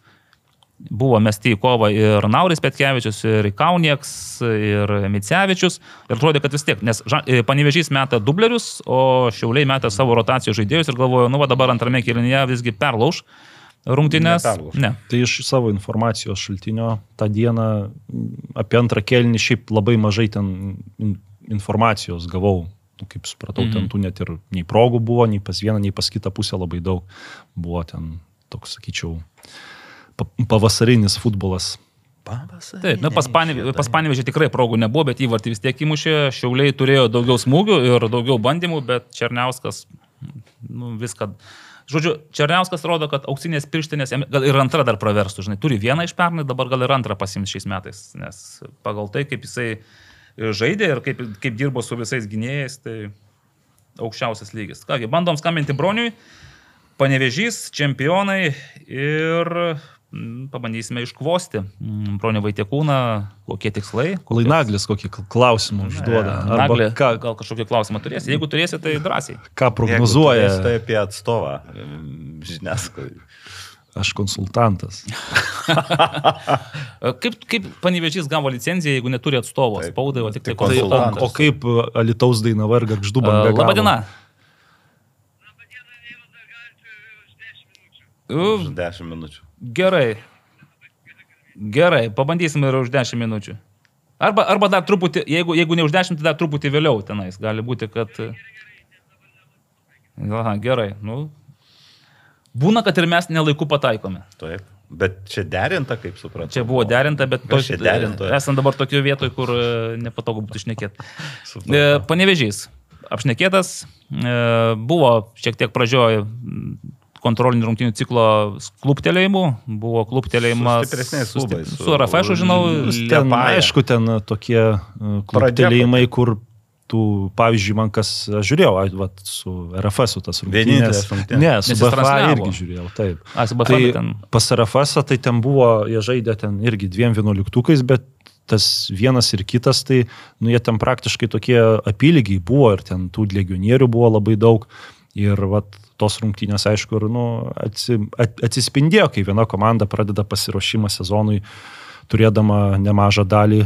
buvo mesti į kovą ir Nauris Petkevičius, ir Kaunieks, ir Micevičius. Ir atrodė, kad vis tiek, nes e, panevežys meta dublerius, o šiauliai meta savo rotacijų žaidėjus ir galvoju, nu va dabar antrame kelinyje visgi perlauž rungtynės. Neperlauš. Ne. Tai iš savo informacijos šaltinio tą dieną apie antrą kelnį šiaip labai mažai ten in- informacijos gavau. nu, kaip supratau, Mhm. ten tų net ir nei progų buvo, nei pas vieną, nei pas kitą pusę labai daug. Buvo ten toks, sakyčiau, pa- pavasarinis futbolas. Taip, nu, pas, Panevė, pas Panevežį tikrai progų nebuvo, bet įvartį vis tiek įmušė, Šiauliai turėjo daugiau smūgių ir daugiau bandymų, bet Černiauskas nu, viską. Žodžiu, Černiauskas rodo, kad auksinės pirštinės, gal ir antra dar praverstų, žinai, turi vieną iš pernai, dabar gal ir antrą pasims šiais metais, nes pagal tai, kaip jisai žaidė ir kaip, kaip dirbo su visais gynėjais, tai aukščiausias lygis. Kągi, bandom skambinti broniui, panevežys, čempionai ir pabandysime iškvosti mm, bronio Vaitekūną, kokie tikslai. kokios- Lainaglis kokį klausimą užduoda. Naglė, ką, gal kažkokį klausimą turėsi. Jeigu turėsi, tai drąsiai. ką prognozuoja. Tai apie atstovą žiniasklaidai. Aš konsultantas. <laughs> Kaip, kaip panevežys gavo licenciją, jeigu neturi atstovo spaudai, o tik tai tai Tai, o, konsultantas? o kaip Alitaus Dainava ir Garždų E, banga? Dieną. Už U, 10 minučių. Gerai. Gerai, pabandysim ir už 10 minučių. Arba, arba dar truputį, jeigu, jeigu ne už 10, tai dar truputį vėliau tenais. Gali būti, kad... Aha, gerai. Nu. Būna, kad ir mes nelaiku pataikome. Taip. Bet čia derinta, kaip suprantu. Čia buvo derinta, bet Kas čia derinta? esame dabar tokio vietoje, kur e, nepatogu būtų išnekėti. <laughs> E, Panevežys. Apšnekėtas. e, Buvo šiek tiek pradžioj kontrolinių rungtynių ciklo kluptelėjimų. Buvo kluptelėjimas Su stipresniais su, su, RFŠ, žinau. Ten, aišku, ten tokie kluptelėjimai, kur tų, pavyzdžiui, man kas aš žiūrėjau, ai, vat, su RFS, su tas rungtynės. rungtynės. Ne, su BFA irgi žiūrėjau, taip. A, su BFA Tai ten. pas RFS tai ten buvo, jie žaidė ten irgi dviem vienuoliktukais, bet tas vienas ir kitas, tai nu, jie ten praktiškai tokie apylygiai buvo ir ten tų legionierių buvo labai daug. Ir vat, tos rungtynės, aišku, ir nu, atsi, at, atsispindėjo, kai viena komanda pradeda pasiruošimą sezonui, turėdama nemažą dalį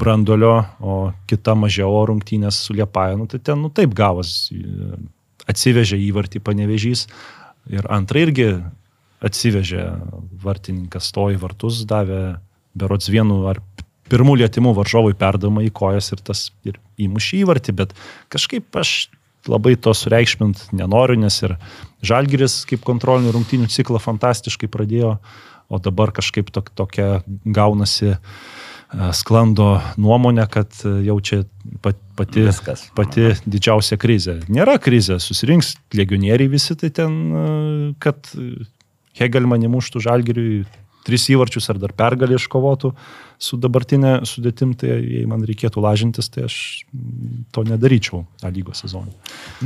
brandolio, o kita mažiau rungtynės su Liepaja. Nu, tai ten nu, taip gavos. Atsivežė įvartį panevežys. Ir antrą irgi atsivežė vartininkas, stojo į vartus, davė berots vienu ar pirmų lietimų varžovui perdama į kojas ir tas ir įmušė įvartį, bet kažkaip aš labai to sureikšmint nenoriu, nes ir Žalgiris kaip kontrolinių rungtynių ciklą fantastiškai pradėjo, o dabar kažkaip tok, tokia gaunasi e, sklando nuomonė, kad e, jau čia pat- pati, Viskas. pati didžiausia krizė. Nėra krizė, susirinks legionieriai visi, tai ten, e, kad Hegelman įmuštų Žalgiriui tris įvarčius ar dar pergalį iškovotų su dabartinė sudėtim, tai jei man reikėtų lažintis, tai aš mm, to nedaryčiau tą lygos sezoną.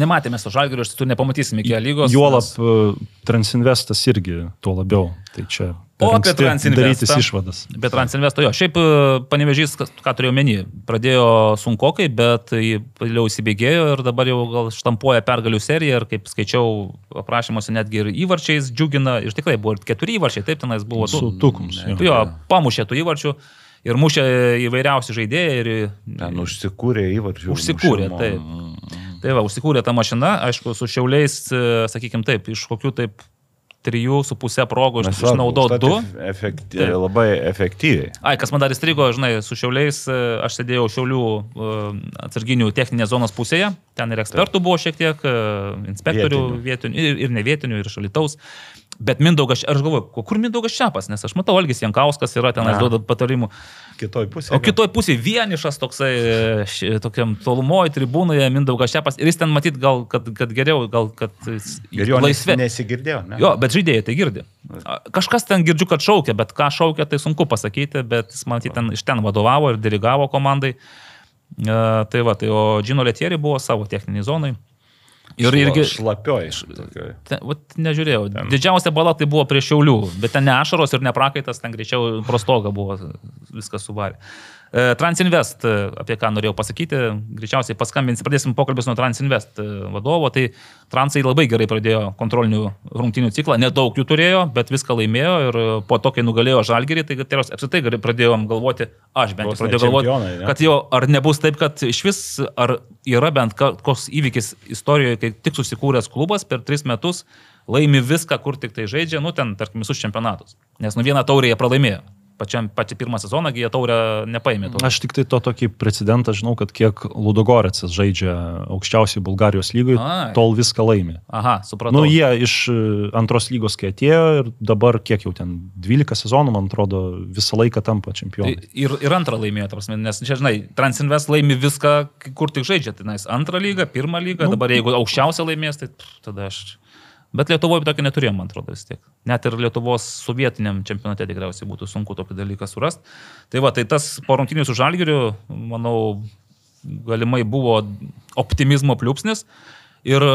Nematėme su Žalgiriu, iš tiesų nepamatysime iki lygos. Juolap nes- nes... Transinvestas irgi tuo labiau. Tai čia O apie Transinvestą? išvadas. Bet Transinvesto jo. Šiaip e, panevežys, ką turėjau menį, pradėjo sunkokai, bet vėliau įsibėgėjo ir dabar jau gal štampuoja pergalių seriją ir kaip skaičiau aprašymuose netgi ir įvarčiais džiugina. Ir tikrai buvo ir keturi įvarčiai, taip tenais buvo. Su tukums. jo. Jo, pamušė tų įvarčių ir mušė įvairiausi žaidėjai. Ir, Ten užsikūrė įvarčių. Užsikūrė, mušimo. taip. Tai va, užsikūrė ta mašina, aišku, su šiauliais, sakykime taip, iš kokių taip trijų su pusę progų išnaudojau užtat du. Efekty, Taip. labai efektyviai. Ai, kas man dar įstrigo, žinai, su šiauliais, aš sėdėjau šiaulių e, atsarginių techninės zonos pusėje, ten ir ekspertų buvo šiek tiek, e, inspektorių Vietinių. vietinių ir, ir nevietinių, ir šalitaus. Bet Mindaugas, aš galvoju, kur Mindaugas Čiapas, nes aš matau, Algis Jankauskas yra ten, duoda patarimų. Kitoj pusėje. O kitoj pusėje vienišas toksai, e, tokiam tolumoje tribūnoje Mindaugas Čiapas ir jis ten matyt gal, kad, kad geriau, gal kad laisvė. Nesigirdėjo, ne? Jo, bet žaidėjai tai girdi. Kažkas ten girdžiu, kad šaukia, bet ką šaukia, tai sunku pasakyti, bet jis, matyt, ten, iš ten vadovavo ir dirigavo komandai. E, tai va, tai o Džino Letieri buvo savo techniniai zonai. Ir irgi... Šlapioj. vat, nežiūrėjau. Ten. Didžiausia bala tai buvo prie šiaulių, bet ten ne ašaros ir ne prakaitas, ten greičiau prostoga buvo, viskas suvarė. Transinvest, e, apie ką norėjau pasakyti, greičiausiai paskambins, pradėsim pokalbės nuo Transinvest e, vadovo, tai Transai labai gerai pradėjo kontrolinių rungtinių ciklą, nedaug jų turėjo, bet viską laimėjo ir e, po to, kai nugalėjo Žalgerį, tai apskritai gerai pradėjom galvoti, aš bent jau pradėjau galvoti, kad jo, ar nebus taip, kad iš vis, ar yra bent koks įvykis istorijoje, kai tik susikūręs klubas per tris metus laimi viską, kur tik tai žaidžia, nu ten, tarkim, visus čempionatus. Nes nu vieną taurę jie pralaimėjo. Pačiam, patį pirmą sezoną, jie taurę nepaėmė. To. Aš tik tai to tokį precedentą žinau, kad kiek Ludogoretsas žaidžia aukščiausiai Bulgarijos Ai. tol viską laimi. Aha, supratau. Nu, jie iš e, antros lygos, kai atėjo ir dabar kiek jau ten 12 sezonų, man atrodo, visą laiką tampa Tai čempionai. ir, ir antrą laimėjo, prasme, nes čia, žinai, Transinvest laimi viską, kur tik žaidžia. Tai nais, antrą lygą, pirmą lygą, Nu. dabar jeigu aukščiausią laimės, tai pff, tada aš... Bet Lietuvoje tokio neturėjom, man atrodo, vis tiek. Net ir Lietuvos sovietiniam čempionate tikriausiai būtų sunku tokį dalyką surasti. Tai va, tai tas porungtinius su Žalgiriu, manau, galimai buvo optimizmo pliūpsnis. Ir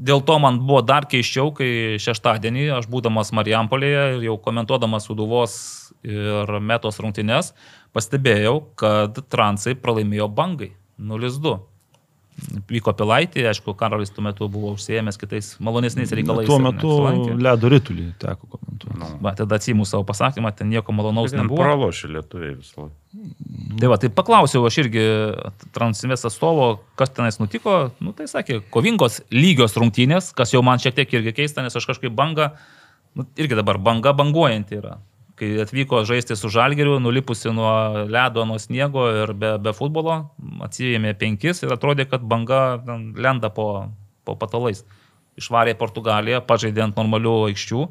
dėl to man buvo dar keiščiau, kai šeštadienį aš būdamas Marijampolėje ir jau komentuodamas Suduvos ir Metos rungtynes, pastebėjau, kad Transai pralaimėjo bangai 0-2. Vyko pilaitį, aišku, Karolis tuo metu buvo užsiemęs kitais malonesniais reikalais. Tuo ir metu nesilankė. ledo rytulį teko komentuoti. Nu. Va, tada atsimu savo pasakymą, ten nieko malonaus Ten nebuvo. pralošė lietuviai visą laiką. Tai va, tai paklausiau aš irgi Transinvest atstovo, kas tenais nutiko. Nu, tai sakė, kovingos lygios rungtynės, kas jau man šiek tiek irgi keista, nes aš kažkaip banga, nu, irgi dabar banga banguojanti yra. Kai atvyko žaisti su Žalgeriu, nulipusi nuo ledo, nuo sniego ir be, be futbolo, atsijėmė penkis ir atrodė, kad banga lenda po, po patalais. Išvarė Portugaliją, pažaidė ant normalių aikščių,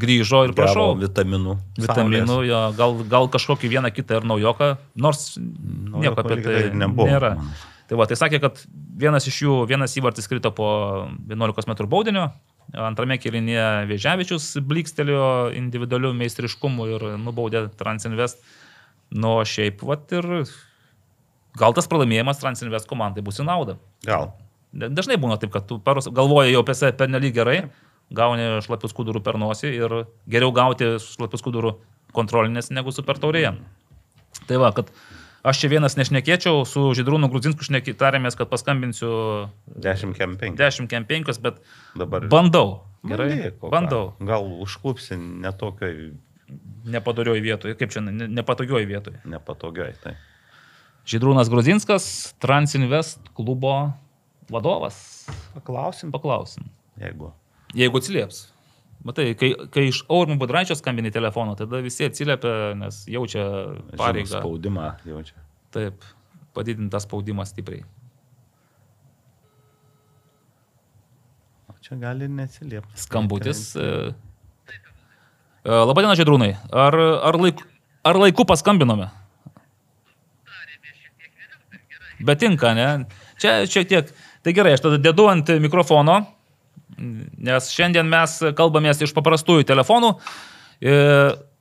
grįžo ir prašau. Gavo vitaminų. Vitaminų, jo, gal, gal kažkokį vieną kitą ir naujoką, nors nieko apie tai ir nebuvo, nėra. man. Tai va, tai sakė, kad vienas iš jų, vienas įvartis krito po 11 m baudinio, antrame kilinėje Vėžiavičius blikstelėjo individualių meistriškumų ir nubaudė Transinvest. Nu, šiaip, va ir gal tas pralaimėjimas Transinvest komandai bus į naudą. Gal. Da- Dažnai būna taip, kad tu paros, galvoji jau apie save pernelyg gerai, gauni šlapius kudurų per nosį ir geriau gauti šlapius kudurų kontrolinės negu super taurėje. Tai va, kad aš čia vienas nešnekėčiau, su Židrūnu Grudzinsku tarėmės, kad paskambinsiu 10 kemping. 10 kem 5, bet Dabar. bandau. Gerai, ką? bandau. Gal užklupsi netokioj Nepadorioj vietoje, kaip čia, ne- nepatogioj vietoje. nepatogioj. Tai. Židrūnas Grudzinskas, Transinvest klubo vadovas. Paklausim, Paklausim. jeigu. Jeigu atsilieps. Matai, kai, kai iš Aurimo Budraičio skambini telefoną, tada visi atsiliepia, nes jaučia pareigą. Spaudimą jaučia. Taip, padidintas spaudimas stipriai. O čia gali neatsiliepti. Skambutis. e, e, Labadiena, Žydrūnai. Ar, ar, laik, ar laiku paskambinome? Bet tinka, ne? Čia šiek tiek. Tai gerai, aš tada dedu ant mikrofono, nes šiandien mes kalbamės iš paprastųjų telefonų. E,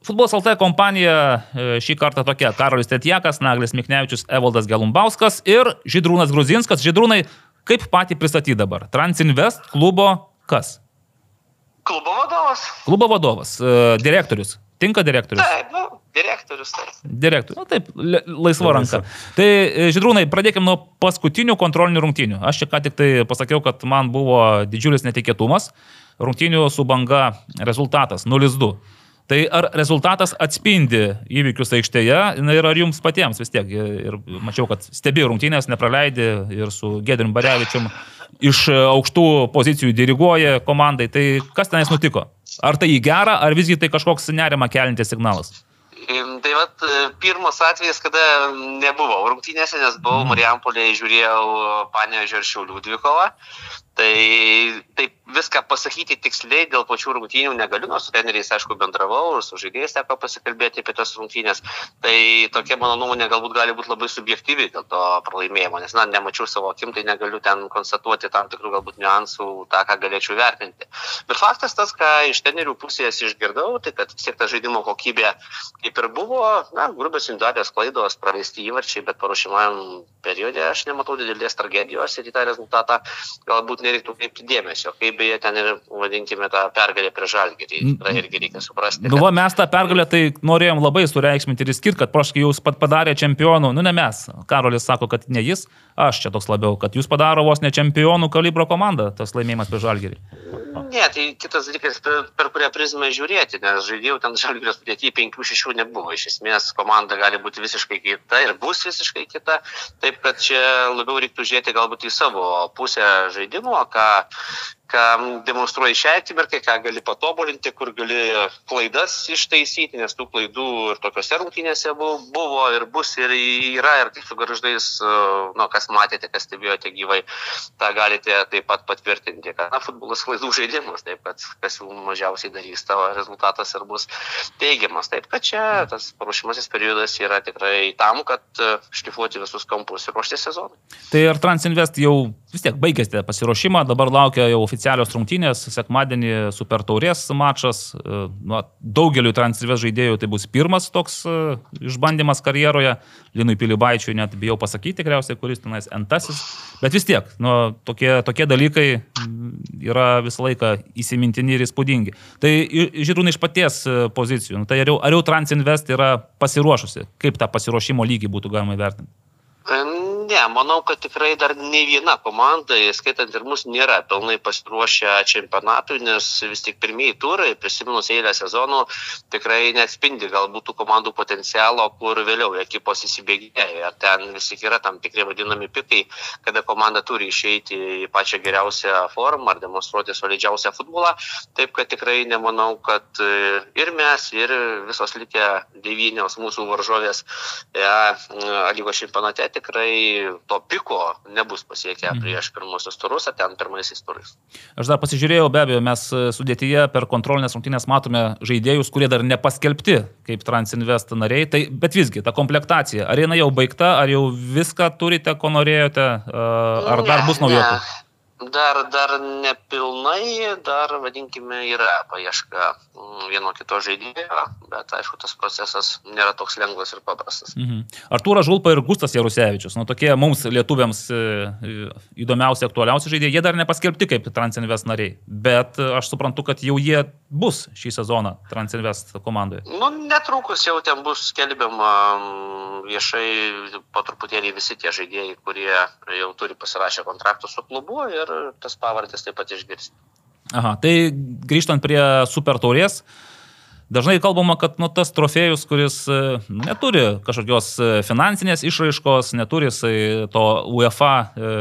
Futbolas LT kompanija e, šį kartą tokia - Karolis Tetjakas, Naglis Miknevičius, Evaldas Gelumbauskas ir Žydrūnas Gruzinskas. Žydrūnai, kaip patį pristatyti dabar? Transinvest klubo kas? Klubo vadovas. Klubo vadovas, e, direktorius. Tinka direktorius? Taip, nu, direktorius. Taip. Direktorius. Na taip, le- laisva ranka. Tai, e, Žydrūnai, pradėkime nuo paskutinių kontrolinių rungtynių. Aš čia ką tik tai pasakiau, kad man buvo didžiulis netikėtumas. Rungtynių su banga rezultatas 0-2. Tai ar rezultatas atspindi įvykius aikštėje na, ir ar jums patiems vis tiek? Ir mačiau, kad stebėjau rungtynės, nepraleidė ir su Gedrim Barevičium iš aukštų pozicijų diriguoja komandai. Tai kas tenais nutiko? Ar tai į gerą, ar visgi tai kažkoks nerima kelintis signalas? Tai vat e, pirmas atvejis, kada nebuvau rungtynėse, nes buvau Mhm. Marijampolėje, žiūrėjau Panevežio ir Šiaulių dvikovą. Tai taip viską pasakyti tiksliai dėl pačių rungtynių negaliu, nors su treneriais, aišku, bendravau ir su žaidėjais teko pasikalbėti apie tas rungtynės. Tai tokia mano nuomonė galbūt gali būti labai subjektyvi dėl to pralaimėjimo, nes, na, nemačiau savo akim, tai negaliu ten konstatuoti tam tikrų galbūt niuansų, tą, ką galėčiau vertinti. Bet faktas tas, ką iš trenerių pusės išgirdau, tai kad vis tiek ta žaidimo kokybė kaip ir buvo, na, grubios individualios klaidos, praleisti įvarčiai, bet paruošimajam periode aš nematau didelės tragedijos ir į tą rezultatą galbūt nereiktų kreipti dėmesio. Kaip beje ten ir, vadinkime, tą pergalę prie žalgirį. Tai irgi reikia suprasti. Nu, va, mes tą pergalę tai norėjom labai sureikšminti ir skirti, kad praškai jūs pat padarė čempionų, nu ne mes. Karolis sako, kad ne jis, aš čia toks labiau, kad jūs padaro vos ne čempionų kalibro komandą, tas laimėjimas prie žalgerį. Ne, tai kitas dalykas, per, per kurią prizmę žiūrėti, nes žaidėjų ten žalgirio sudėti 5-6 nebuvo. Iš esmės komanda gali būti visiškai kita ir bus visiškai kita. Taip, kad čia labiau reiktų žiūrėti galbūt į savo pusę žaidimo, ką ką demonstruoji šią akimirką, ką gali patobulinti, kur gali klaidas ištaisyti, nes tų klaidų ir tokiuose rungtynėse buvo ir bus ir yra, ir kaip su garždais, nu, kas matėte, kas stebėjote gyvai, tą galite taip pat patvirtinti, kad na, futbolas klaidų žaidimas, taip kad kas jų mažiausiai darys, tavo rezultatas ir bus teigiamas. Taip kad čia tas paruošimasis periodas yra tikrai tam, kad šlifuoti visus kampus ir ruošti sezonui. Tai ar Transinvest jau vis tiek baigėte pasiruošimą, dabar laukia jau oficialios rungtynės, sekmadienį super taurės mačas. Nu, daugeliu transrivės žaidėjų tai bus pirmas toks e, išbandymas karjeroje. Linui Pilibaičiui net bijau pasakyti tikriausiai, kuris tenais entasis. Bet vis tiek, nu, tokie, tokie dalykai yra visą laiką įsimintini ir įspūdingi. Tai žiūrėjau iš paties e, pozicijų. Nu, tai ar jau, ar jau Transinvest yra pasiruošusi? Kaip tą pasiruošimo lygį būtų galima įvertinti? Ne, manau, kad tikrai dar ne viena komanda, skaitant ir mus, nėra pilnai pasiruošę čempionatui, nes vis tik pirmieji turai, prisiminus eilę sezonų, tikrai neatspindi galbūt tų komandų potencialo, kur vėliau ekipos įsibėgėja. Ten vis tik yra tam tikri vadinami pikai, kada komanda turi išeiti į pačią geriausią formą ar demonstruoti solidžiausią futbolą. Taip, kad tikrai nemanau, kad ir mes, ir visos likę devynios mūsų varžovės ja, lygos čempionate tikrai to piko nebus pasiekę mhm. prieš pirmosius turus, ar ten pirmaisiais turais. Aš dar pasižiūrėjau, be abejo, mes sudėtyje per kontrolinės rungtynės matome žaidėjus, kurie dar nepaskelbti kaip Transinvest nariai, tai, bet visgi, ta komplektacija, ar jinai jau baigta, ar jau viską turite, ko norėjote, ar dar bus naujokų? Dar, dar nepilnai, dar, vadinkime, yra paieška mm, vieno kito žaidėjo, bet aišku, tas procesas nėra toks lengvas ir paprastas. Mhm. Artūras Žulpa ir Gustas Jarusevičius, nu tokie mums lietuviams e, įdomiausi, aktualiausi žaidėjai, jie dar nepaskelbti kaip Transinvest nariai, bet aš suprantu, kad jau jie bus šį sezoną Transinvest komandoje. Nu, netrukus jau ten bus skelbiama mm, viešai po truputėlį visi tie žaidėjai, kurie jau turi pasirašę kontraktų su klubu. Ir ir tas pavardės taip pat išgirsti. Aha, tai grįžtant prie super taurės, dažnai kalbama, kad nu, tas trofėjus, kuris e, neturi kažkokios e, finansinės išraiškos, neturi to UEFA e,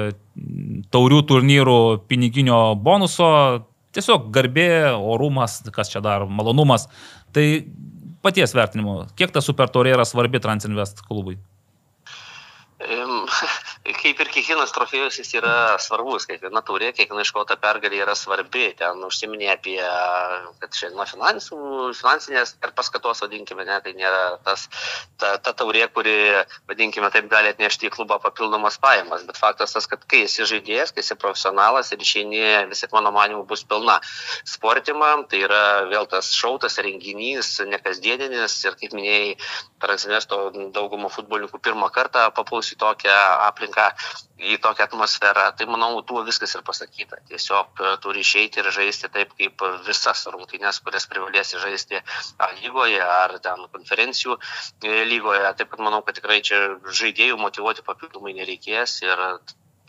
taurių turnyrų piniginio bonuso, tiesiog garbė, orumas, kas čia dar, malonumas. Tai paties vertinimu, kiek ta super taurė yra svarbi Transinvest klubui? <laughs> kaip ir kiekvienas trofėjus jis yra svarbus, kiekviena taurė, kiekviena iškota pergalė yra svarbi. Ten užsiminė apie, kad čia nuo finansų, finansinės ir paskatos, vadinkime, ne, tai nėra tas, ta, ta taurė, kuri, vadinkime, taip gali atnešti į klubą papildomas pajamas. Bet faktas tas, kad kai esi žaidėjas, kai esi profesionalas ir išeini, visi mano manimu bus pilna sportima, tai yra vėl tas šautas renginys, nekasdieninis ir kaip minėjai, per Aksinesto daugumą futbolininkų pirmą kartą papuls į tokią aplinką, į tokią atmosferą. Tai manau, tuo viskas ir pasakyta. Tiesiog e, turi išeiti ir žaisti taip, kaip visas rungtynės, kurias privalės žaisti lygoje ar ten konferencijų e, lygoje. Taip pat manau, kad tikrai čia žaidėjų motivuoti papildomai nereikės ir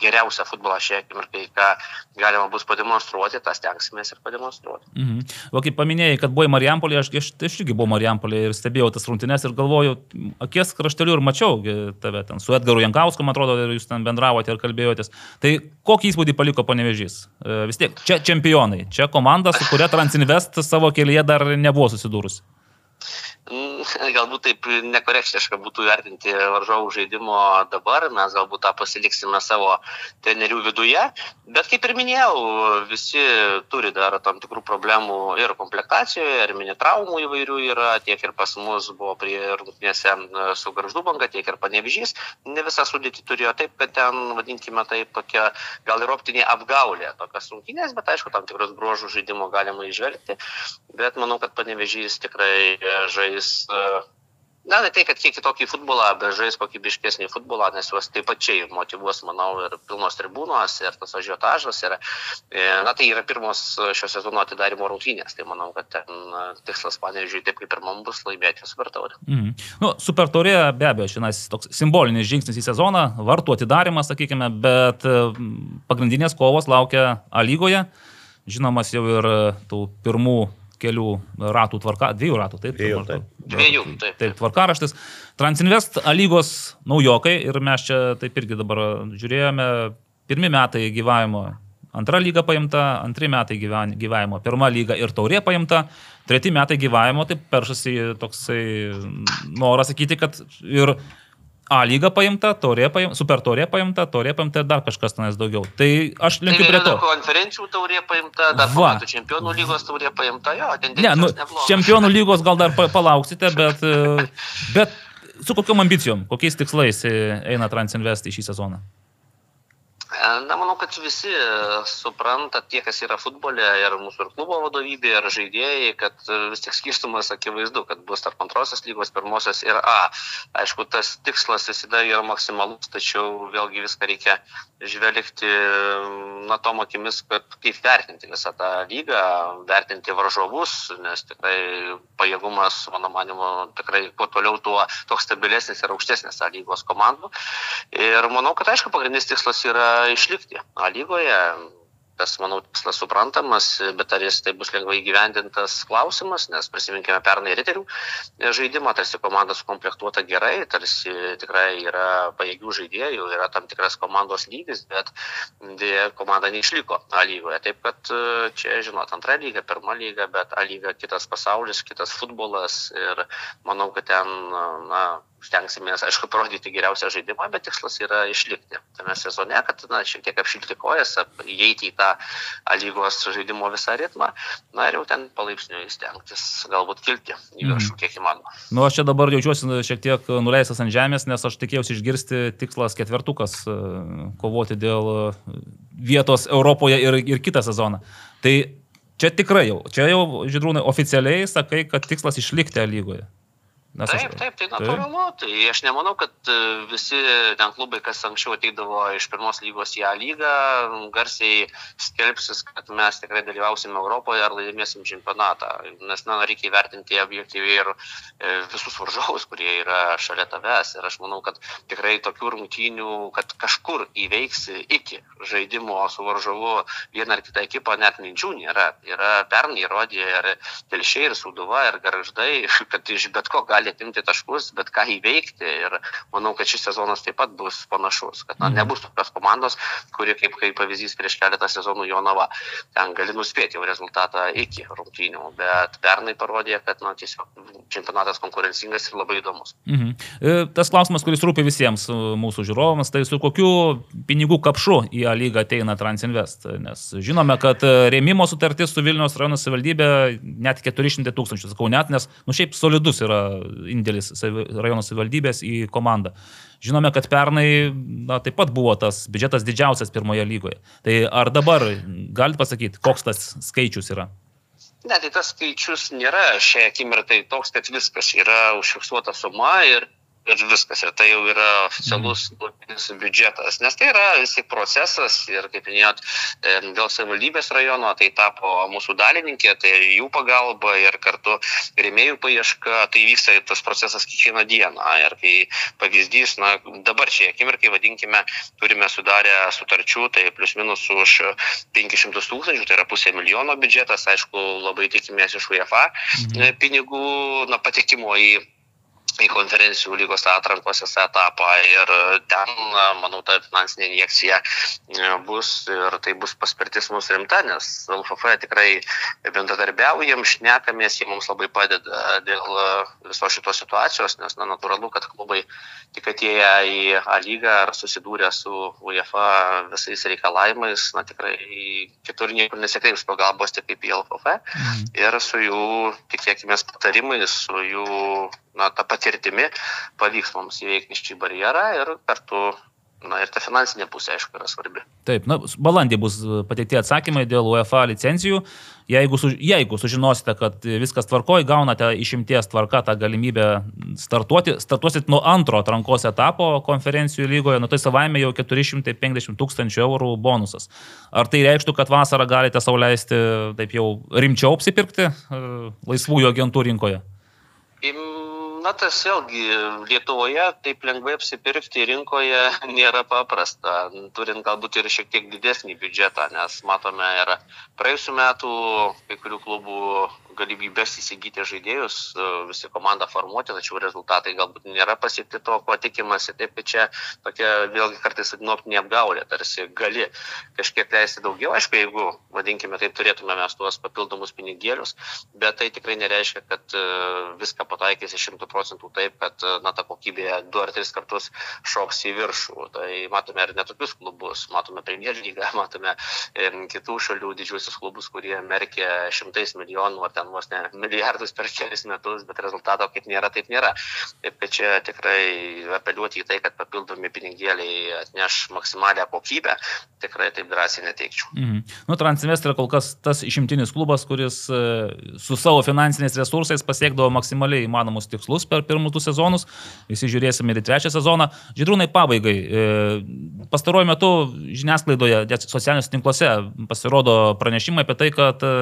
geriausią futbolą šią akimirką, ką galima bus pademonstruoti, tą stengsimės ir pademonstruoti. Mhm. O kaip paminėjai, kad buvai Marijampolė, aš, aš, aš irgi buvau Marijampolė ir stebėjau tas rungtynes ir galvoju, akies krašteliu ir mačiau tave ten su Edgaru Jankausku, man atrodo, ir jūs ten bendravote ir kalbėjotės. Tai kokį įspūdį paliko panevežys? E, vis tiek, čia čempionai, čia komanda, su kuria Transinvest savo kelyje dar nebuvo susidūrusi. Mm, galbūt taip nekorektiška būtų vertinti varžovų žaidimo dabar, mes galbūt tą pasiliksime savo trenerių viduje, bet kaip ir minėjau, visi turi dar tam tikrų problemų ir komplektacijoje, ir mini traumų įvairių yra, tiek ir pas mus buvo prie rungtynėse su Garždu banga, tiek ir panevižys, ne visą sudėtį turėjo taip, kad ten, vadinkime, taip tokia gal ir optinė apgaulė, tokias rungtynės, bet aišku, tam tikrus bruožų žaidimo galima išvelgti, bet manau, kad panevižys tikrai žais žais, na, ne tai, kad kiek kitokį futbolą, bet žais kokybiškesnį futbolą, nes juos taip pačiai motivuos, manau, ir pilnos tribūnos, ir tas ažiotažas. Ir, e, na, tai yra pirmos šio sezono atidarimo rungtynės, tai manau, kad ten tikslas, panežiui, taip kaip ir man bus laimėti Super Taurę. Mm. Nu, super Taurė be abejo, šiandien toks simbolinis žingsnis į sezoną, vartų atidarimas, sakykime, bet pagrindinės kovos laukia A lygoje. Žinomas jau ir tų pirmų kelių ratų tvarka, dviejų ratų, taip? Dviejų, taip. Dviejų, taip. Taip, tvarkaraštis. Transinvest lygos naujokai ir mes čia taip irgi dabar žiūrėjome, pirmi metai gyvavimo antra lyga paimta, antri metai gyvavimo, pirma lyga ir taurė paimta, treti metai gyvavimo, tai peršasi toksai noras sakyti, kad ir A lyga paimta, taurė paimta, super taurė paimta, taurė paimta ir dar kažkas tenais daugiau. Tai aš linkiu Tai prie to. konferencijų taurė paimta, dar Va. čempionų lygos taurė paimta, jo, Ne, tendencijos nu, neblogos. čempionų lygos gal dar pa- <laughs> palauksite, bet, e, bet su kokiom ambicijom, kokiais tikslais e, eina Transinvest į šį sezoną? E, Na, manau, kad visi e, supranta tie, kas yra futbole ir mūsų ir klubo vadovybė, ir žaidėjai, kad e, vis tik skirtumas akivaizdu, kad bus tarp antrosios lygos, pirmosios ir A. Aišku, tas tikslas visada yra maksimalus, tačiau vėlgi viską reikia žvelgti, na, tom akimis, kad kaip vertinti visą tą lygą, vertinti varžovus, nes tikrai pajėgumas, mano manimo, tikrai kuo toliau, tuo toks stabilesnis ir aukštesnis A lygos komandų. Ir manau, kad aišku, pagrindinis tikslas yra išlikti A lygoje. Tas, manau, tikslas suprantamas, bet ar jis tai bus lengvai gyvendintas klausimas, nes prisiminkime pernai riterių žaidimą, tarsi komanda sukomplektuota gerai, tarsi tikrai yra pajėgių žaidėjų, yra tam tikras komandos lygis, bet dėja komanda neišliko A lygoje. Taip kad e, čia, žinot, antra lyga, pirma lyga, bet A lyga kitas pasaulis, kitas futbolas ir manau, kad ten, na, stengsimės, aišku, parodyti geriausią žaidimą, bet tikslas yra išlikti tame sezone, kad, na, šiek tiek apšilti kojas, įeiti į tą lygos žaidimo visą ritmą, na ir jau ten palaipsniui stengtis galbūt kilti į viršų, kiek įmanoma. Nu, aš čia dabar jaučiuosi šiek tiek nuleistas ant žemės, nes aš tikėjausi išgirsti tikslas ketvertukas e, kovoti dėl e, vietos Europoje ir, ir kitą sezoną. Tai čia tikrai jau, čia jau, žydrūnai, oficialiai sakai, kad tikslas išlikti A lygoje. Nes aš- Taip, taip, tai natūralu. Tai aš nemanau, kad e, visi ten klubai, kas anksčiau ateidavo iš pirmos lygos į A lygą, garsiai skelbsis, kad mes tikrai dalyvausime Europoje ar laimėsim čempionatą. Nes, na, reikia įvertinti objektyviai ir e, visus varžovus, kurie yra šalia tavęs. Ir aš manau, kad tikrai tokių rungtynių, kad kažkur įveiksi iki žaidimo su varžovu vieną ar kitą ekipą, net minčių nėra. Yra pernai įrodė ir telšiai, ir sūduva, ir garždai, <laughs> kad iš bet ko gali atimti taškus, bet ką įveikti. Ir manau, kad šis sezonas taip pat bus panašus, kad na, nebus tokios komandos, kuri kaip, kaip pavyzdys prieš keletą sezonų Jonava. Ten gali nuspėti jau rezultatą iki rungtynių, bet pernai parodė, kad na, tiesiog čempionatas konkurencingas ir labai įdomus. Mhm. E, Tas klausimas, kuris rūpi visiems e, mūsų žiūrovams, tai su kokiu pinigų kapšu į A lygą ateina Transinvest. Nes žinome, kad e, rėmimo sutartis su Vilnius rajono savivaldybė net 400 tūkstančių, sakau net, nes, nu šiaip solidus yra indėlis savi- rajono savivaldybės į komandą. Žinome, kad pernai na, taip pat buvo tas biudžetas didžiausias pirmoje lygoje. Tai ar dabar galite pasakyti, koks tas skaičius yra? Ne, tai tas skaičius nėra šią akimirką toks, kad viskas yra užfiksuota suma ir, ir viskas. Ir tai jau yra oficialus galutinis biudžetas. Nes tai yra vis tik procesas ir, kaip minėjot, e, dėl savivaldybės rajono tai tapo mūsų dalininkė, tai jų pagalba ir kartu rėmėjų paieška, tai vyksta tas procesas kiekvieną dieną. Ir kai pavyzdys, na, dabar šiai akimirkai, vadinkime, turime sudarę sutarčių, tai plius minus už 500 tūkstančių, tai yra pusė milijono biudžetas, aišku, labai tikimės iš UEFA mhm. pinigų, na, patekimo į į konferencijų lygos atrankos etapą ir ten, na, manau, ta finansinė injekcija e, bus ir tai bus paspirtis mums rimta, nes LFF tikrai bendradarbiaujam, šnekamės, jie mums labai padeda dėl e, viso šitos situacijos, nes, na, natūralu, kad klubai tik atėję į A lygą ar susidūrę su UEFA visais reikalavimais, na, tikrai kitur niekur nesikreips pagalbos tik kaip į LFF Mhm. ir su jų, tikėkime, patarimais, su jų na, ta patirtimi pavyks mums įveikti šį barjerą ir kartu, na ir ta finansinė pusė, aišku, yra svarbi. Taip, na, balandį bus pateikti atsakymai dėl UEFA licencijų. Jeigu, su, jeigu sužinosite, kad viskas tvarkoja, gaunate išimties tvarka tą galimybę startuoti, startuosit nuo antro atrankos etapo konferencijų lygoje, nu tai savaime jau 450 tūkstančių eurų bonusas. Ar tai reikštų, kad vasarą galite sauliaisti taip jau rimčiau apsipirkti e, laisvųjų agentų rinkoje? Im- Na, tas vėlgi Lietuvoje taip lengvai apsipirkti rinkoje <laughs> nėra paprasta, turint galbūt ir šiek tiek didesnį biudžetą, nes matome ir praėjusiu metu kai kurių klubų galimybės įsigyti žaidėjus, e, visi komandą formuoti, tačiau rezultatai galbūt nėra pasiekti to, ko tikimasi. Taip, kad čia tokia vėlgi kartais adinoptinė apgaulė, tarsi gali kažkiek leisti daugiau, aišku, jeigu, vadinkime, taip turėtume mes tuos papildomus pinigėlius, bet tai tikrai nereiškia, kad e, viską pataikysi šimtų procentų taip, kad e, na, ta kokybė du ar tris kartus šoks į viršų. Tai matome ir netokius klubus, matome Premier lygą, <laughs> matome kitų šalių didžiuosius klubus, kurie merkia šimtais milijonų ar ten vos ne milijardus per kelias metus, bet rezultato kaip nėra, taip nėra. Taip kad čia tikrai apeliuoti į tai, kad papildomi pinigėliai atneš maksimalią kokybę, tikrai taip drąsiai neteikčiau. Mhm. Nu, Transinvest yra kol kas tas išimtinis klubas, kuris e, su savo finansiniais resursais pasiekdavo maksimaliai įmanomus tikslus per pirmus du sezonus. Visi žiūrėsime ir į trečią sezoną. Žydrūnai pabaigai. E, pastaruoju metu žiniasklaidoje, socialiniuose tinkluose pasirodo pranešimai apie tai, kad e,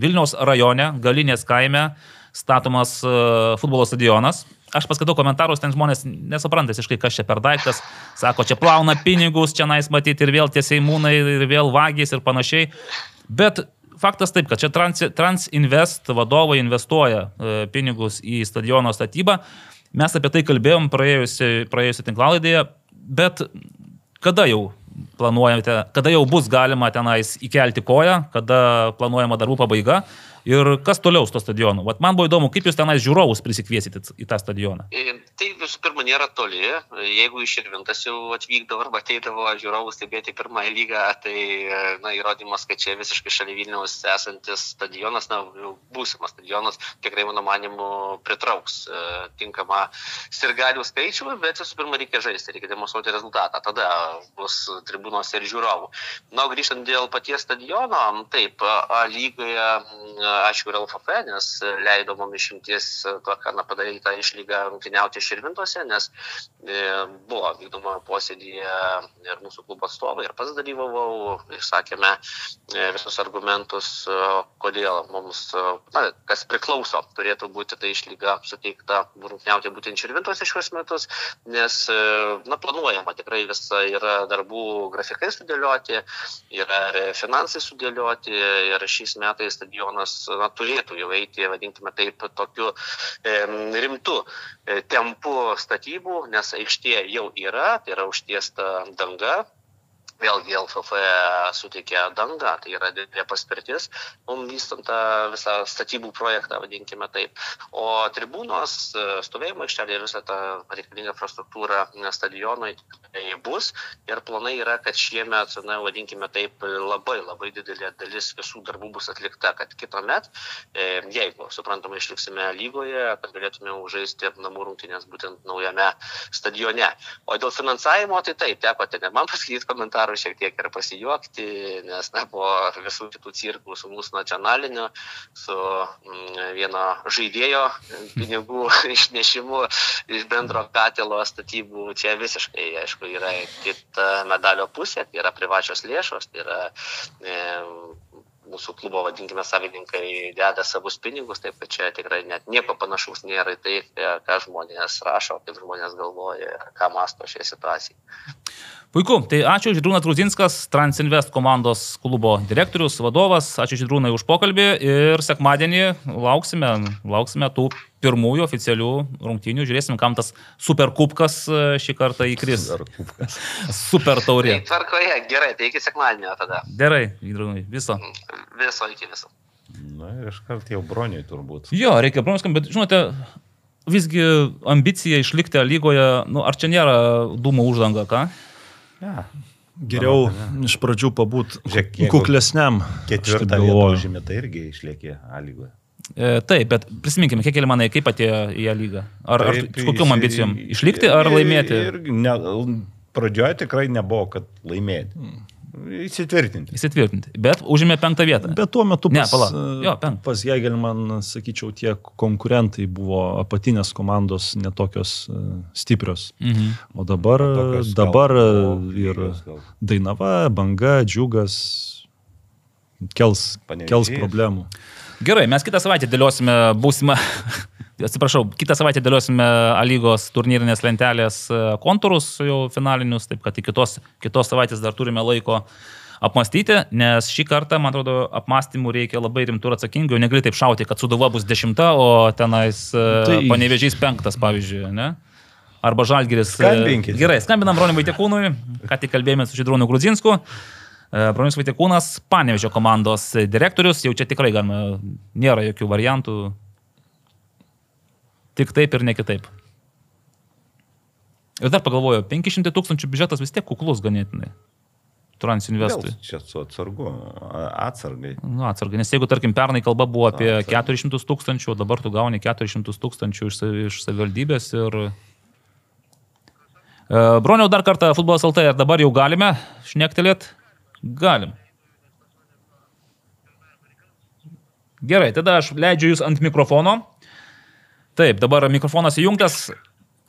Vilniaus rajone, Galinės kaime, statomas e, futbolo stadionas. Aš paskaitau komentarus, ten žmonės nesupranta visiškai, kas čia per daiktas. Sako, čia plauna pinigus, čia nais matyti ir vėl tie seimūnai, ir vėl vagys ir panašiai. Bet faktas taip, kad čia Transinvest trans vadovai investuoja e, pinigus į stadiono statybą. Mes apie tai kalbėjom praėjusią tinklalaidėje, bet kada jau planuojate, kada jau bus galima tenais įkelti koją, kada planuojama darbų pabaiga Ir kas toliau su to stadionu? Vat man buvo įdomu, kaip jūs tenais žiūrovus prisikviesit į tą stadioną. E, tai visų pirma nėra toli. Jeigu iš Irvintas jau atvykdavo arba ateidavo žiūrovus stebėti pirmąją lygą, tai na, įrodymas, kad čia visiškai šalia Vilniaus esantis stadionas, na, būsimas stadionas, tikrai mano manimu pritrauks e, tinkamą sirgalių skaičių, bet visų pirma reikia žaisti, reikia demonstruoti rezultatą. Tada bus tribūnos ir žiūrovų. Na, grįžtant dėl paties stadiono, taip, A lygoje ačiū ir LFF, nes leido mums išimties na, padarytą išlygą rungtyniauti širvintose, nes e, buvo vykdoma posėdėje ir mūsų klubo atstovai, ir pats dalyvavau, išsakėme e, visus argumentus, kodėl mums, na, kas priklauso, turėtų būti ta išlyga suteikta rungtyniauti būtent širvintose šiuos metus, nes, e, na, planuojama tikrai visa yra darbų grafikai sudėlioti, yra finansai sudėlioti ir šiais metais stadionas na, turėtų jau eiti, vadinkime taip, tokiu e, rimtu e, tempu statybų, nes aikštė jau yra, tai yra užtiesta danga, vėlgi LFF suteikė dangą, tai yra didelė paspirtis, mums vystant tą visą statybų projektą, vadinkime taip. O tribūnos, stovėjimo aikštelė ir visą tą reikalingą infrastruktūrą stadionui tai bus. Ir planai yra, kad šiemet, na, vadinkime taip, labai labai didelė dalis visų darbų bus atlikta, kad kitomet, e, jeigu, suprantama, išliksime lygoje, kad galėtume užžaisti namų rungtynės būtent naujame stadione. O dėl finansavimo, tai taip, teko ten man pasakyti komentarą gero šiek tiek ir pasijuokti, nes na, po visų kitų cirkų su mūsų nacionaliniu, su mm, vieno žaidėjo pinigų <laughs> išnešimu iš bendro katilo statybų, čia visiškai, aišku, yra kita medalio pusė, tai yra privačios lėšos, tai yra e, mūsų klubo, vadinkime, savininkai deda savus pinigus, taip kad čia tikrai net nieko panašaus nėra į tai, ką žmonės rašo, kaip žmonės galvoja, ką masto šioje situacijoje. Puiku, tai ačiū Židrūnas Gruzinskas, Transinvest komandos klubo direktorius, vadovas, ačiū Židrūnai už pokalbį ir sekmadienį lauksime, lauksime tų pirmųjų oficialių rungtynių, žiūrėsim, kam tas superkupkas e, šį kartą įkris. Superkupkas. <laughs> Super taurė. Tai tvarkoje, gerai, tai iki sekmadienio tada. Gerai, Židrūnai, viso. Viso, iki viso. Na ir iškart jau broniui turbūt. Jo, reikia broniui, bet žinote, visgi ambicija išlikti lygoje, nu, ar čia nėra dūmų uždanga, ką? Ja. Geriau Manau, iš pradžių pabūt Žiūrėk, jeigu kuklesniam. Ketvirtą vietą užėmė, tai irgi išliekė A lygoje. E, taip, bet prisiminkime, kiek manai, kaip atėjo į ją lygą. Ar, ar Taip, su kokiam ambicijom? Išlikti ar laimėti? Ir ne, pradžioje tikrai nebuvo, kad laimėti. Įsitvirtinti. Įsitvirtinti. Bet užėmė penktą vietą. Bet tuo metu Ne, pas, pala. e, Jo, penkt. pas Jėgelį, man sakyčiau, tie konkurentai buvo apatinės komandos netokios e, stiprios. Mhm. O dabar, Tokios gal dabar e, buvo ir gal. Dainava, Banga, Džiugas kels, Panevėžys. kels problemų. Gerai, mes kitą savaitę dėliosime būsimą, atsiprašau, kitą savaitę dėliosime lygos turnyrinės lentelės e, kontūrus jau finalinius, taip kad iki kitos, kitos savaitės dar turime laiko apmastyti, nes šį kartą, man atrodo, apmastymų reikia labai rimtų ir atsakingų, negali taip šauti, kad Suduva bus dešimta, o tenais tai... Tai- panevežys penktas, pavyzdžiui, ne? Arba Žalgiris. e, Skambinkit. Gerai, skambinam Broniui Vaitekūnui, ką tik kalbėjome su Židrūnu Grudzinsku. E, Bronius Vaitekūnas, Panevežio komandos direktorius, jau čia tikrai galima, nėra jokių variantų. Tik taip ir ne kitaip. Ir dar pagalvoju, 500 tūkstančių biudžetas vis tiek kuklus ganėtinai. Transinvestui. Vėl Čia su atsargu, atsargai. Nu, atsargai, nes jeigu, tarkim, pernai kalba buvo apie Atsargai. 400 tūkstančių, o dabar tu gauni 400 tūkstančių iš, iš savivaldybės ir... E, Broniau, dar kartą futbolas LT, ar dabar jau galime šnektelėt? Galim. Gerai, tada aš leidžiu jūs ant mikrofono. Taip, dabar mikrofonas įjungtas.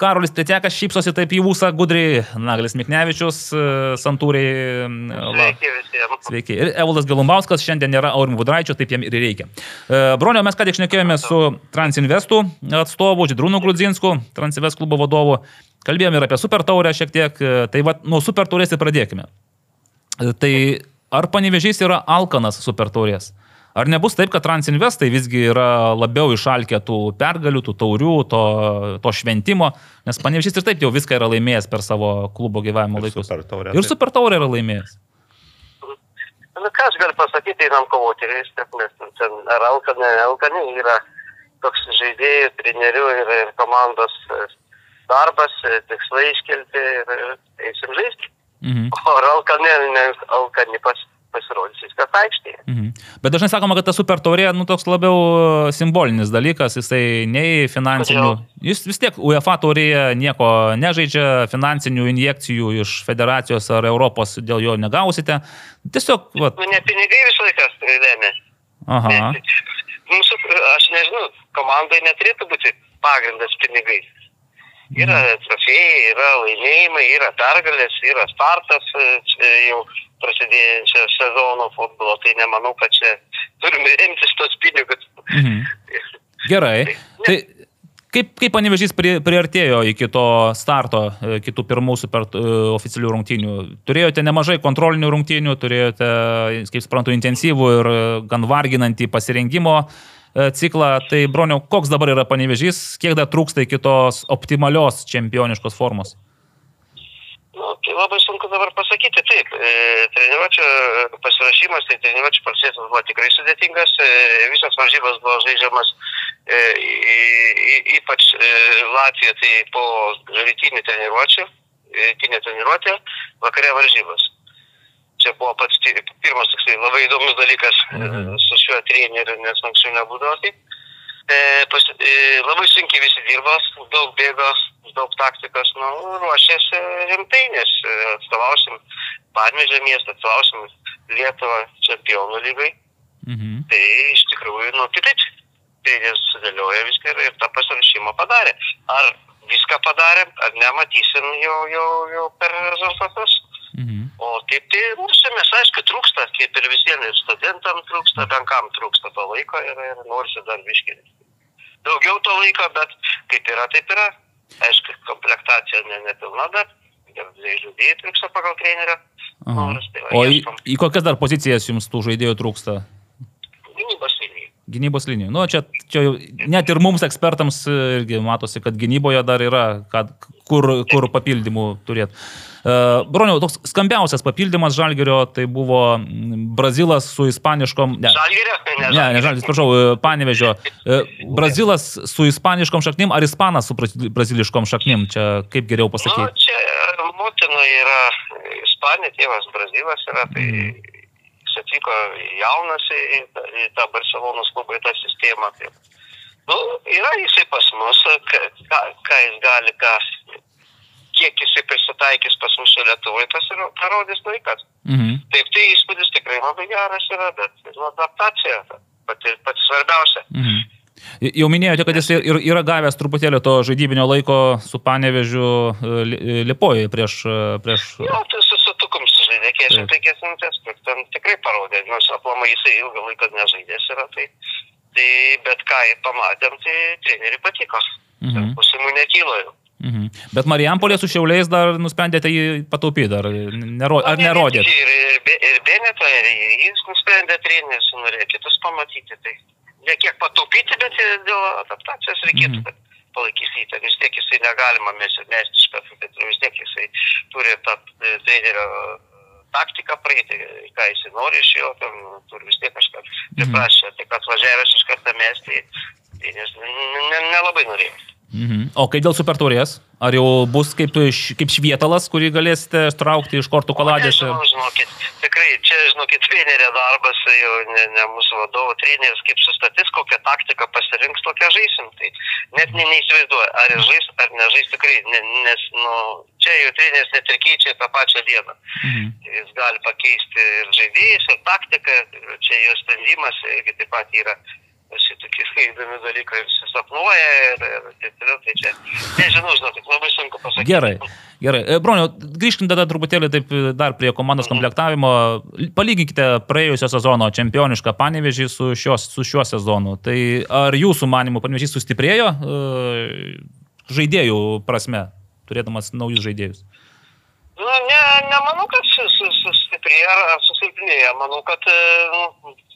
Karolis Tretekas šypsosi taip į ūsą gudriai, Naglis Miknevičius, e, Santūriai. Sveiki visiems. Sveiki. Ir Evaldas Galumbauskas šiandien nėra Aurimų Budraičio, taip jam ir reikia. E, Bronio, mes ką tik šnekėjome su Transinvestų atstovu, Židrūnu Grudzinsku, Transinvest klubo vadovu. Kalbėjome ir apie Super Taurę šiek tiek. e, Tai va, nuo Super Taurės ir pradėkime. Tai ar panevežys yra Alkanas Super Taurės? Ar nebus taip, kad Transinvestai visgi yra labiau išalkę tų pergalių, tų taurių, to, to šventimo, nes panevežys ir taip jau viską yra laimėjęs per savo klubo gyvavimo Ir laikus. Super Taurę Ir. Super Taurė yra laimėjęs. Nu, ką aš galiu pasakyti, einam kovoti, reiškia, nes ten ar alkanė, alkanė yra toks žaidėjų, trenerių ir, ir komandos e, darbas, e, tikslai iškelti ir, ir eisim žaisti. Mhm. O ar alkanė, ne alkanė pas, pasirodys viskas aikštėje. Mhm. Bet dažnai sakoma, kad ta super taurė, nu, toks labiau e, simbolinis dalykas, jisai nei finansinių. Kodėl? Jis vis tiek UEFA taurėje nieko nežaidžia, finansinių injekcijų iš federacijos ar Europos dėl jo negausite. Tiesiog, va, Nu, ne pinigai visą laiką lėmė. aha. Mūsų, aš nežinau, komandai neturėtų būti pagrindas pinigais. Yra trofėjai, yra laimėjimai, yra pergalės, yra startas e, čia jau prasidėjančio sezono futbolo, tai nemanau, kad čia turime remtis tos pinigus. Mhm. Gerai. Tai kaip, kaip panevežys pri, priartėjo iki to starto, e, kitų pirmų super e, oficialių rungtynių? Turėjote nemažai kontrolinių rungtynių, turėjote, kaip suprantu, intensyvų ir e, gan varginantį pasirengimo ciklą. Tai, broniau, koks dabar yra panevežys, kiek dar trūksta iki tos optimalios čempioniškos formos? Nu, tai labai sunku dabar pasakyti. Taip, e, treniruočio pasirašymas, tai treniruočio procesas buvo tikrai sudėtingas. E, visos varžybos buvo žaidžiamas e, ypač Latvija, tai po rytinį treniruočio, rytinė treniruotė, vakare varžybos. Čia buvo pats pirmas toksai labai įdomus dalykas mhm. su šiuo treneriu, nes anksčiau nebūdavo taip. E, pas, e, labai sunkiai visi dirbo, daug bėgo, daug taktikos, nu, ruošėsi rimtai, nes e, atstovausim Padmežę miestą, atstovausim Lietuvą čempionų lygai. Mhm. Tai iš tikrųjų, nu, kitaip. Treneris sudėlioja viską ir, ir tą pasirašymą padarė. Ar viską padarė, ar nematysim jau, jau, jau per rezultatus. Mhm. O taip tai ruošiamės, aišku, trūksta, kaip ir visiems, ir studentam trūksta, benkam trūksta to laiko ir, ir norisi dar viškinti. Daugiau to laiko, bet kaip yra, taip yra. Aišku, komplektacija ne, nepilna, bet žaidėjai trūksta pagal trenerio. Norus, tai va, O į, į kokias dar pozicijas jums tų žaidėjų trūksta? Gynybos linijų. Gynybos linijų. Nu, čia, čia net ir mums ekspertams irgi matosi, kad gynyboje dar yra, kad, kur, kur papildymų turėti. Broniau, toks skambiausias papildymas Žalgerio tai buvo mm, Brazilas su ispaniškom... Ne, Žalgirio? ne, ne Žalgeris, prašau, e, Panevežio. E, Brazilas su ispaniškom šaknim ar ispanas su braz- braziliškom šaknim? Čia kaip geriau Nu, pasakyti? čia e, motina yra Ispanija, tėvas Brazilas yra, tai jis atvyko jaunas į, į tą Barcelonos klubą, į tą sistemą. Tai, nu, yra jisai pas mus, ką, ką jis gali, ką, kiek jisai prisitaikys pas čia Lietuvoje, tas ir parodys laikas. Mhm. Taip, tai įspūdis tikrai labai geras yra, bet nu, adaptacija pati, pati svarbiausia. Mhm. Jau minėjote, kad jis ir yra gavęs truputėlį to žaidybinio laiko su Panevežiu e, Li- Lipoje prieš... e, prieš... Jo, tai su sutukum sužaidė 45 minutės, ten tikrai parodė, nors aplamai jisai ilgą laiką nežaidęs yra, tai, tai bet ką pamatėm, tai treneriui patiko. Mhm. Pusimų nekylo jau. Mhm. Bet Marijampolė su Šiauliais dar nusprendėte jį pataupyti, ar, nero, ar nerodėt? Ir, ir, ir Beneto, ir jis nusprendė treneris, norėjo kitus pamatyti. Tai ne kiek pataupyti, bet dėl adaptacijos reikėtų, Mhm. kad palaikys. Tai vis tiek jisai negalima mesti iš karto, bet vis tiek jisai turi tą e, trenerio taktiką praeiti, ką jisai nori iš jo, ten turi vis tiek kažką priprašę. Tai kad važiavęs iš karto mesti, tai nes n- n- nelabai norėjo. Mhm. O kai dėl supertaurės? Ar jau bus kaip, kaip švietalas, kurį galėsite traukti iš kortų kaladės? Nežinau, žinokit, tikrai čia, žinokit, trenerio darbas, jau ne, ne mūsų vadovo treneris, kaip sustatys, kokią taktiką pasirinks, tokią žaisim. Tai net ne, neįsivaizduoju, ar žais, ar nežais tikrai, ne, nes, nu, čia jau treneris net ir keičia tą pačią dieną. Mhm. Jis gali pakeisti ir žaidėjus, ir taktiką, ir čia jo sprendimas, irgi taip pat yra. Šitokie įdomi dalykai ir susapnuoja ir, ir taip toliau. Tai čia, nežinau, žinokit, labai sunku pasakyti. Gerai, gerai. Broniau, grįžkim tada truputėlį taip dar prie komandos komplektavimo. Palyginkite praėjusio sezono čempionišką panevežį su, šios, su šiuo sezonu. Tai ar jūsų manimų panevežys sustiprėjo žaidėjų prasme, turėdamas naujus žaidėjus? Nu, ne, nemanau, kad su- su- sustiprėjo ar, susilpnėjo. Manau, kad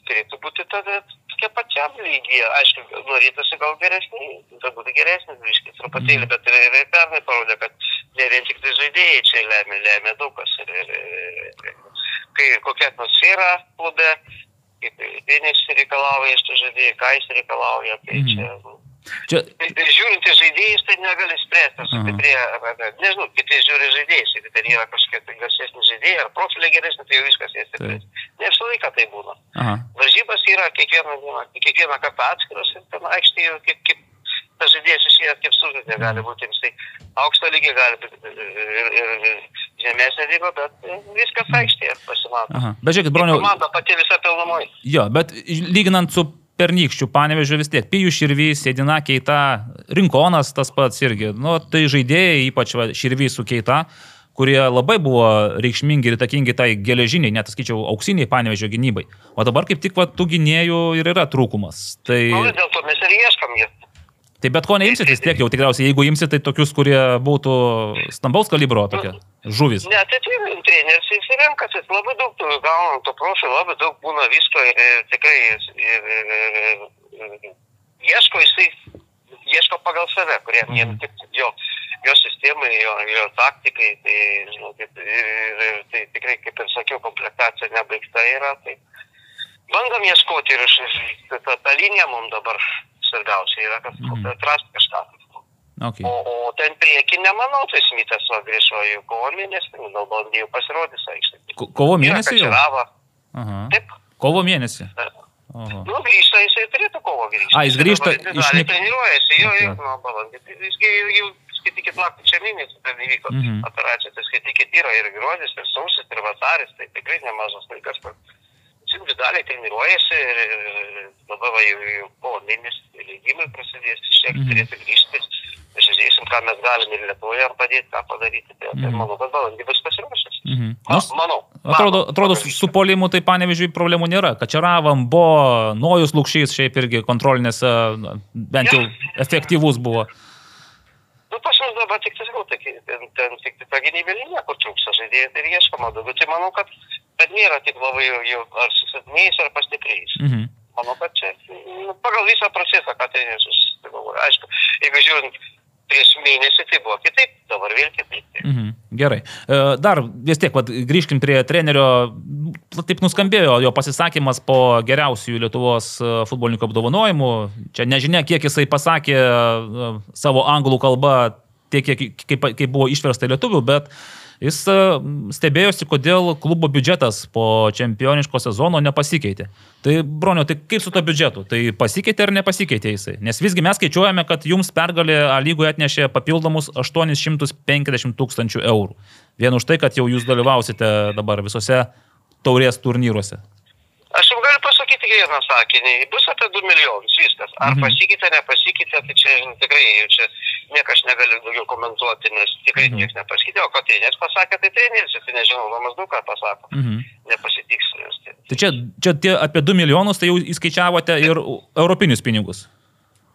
turėtų būti tada tokia pačiam lygyje. Aišku, norėtųsi gal geresnį, galbūt būtų geresnis, biškis, truputėlį, bet ir, ir, pernai parodė, kad ne vien tik tai žaidėjai čia lemia, lemia daug kas. Ir, ir, ir, ir, kai kokia atmosfera klube, kaip treneris reikalauja iš tų žaidėjų, ką jis reikalauja, tai Mhm. čia... nu, Čia, Tai tai žiūrint į žaidėjus, tai negali spręsti, ar, ar, ar, nežinau, kiti žiūri žaidėjus, jeigu ten yra kažkokie tai garsesni žaidėjai, ar profiliai geresni, tai jau viskas jie stiprės. Ne visą laiką tai būna. aha. Varžybos yra kiekvieną kiekvieną kartą atskiros ir ten aikštėje kaip, kaip tas žaidėjas išėjęs kaip sužaidė, gali būti jisai aukšto lygio, gali būti ir, ir, ir, žemesnė lygo, bet e, viskas aikštėje pasimato. aha. Bet žiūrėkit, Broniau, Komanda pati visa pilnumoje. jo, bet lyginant su pernykščių panevežiu vis tiek, Pijų Širvys, Sėdina Keita, Rinkonas tas pats irgi, nu, tai žaidėjai, ypač va, Širvys su Keita, kurie labai buvo reikšmingi ir takingi tai geležiniai, net sakyčiau, auksiniai panevežio gynybai. O dabar kaip tik va, tų gynėjų ir yra trūkumas. Tai, Nu, dėl to mes ir ieškam jų. tai bet ko neimsit vis tiek jau tikriausiai, jeigu imsit, tai tokius, kurie būtų stambaus kalibro tokie žuvis. Ne, tai tai treneris jis ir renkasi, labai daug tų gaunam to profilio, labai daug būna visko ir, ir tikrai ir, ir, ir, ir, ieško jisai, ieško pagal save, kurie Mhm. jam tiktų jo, jo sistemai, jo, jo taktikai, tai, žinau, kaip, ir, ir, tai tikrai, kaip ir sakiau, komplektacija nebaigta yra, tai bandom ieškoti ir iš- ta, ta linija mums dabar svarbiausia yra, kad Mhm. atrasti kažką. Okay. O, o ten prieki nemanau, tai Smithas grįžo į kovo mėnesį, nu, galbūt jau pasirodys aikštė. Ko- Kovo mėnesį. Aha. Taip. Kovo mėnesį. Oho. Nu, grįžta, jisai turėtų kovo grįžti. A, jis grįžta iš Nik- treniruojasi, jo, Okay. nuo balandį. Tai Visgi jau, skaitykit lapkričio mėnesį, ten įvyko Mhm. operacija, tai skaitykit yra ir gruodis, ir sausis, ir vasaris, tai tikrai nemažas laikas, individualiai treniruojasi ir, dabar jau, kovo mėnesį leidimai prasidės, šiek Mhm. tiek turėtų grįžti. Žiūrėsim, ką mes galim ir Lietuvoje padėti, ką padaryti. Tai, tai Mhm. manau, kad balandį bus pasiruošęs. Mhm. Ma, Nors- manau. Atrodo, manau, atrodo su, su polimu tai panevežiui problemų nėra. Kačeravam, buvo, Nojus Lukšys šiaip irgi kontrolinėse na, bent jau efektyvus buvo. Nu, pas mus dabar tik tai, ten, ten tik tai ta gynybė linija, kur trūksta žaidėjai ir ieškoma daugiau. Tai manau, kad, kad nėra tik labai jau, jau ar susilpnėjus, ar pastiprėjus. Mhm. Manau, kad čia nu, pagal visą procesą, ką tai nesusigalvoja. Aišku, jeigu žiūrint prieš mėnesį, tai buvo kitaip, dabar vėl kitaip. Mhm. Gerai. E, Dar vis tiek, vat, grįžkim prie trenerio. Taip nuskambėjo jo pasisakymas po geriausių Lietuvos e, futbolininkų apdovanojimų. Čia nežinia, kiek jisai pasakė e, savo anglų kalbą, tiek, kiek, kaip, kaip buvo išversta lietuvių, bet jis e, stebėjosi, kodėl klubo biudžetas po čempioniško sezono nepasikeitė. Tai, Bronio, tai kaip su to biudžetu? Tai pasikeitė ar nepasikeitė jisai? Nes visgi mes skaičiuojame, kad jums pergalė lygoje atnešė papildomus 850 tūkstančių eurų. Vien už tai, kad jau jūs dalyvausite dabar visose taurės turnyruose. Aš jums galiu pasakyti vieną sakinį. Bus apie 2 milijonus, viskas. Ar Mhm. pasikeitė, nepasikeitė, tai čia žinai, tikrai čia niekas negali daugiau komentuoti, nes tikrai Mhm. niekas nepasikeitė. O ką treneris pasakė, tai treneris, tai nežinau, Romas daug ką pasako. Mhm. Nepasitiks. Tai. Tai čia, čia tie apie 2 milijonus, tai jau įskaičiavote ir europinius pinigus.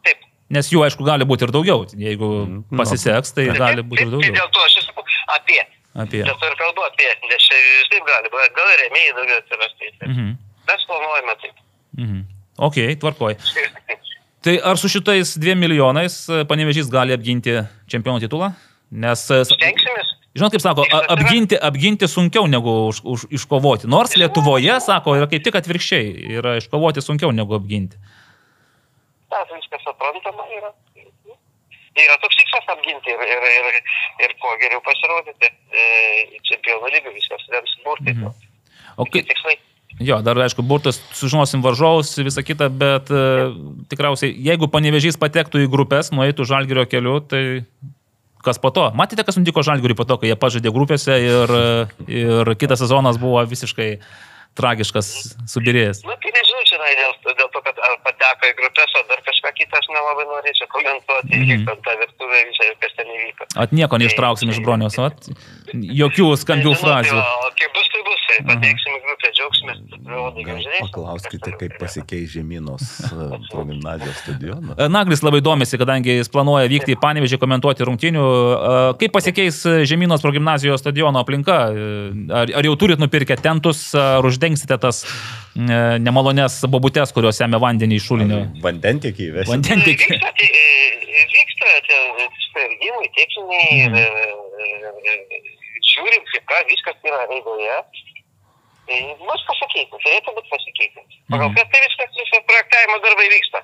Taip. Nes jų, aišku, gali būti ir daugiau. Jeigu Mhm. pasiseks, tai gali būti ir Tai daugiau. dėl to aš sakau apie. Apie. Dėl to ir kalbu apie, nes čia vis taip gali gal remėjai daugiau atsirasti. Mhm. Mes planuojame taip. Mhm. Ok, tvarkoj. Tai ar su šitais dviem milijonais e, panevežys gali apginti čempionų titulą? Nes, e, Stengsimės. žinot, kaip sako, apginti, apginti sunkiau negu už, už, iškovoti. Nors Lietuvoje, sako, yra kaip tik atvirkščiai. Yra iškovoti sunkiau negu apginti. Tas viskas suprantama yra. Yra toks tikslas apginti ir, ir, ir, ir kuo geriau pasirodyti. E, čempionų lygų viskas lems burtai. Mhm. O kai, Tikslai. Jo, dar aišku, burtas, sužinosim varžovus, visą kitą, bet e, tikriausiai, jeigu panevežys patektų į grupės, nueitų žalgerio keliu, tai kas po to? Matėte, kas nutiko žalgeriui po to, kai jie pažaidė grupėse ir, e, ir kitas sezonas buvo visiškai tragiškas, subirėjęs. Na, tai nežinau, čia dėl, dėl to, kad pateko į grupės, ar dar kažką kitą, aš nelabai norėčiau komentuoti, mhm. ten tą virtuvę visą ir kas ten įvyko. At nieko neištrauksim iš bronios, at jokių skambių Nežinau, frazių. Tai, o kaip bus, tai bus, tai pateiksim grupę, džiaugsimės. Paklauskite, kaip pasikeis žemynos e, progymnazijos stadionas. <laughs> E, Naglis labai domisi, kadangi jis planuoja vykti į Panevežį komentuoti rungtinių. E, Kaip pasikeis Žemynos progymnazijos stadiono aplinka? Ar, ar jau turit nupirkę tentus, ar uždengsite tas nemalonės bobutes, kurios semia vandenį iš šulinio? Vandentiekį įvesti. Vandentikį. Vyksta, tai, vyksta tie sprendimai, techniniai, Mhm. Žiūrim, kaip ką, viskas yra eigoje. Tai bus pasikeitę, turėtų būti pasikeitę. Pagal Mhm. kas tai viskas, viskas projektavimo darbai vyksta.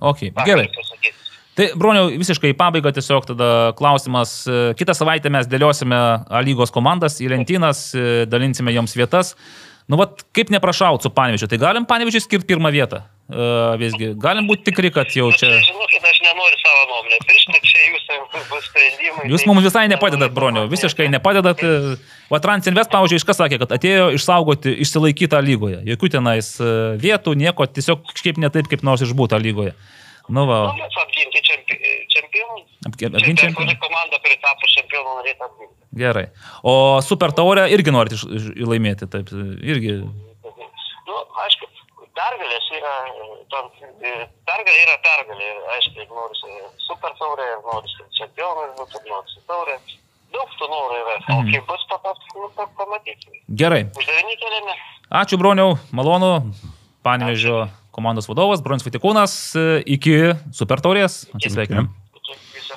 Ok, Va, gerai. pasakyti. Tai, broniau, visiškai į pabaigą tiesiog tada klausimas. E, Kitą savaitę mes dėliosime A lygos komandas į lentynas, e, dalinsime joms vietas. Nu, vat, kaip neprašaut su Panevežiu, tai galim Panevežiu skirti pirmą vietą. E, visgi, galim būti tikri, kad jau Nu, čia... tai žinokit, aš nenoriu savo nuomonę. Piršti čia jūsų bus sprendimai. Jūs mums visai nepadedat, komentuoti. visiškai nepadedat. Va, Transinvest, pavyzdžiui, iškas sakė, kad atėjo išsaugoti, išsilaikytą lygoje. Jokių tenais e, vietų, nieko, tiesiog kažkaip ne taip, kaip nors išbūta lygoje. Nu, va, Nu, mes apginti čempi- čempionų. apginti. kuri komanda pritapo čempionų norėtų apginti. Gerai. O super taurę irgi norit iš, iš, laimėti, taip, irgi. Nu, aišku, pergalės yra, tam, pergalė yra pergalė. Ir, Aišku, ir norisi super taurė, ir norisi čempionas būti, ir norisi taurė. Daug tų norų yra. O Mhm. kaip bus patas, nu, pa- pamatysime. Gerai. Uždavinį keliame. Ačiū, broniau, malonu. Panevežio komandos vadovas, Bronis Vitikūnas, e, iki super taurės. Atsisveikinam. Viso.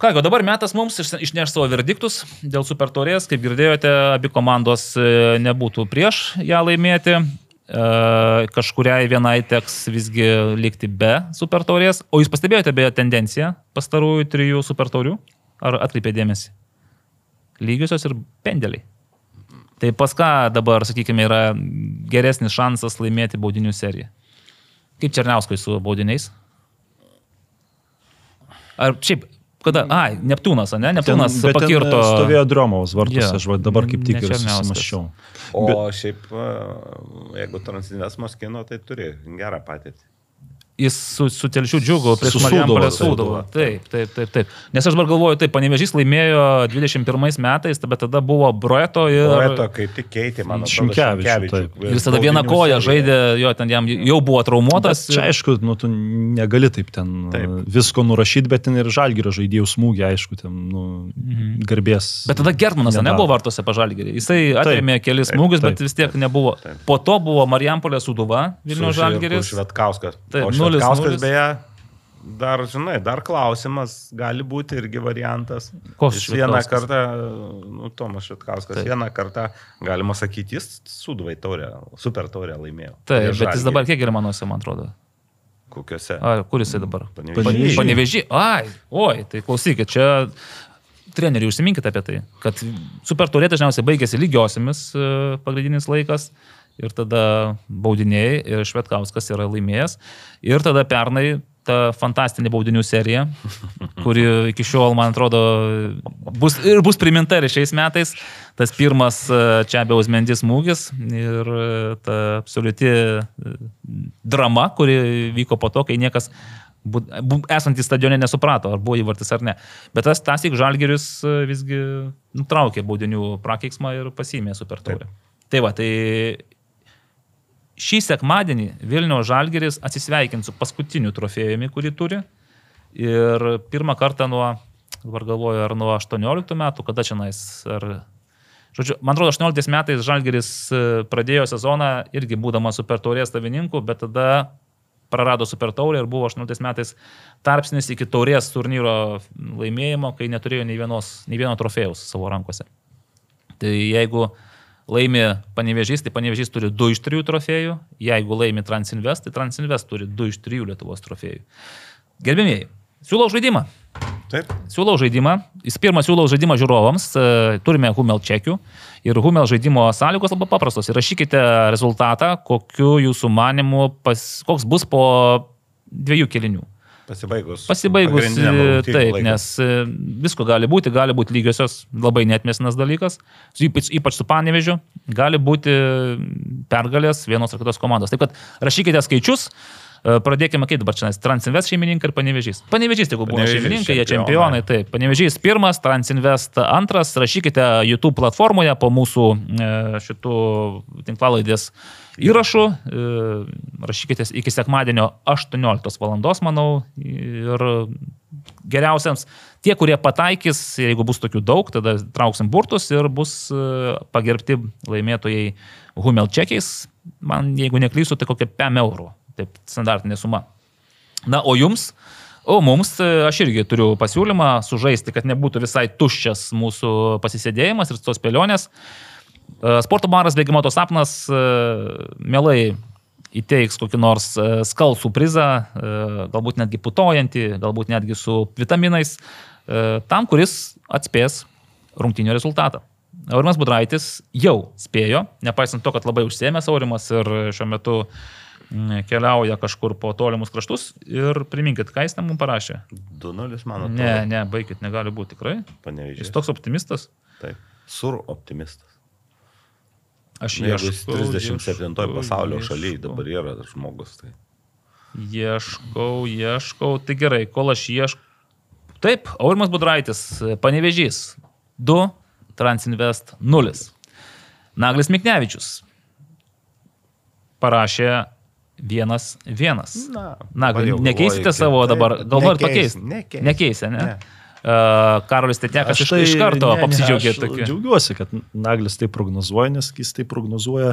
Ką, o dabar metas mums iš- išneš savo verdiktus dėl super taurės. Kaip girdėjote, abi komandos e, nebūtų prieš ją laimėti. E, Kažkuriai vienai teks visgi likti be super taurės. O jūs pastebėjote beje tendenciją pastarųjų trijų super taurių? Ar atkreipė dėmesį? Lygiosios ir pendeliai. Tai pas ką dabar, sakykime, yra geresnis šansas laimėti baudinių seriją? Kaip Černiauskui su baudiniais? Ar šiaip, kada, ai, Neptūnas, ne? Neptūnas ten, pakirto. e, Stovėjo Dromos vartuose, Jo, aš va dabar kaip tik ir susimaščiau. O Bet- šiaip, e, jeigu Transinvesmos kino, tai turi gerą patirtį. Jis su, su telšiu džiugu prieš Marijampolę Sūduvą. Taip, taip, taip, taip. Nes aš dabar galvoju, taip, Panevežys laimėjo 21 metais, bet tada buvo Broeto ir... Poeto kaip tik keitė, man atrodo, taip. Ir Jis tada vieną koją žaidė, jo, ten jam jau buvo traumuotas. Bet Čia aišku, nu, tu negali taip ten Taip. taip. visko nurašyti, bet ten ir žalgyrio žaidėjų smūgį, aišku, ten nu, Mhm. garbės. Bet tada Gertmanas nebuvo vartose pažalgerį. Jisai atrėmė kelis taip, smūgius, taip, bet vis tiek nebuvo. Po to buvo Marijampolė Sūduva, žalgeris. su Švetkauskas. Taip, nulis, nulis. beje, dar, žinai, dar klausimas, gali būti irgi variantas. Koks Jis vieną kartą, nu, Tomas Švetkauskas, Taip. vieną kartą, galima sakyti, jis suduvai taurę, super taurę laimėjo. Taip, bet jis Žalgirį. dabar kiek yra manuose, man atrodo. Kokiuose? A, kur jisai dabar? Panevėžy. Panevežį. Ai, oi, tai klausykit, čia treneriai užsiminkite apie tai, kad super turė dažniausiai baigėsi lygiosiamis e, pagrindinis laikas ir tada baudiniai ir Švetkauskas yra laimėjęs. Ir tada pernai ta fantastinė baudinių serija, kuri iki šiol, man atrodo, bus, ir bus priminta ir šiais metais. Tas pirmas e, čia be Uzmendis smūgis ir e, ta absoliuti e, drama, kuri vyko po to, kai niekas esantys stadione nesuprato, ar buvo įvartis ar ne. Bet tas tasik Žalgeris visgi nutraukė baudinių prakeiksmą ir pasimė super taurę. Tai va, tai šį sekmadienį Vilnių Žalgeris atsisveikins su paskutiniu trofėjumi, kurį turi. Ir pirmą kartą nuo, dabar galvoju, ar nuo 18 metų, kada čia nais, ar... Žodžiu, man atrodo, 18 metais Žalgeris e, pradėjo sezoną irgi būdamas super taurės savininku, bet tada prarado super taurę ir buvo 18 metais tarpsnis iki taurės turnyro laimėjimo, kai neturėjo nei, vienos, nei vieno trofėjaus savo rankose. Tai jeigu laimi Panevežys, tai Panevežys turi 2 iš 3 trofėjų, jeigu laimi Transinvest, tai Transinvest turi 2 iš 3 Lietuvos trofėjų. Gerbėmėjai, siūlau žaidimą. Taip. Siūlau žaidimą. Jis pirmą siūlau žaidimą žiūrovams. E, Turime Humel čekių. Ir Humel žaidimo sąlygos labai paprastos. Įrašykite rezultatą, kokiu jūsų manimu, pas, koks bus po dviejų kelinių. Pasibaigus. Pasibaigus, e, taip, laikui. nes e, visko gali būti, gali būti lygiosios, labai netmesinas dalykas, ypač, ypač su panevežiu, gali būti pergalės vienos ar kitos komandos. Taip kad rašykite skaičius, e, pradėkime kaip dabar čia, nes Transinvest šeimininkai ir panevežys. Panevežys, jeigu buvo šeimininkai, jie čempionai. taip. Panevežys pirmas, Transinvest antras, rašykite YouTube platformoje po mūsų šitų tinklalaidės įrašų, rašykite iki sekmadienio 18 val. manau, ir geriausiams, tie, kurie pataikys, jeigu bus tokių daug, tada trauksim burtus ir bus pagerbti laimėtojai Humel čekiais, man, jeigu neklysiu, tai kokia 5 eurų, taip standartinė suma. Na, o jums? O mums, e, aš irgi turiu pasiūlymą sužaisti, kad nebūtų visai tuščias mūsų pasisėdėjimas ir tos spėlionės. E, Sporto baras Bėgimoto sapnas e, mielai įteiks kokį nors skalsų prizą, galbūt netgi putojantį, galbūt netgi su vitaminais, tam, kuris atspės rungtinio rezultatą. Aurimas Budraitis jau spėjo, nepaisant to, kad labai užsėmęs Aurimas ir šiuo metu mm, keliauja kažkur po tolimus kraštus. Ir priminkit, ką jis ten mums parašė. 2-0, man atrodo. Ne, ne, baikit, negali būti tikrai. Panevežys. Jis toks optimistas. Taip. Sur optimistas. Aš Nu, Jeigu jis ieškau, 37 ieškau, pasaulio ieškau. šalyje dabar yra žmogus. Tai. Ieškau, ieškau. Tai gerai, kol aš ieškau. Taip, Aurimas Budraitis, Panevežys 2, Transinvest 0. Naglis Miknevičius parašė 1-1. Na, Nagli, dabar jau nekeisite galvoju, savo dabar, gal norit nekeis- pakeisti? nekeis. Nekeisė, ne? Ne. Uh, Karolis Tetnekas iš, iš karto tai ne, ne, apsidžiaugė aš tokiu. Džiaugiuosi, kad Naglis tai prognozuoja, nes jis tai prognozuoja,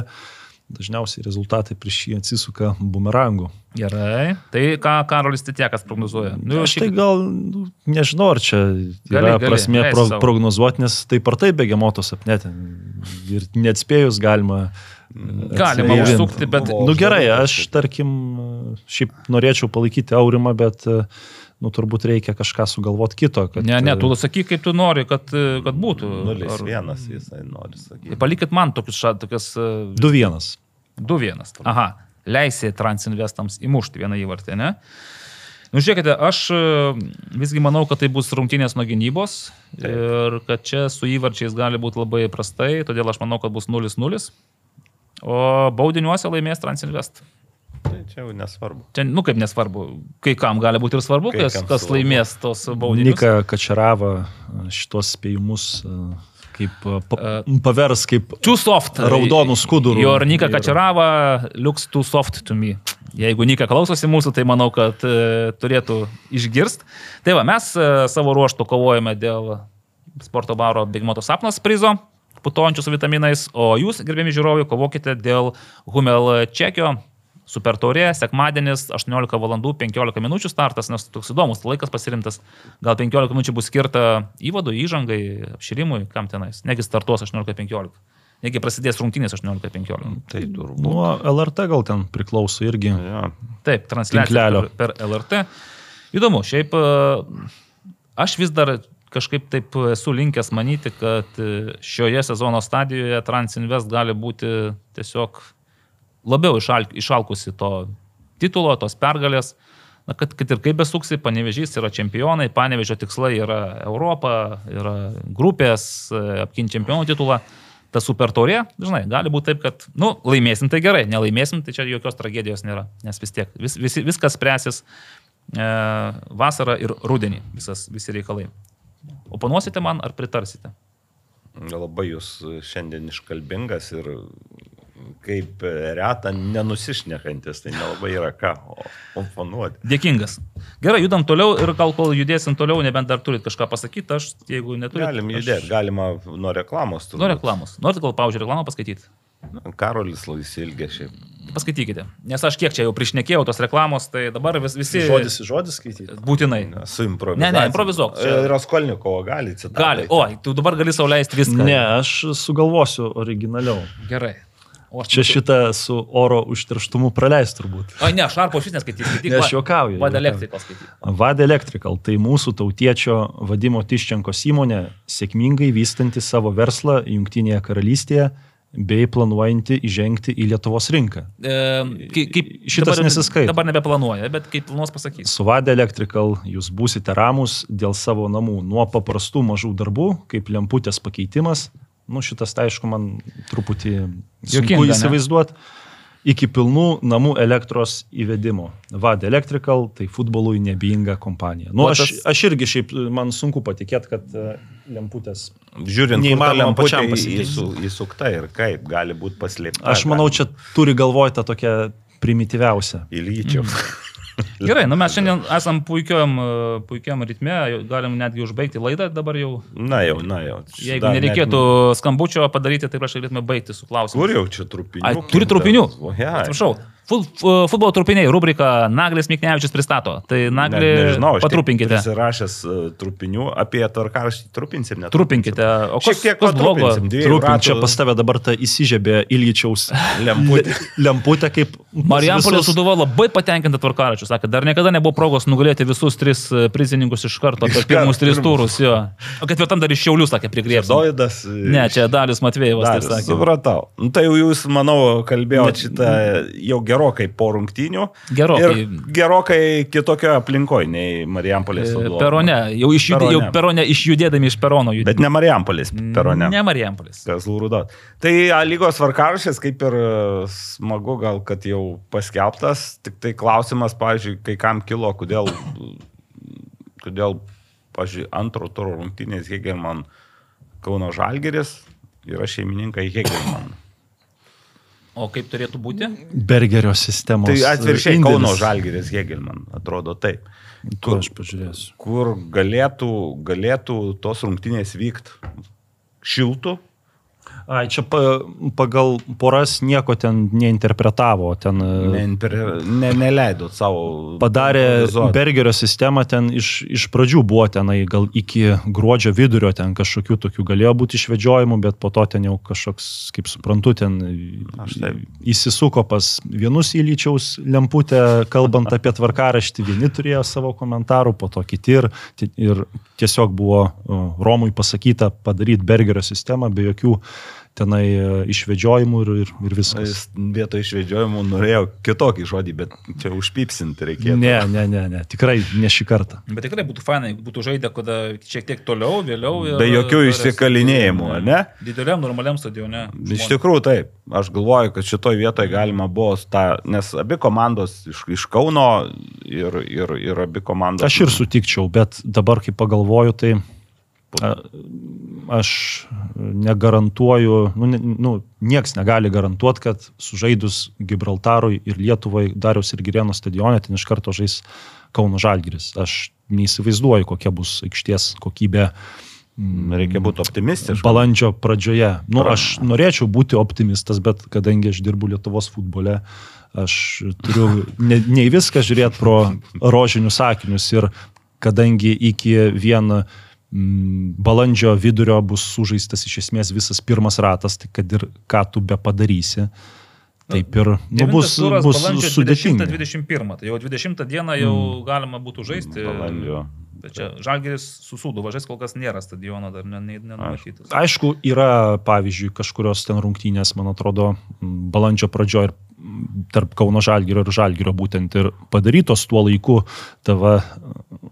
dažniausiai rezultatai prieš jį atsisuka bumerangu. Gerai. Tai ką Karolis Tetnekas prognozuoja? Nu, Aš tai gal nu, nežinau, ar čia yra Gali, gali, prasme pro, prognozuoti, nes taip ar taip begemotos apnetė. Ir neatspėjus galima. Galima atsivėrint. užsukti, bet Buvo Nu gerai, aš tarkim, šiaip norėčiau palaikyti Aurimą, bet nu, turbūt reikia kažką sugalvoti kito. Kad, Ne, ne, tu sakyk, kaip tu nori, kad, kad būtų. Ar- 0-1 jisai nori sakyti. Palikit man tokius, ša- tokias e, 2-1. 2-1. Aha, leisė Transinvestams įmušti vieną įvartį, ne? Nu, žiūrėkite, aš e, visgi manau, kad tai bus rungtynės nuo gynybos Taip. ir kad čia su įvarčiais gali būti labai prastai, todėl aš manau, kad bus 0-0. O baudiniuose laimės Transinvest. Tai čia jau nesvarbu. Čia, nu kaip nesvarbu, kai kam gali būti ir svarbu, Kai kas, kas svarbu. laimės tos baudinius. Nika Kačerava šitos spėjimus kaip pa, pavers kaip Too soft. raudonų skudurų. Jo, ir Nika Kačerava looks too soft to me. Jeigu Nika klausosi mūsų, tai manau, kad e, turėtų išgirst. Tai va, mes e, savo ruoštų kovojame dėl sporto baro Bėgimoto sapnas prizo, putojančių su vitaminais, o jūs, gerbėmi žiūrovai, kovokite dėl Humel čekio. Super taurė, sekmadienis, 18 val. 15 min. startas, nes toks įdomus laikas pasirinktas. Gal 15 min. bus skirta įvadui, įžangai, apširimui, kam tenais. Negi startuos 18.15. Negi prasidės rungtynės 18.15. Tai turbūt. Nuo LRT gal ten priklauso irgi. Jo. Taip, transliacija per, per LRT. Įdomu, šiaip e, aš vis dar kažkaip taip esu linkęs manyti, kad e, šioje sezono stadijoje Transinvest gali būti tiesiog labiau išalk, išalkusi to titulo, tos pergalės. Na, kad, kad ir kaip besuksi, panevežys yra čempionai, panevežio tikslai yra Europa, yra grupės, e, apginti čempionų titulą. Ta super taurė, žinai, gali būti taip, kad, nu, laimėsim tai gerai, nelaimėsim, tai čia jokios tragedijos nėra, nes vis tiek vis, vis, viskas spręsis e, vasarą ir rudenį, visas, visi reikalai. Oponuosite man ar pritarsite? Labai jūs šiandien iškalbingas ir kaip reta nenusišnekantis, tai nelabai yra ką oponuoti. Dėkingas. Gerai, judam toliau ir gal kol judėsim toliau, nebent dar turit kažką pasakyti, aš jeigu neturite. Galim judėti, galima nuo reklamos. turbūt. Nuo reklamos. Norit gal paužiūrį reklamą paskaityti? Nu, Karolis Lausilgė šiaip. Paskaitykite. Nes aš kiek čia jau priešnekėjau tos reklamos, tai dabar vis, visi... Žodis į žodį skaityti. Būtinai. Su improvizacija. Ne, ne, improvizuok, čia- Čia... Raskolnikovo gali citatą. Gali. Oi, tu dabar gali sauliaisti viską. Ne, aš sugalvosiu originaliau. Gerai. O Čia šitą su oro užterštumu praleis turbūt. O ne, šarpo šis neskaitysiu. Ne, aš juokauju, Vad elektrikos skaityti. Vad Electrical tai mūsų tautiečio Vadimo Tiščenkos įmonė, sėkmingai vystanti savo verslą Junktinėje karalystėje bei planuojanti įžengti į Lietuvos rinką. E, kaip, kaip, Šitas dabar, nesiskaito. Dabar nebeplanuoja, bet kaip planuos pasakys. Su Vad Electrical jūs būsite ramus dėl savo namų nuo paprastų mažų darbų, kaip lemputės pakeitimas. Nu, šitas, tai aišku, man truputį sunku įsivaizduoti. Iki pilnų namų elektros įvedimo. Vad Electrical tai futbolui nebeinga kompanija. Nu, aš, aš irgi šiaip man sunku patikėti, kad e, lemputės. Žiūrint, Neįmanoma pačiam pasikeisti. įsukta ir kaip gali būti paslėpta. Aš manau, čia turi galvoti tą tokią primityviausią. Įlyčiau. Gerai, nu mes šiandien esam puikiam, e, puikiam ritme, galim netgi užbaigti laidą dabar jau. Na jau, na jau. Jeigu Dar nereikėtų skambučio padaryti, tai prašau galėtume baigti su net- klausimu. Kur jau čia trupinių? Ai, turi trupinių? Atsiprašau. Fu- futbolo trupiniai, rubrika Naglis Miknevičius pristato. Tai Naglį Nežinau, aš tik patrupinkite. Prisirašęs uh, trupinių apie tvarkaraštį trupinsim, net. Trupinkite. O kas, tiek kas blogo? patrupinsim, dviejų Trupin, čia pas tave dabar ta įsižiebė Ilgičiaus lemputė. <laughs> lemputė kaip... Marijampolės visus- suduvo labai patenkinta tvarkaračiu. Sakė, dar niekada nebuvo progos nugalėti visus tris e, prizininkus iš karto per pirmus tris turus. Jo. O ketvirtam dar iš Šiaulių, sakė, prigriebs. Doidas. Ne, čia Dalius sakė. supratau. Nu, tai jau jūs, manau, kalbėjote šitą jau gerokai po rungtynių. Gerokai. Gerokai kitokio aplinkoje nei Marijampolės. E. Perone, jau, išjudė, Perone. jau perone išjudėdami iš perono judėti. Bet ne Marijampolės perone. Ne Marijampolės. Kazlų rūdot. Tai A lygos varkaršės kaip ir e, smagu gal, kad jau paskelbtas, tik tai klausimas, pavyzdžiui, kai kam kilo, kodėl, kodėl pavyzdžiui, antro turo rungtynės Hegelman Kauno Žalgeris yra šeimininkai Hegelman. O kaip turėtų būti? Bergerio sistemos. Tai atviršiai indėlis. Kauno Žalgeris Hegelman, atrodo taip. Tu aš pažiūrėsiu. Kur galėtų, galėtų tos rungtynės vykti šiltų, Ai, čia pa, pagal poras nieko ten neinterpretavo. Ten ne, ne, neleidot savo. padarė. Bergerio sistemą ten iš, iš pradžių buvo tenai gal iki gruodžio vidurio ten kažkokių tokių galėjo būti išvedžiojimų, bet po to ten jau kažkoks, kaip suprantu, ten Aš taip. įsisuko pas vienus įlyčiaus lemputę, kalbant apie tvarkaraštį, vieni turėjo savo komentarų, po to kiti ir, ir tiesiog buvo Romui pasakyta padaryti Bergerio sistemą be jokių tenai e, išvedžiojimų ir, ir, ir viskas. Jis vietoj išvedžiojimų norėjo kitokį žodį, bet čia užpipsinti reikėjo. Ne, ne, ne, ne, tikrai ne šį kartą. Bet tikrai būtų jeigu būtų žaidę, kada šiek tiek toliau, vėliau. ir- Be jokių išsikalinėjimų, ar ne? Dideliam, normaliam stadione. Iš tikrųjų taip. Aš galvoju, kad šitoj vietoje galima buvo tą, nes abi komandos iš, iš Kauno ir, ir, ir abi komandos. Aš ir sutikčiau, bet dabar, kai pagalvoju, tai a, aš negarantuoju, nu, ne- nu, nieks negali garantuoti, kad sužaidus Gibraltarui ir Lietuvai Dariaus ir Girėno stadione, ten iš karto žais Kauno Žalgiris. Aš neįsivaizduoju, kokia bus aikšties kokybė Reikia būti optimistiškam. balandžio pradžioje. Nu, aš norėčiau būti optimistas, bet kadangi aš dirbu Lietuvos futbole, aš turiu ne, ne viską žiūrėti pro rožinius sakinius ir kadangi iki vieno mm, balandžio vidurio bus sužaistas iš esmės visas pirmas ratas, tai kad ir ką tu be padarysi, taip ir nu, bus, bus sudėtinga. 21, tai jau 20 dieną jau mm. galima būtų žaisti. Balandžio. Bet čia Žalgeris susūdo, važias kol kas nėra stadiono, dar ne- ne- nenumatytas. Aišku, yra, pavyzdžiui, kažkurios ten rungtynės, man atrodo, balandžio pradžioje ir tarp Kauno Žalgirio ir Žalgirio būtent ir padarytos tuo laiku tavo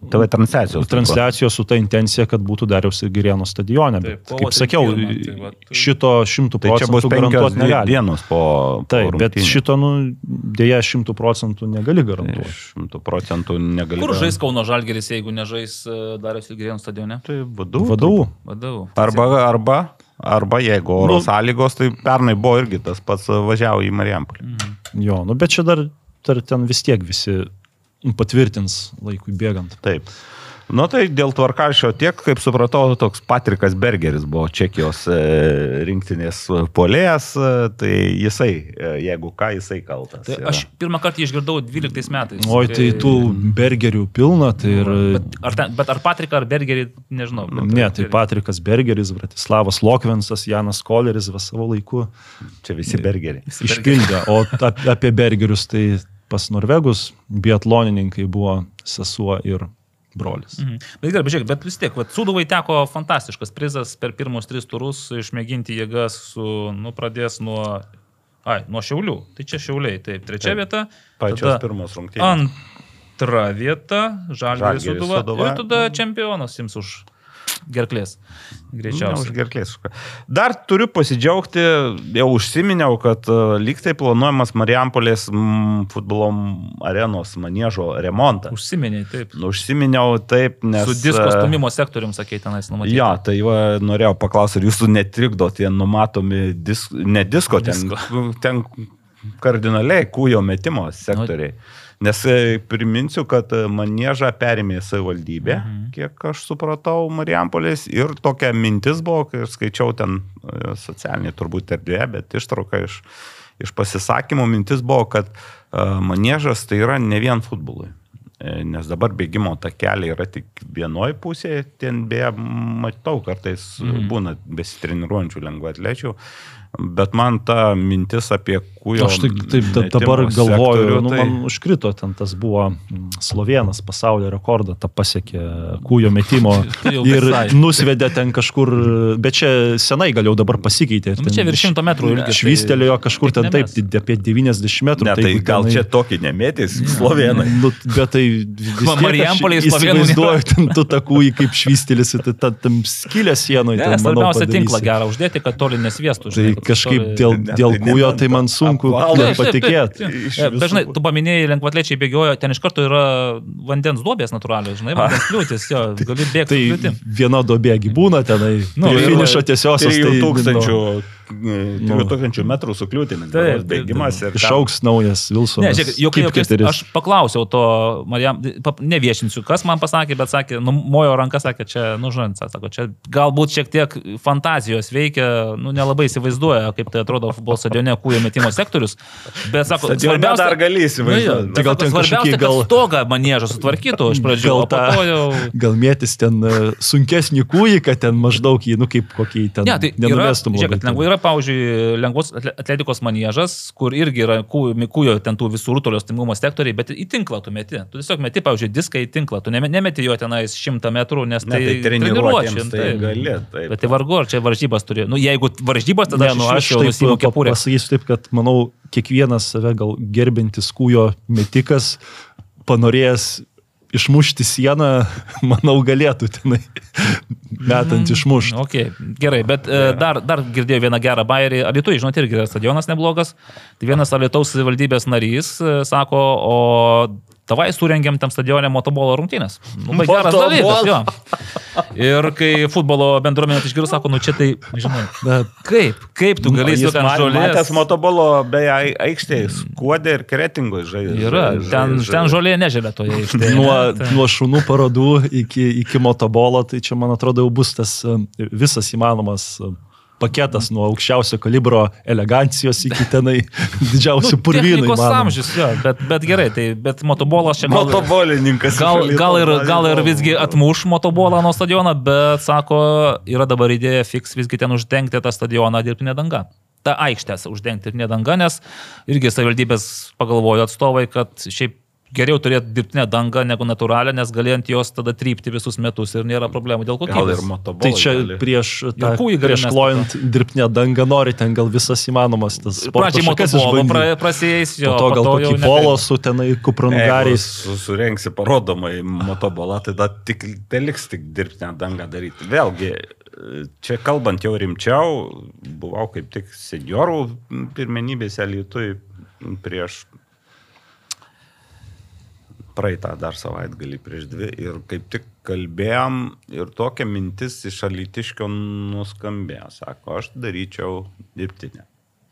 TV transliacijos. transliacijos su ta intencija, kad būtų Dariaus ir Girėno stadione. Taip, Bet, kaip sakiau, 31, tai va, tai- šito šimtų Tai čia bus procentų penkios garantuoti negali. dienos po... Taip, po bet šito, nu, dėja, šimtų procentų negali garantuoti. Šimtų procentų negali. Kur žais Kauno Žalgeris, jeigu nežais e, Darius Ilgirėnų stadione? Tai. Vadovų. Vadovų. Arba, arba Arba jeigu oro Nu- sąlygos, tai pernai buvo irgi tas pats važiavo į Marijampolį. Jo, nu bet čia dar, dar ten vis tiek visi patvirtins laikui bėgant. Taip. Nu tai dėl tvarkaršio tiek, kaip supratau, toks Patrikas Bergeris buvo Čekijos e, rinktinės polėjas, e, tai jisai, e, jeigu ką, jisai kaltas. Tai yra. aš pirmą kartą išgirdau 12 metais. Oi, tai tų bergerių pilna, tai ir... Bet ar, ten, bet ar Patriką, ar Bergerį, nežinau. bet- Ne, tai Patrikas Bergeris, Bratislavas Lokvensas, Janas Koleris va savo laiku Čia visi Bergeriai. išpildė. O ap- apie Bergerius tai pas norvegus biatlonininkai buvo sesuo ir brolis. Mhm. Bet gerai, bet žiūrėk, bet vis tiek, vat, Sūduvai teko fantastiškas prizas per pirmus tris turus išmėginti jėgas su, nu, pradės nuo, ai, nuo Šiaulių. Tai čia Šiauliai, taip, trečia Taip. vieta. Pačios pirmos rungtynės. Antra vieta, Žalgiris Sūduva. Sūduva. Ir tada čempionas jums už gerklės. Ne, Greičiausiai. už gerklės. Dar turiu pasidžiaugti, jau užsiminiau, kad uh, lyg tai planuojamas Marijampolės mm, futbolo arenos maniežo remontą. Užsiminiai, taip. Nu, Užsiminiau taip, nes... Su disko uh, stumimo sektorium, sakė, tenais numatyti. Jo, tai va, norėjau paklausti, ar jūsų netrikdo tie numatomi, dis, ne disko, ten, Disko. ten kardinaliai kūjo metimo sektoriai. Nes e, priminsiu, kad e, manėžą perėmė savivaldybė, mhm. kiek aš supratau, Marijampolės. Ir tokia mintis buvo, kai skaičiau ten e, socialinį turbūt erdvė, bet ištrauka iš, iš pasisakymų mintis buvo, kad manėžas tai yra ne vien futbolui. Nes dabar bėgimo takeliai yra tik vienoje pusėje, ten beje matau kartais mm. būna besitreniruojančių lengvai atlečių, bet man ta mintis apie kūjo... Aš taip, taip metimo dabar galvoju, sektorių, nu, tai- man užkrito ten tas buvo mm, Slovenas pasaulio rekordą, tą pasiekė kūjo metimo <laughs> Tai jau ir nusvedė ten kažkur, bet čia senai gal jau dabar pasikeitė. Nu, čia virš 100 metrų ilgis, tai Švystelėjo kažkur ten taip, apie 90 metrų. Ne, tai jeigu gal tenai- čia tokį nemėtys, slovenai. Nu, bet tai vis tiek aš Marijampolėj slovėnų įsivaizduoju, ten tu tą kūjį kaip švystelis, tai ta, tam skylė sienoje. Ne, svarbiausia tinklą gerą uždėti, kad toli nesviestų. Tai kažkaip dėl, dėl tai kūjo nebent tai man sunku patikėti. visų Dažnai, tu paminėjai, lengvatlečiai bėgiojo, ten iš karto yra vandens duobės natūralios, žinai, vandens kliūtis, jo, <laughs> gali bėgti. Tai viena dobėgi būna tenai. Nu, finišo tiesiosios. 3000 Nu. 3000 metrų su kliūtimis. Taip, taip, Bėgimas ir... Išauks naujas Vilsonas. Ne, žiūrėk, jokai, jokai, Kipketeris. aš paklausiau to, Marijam, neviešinsiu, kas man pasakė, bet sakė, nu, mojo ranka sakė, čia, nu, žinai, sako, čia galbūt šiek tiek fantazijos veikia, nu, nelabai įsivaizduoja, kaip tai atrodo futbolo stadione kūjo metimo sektorius, bet sako, Stadione dar gali Nu, jo, Tai gal sako, ten svarbiausia, kažkokie kad gal- stogą manėžą sutvarkytų iš pradžių, Gal to jau... Gal mėtis ten e, sunkesnį kūjį, kad ten maždaug jį, nu kaip kokį ten Ne, tai nenuvestum. žiūrėk, lengvai yra, pavyzdžiui, lengvos atle- atletikos manėžas, kur irgi yra kūjo, kūjo ten tų visų rutulio stimumo sektoriai, bet į tinklą tu meti. Tu tiesiog meti, pavyzdžiui, diską į tinklą, tu neme- nemeti jo tenais šimtą metrų, nes Ne, tai, tai treniruotėms tai gali, taip. Bet tai vargu, ar čia varžybas turi. Nu, jeigu varžybas, tada Ne, nu, aš jau taip nusimu kepurę. pasakysiu taip, kad manau, kiekvienas save gal gerbintis kūjo metikas, panorėjęs išmušti sieną, <laughs> manau, galėtų tenai metant išmušti. Okay, gerai, bet e, dar, dar girdėjau vieną gerą bairį. Alietui, žinot, irgi yra stadionas neblogas. Tai vienas Alietaus valdybės narys e, sako, o tavai surengėm tam stadione motobolo rungtynės. Nu, bai geras dalykas, jo. Ir kai futbolo bendruomenė tai išgirdo, sako, nu čia tai, žinai, kaip, kaip tu gali įsivaizduoti man- matęs žolės? motobolo beje ai- aikštėje, skuodė ir kretingoje žaidė. Yra, ten, ten žolė nežėlė toje aikštėje. nuo, Tai- nuo šunų parodų iki, iki motobolo, tai čia, man atrodo, jau bus tas visas įmanomas paketas nuo aukščiausio kalibro elegancijos iki tenai <laughs> <laughs> didžiausių purvynų. Nu, Technikos įmanomų. amžius, jo, bet, bet gerai, tai, bet motobolas čia gal... Motobolininkas. Gal, gal, ir, gal ir visgi atmuš motobolą nuo stadiono, bet sako, yra dabar idėja fiks visgi ten uždengti tą stadioną dirbtinė danga. Ta aikštės uždengti dirbtinė danga, nes irgi savivaldybės pagalvojo atstovai, kad šiaip geriau turėti dirbtinę dangą negu natūralią, nes gali ant jos tada trypti visus metus ir nėra problemų dėl Gal kokybės. ir motobolą. Tai čia prieš, tą, kūjį gali prieš mest klojant dirbtinę dangą nori ten gal visas įmanomas tas sporto Pradžiai motobolo pra, prasieis, jo, Po to gal kokį polo su tenai kupranugariais. Su, surenksi parodomai motobolą, tai tada tik, tai liks tik dirbtinę dangą daryti. Vėlgi, čia kalbant jau rimčiau, buvau kaip tik seniorų pirmenybėse Lietuvai prieš praeitą dar savaitgalį prieš dvi ir kaip tik kalbėjom ir tokia mintis iš alitiškio nuskambėjo. Sako, aš daryčiau dirbtinę.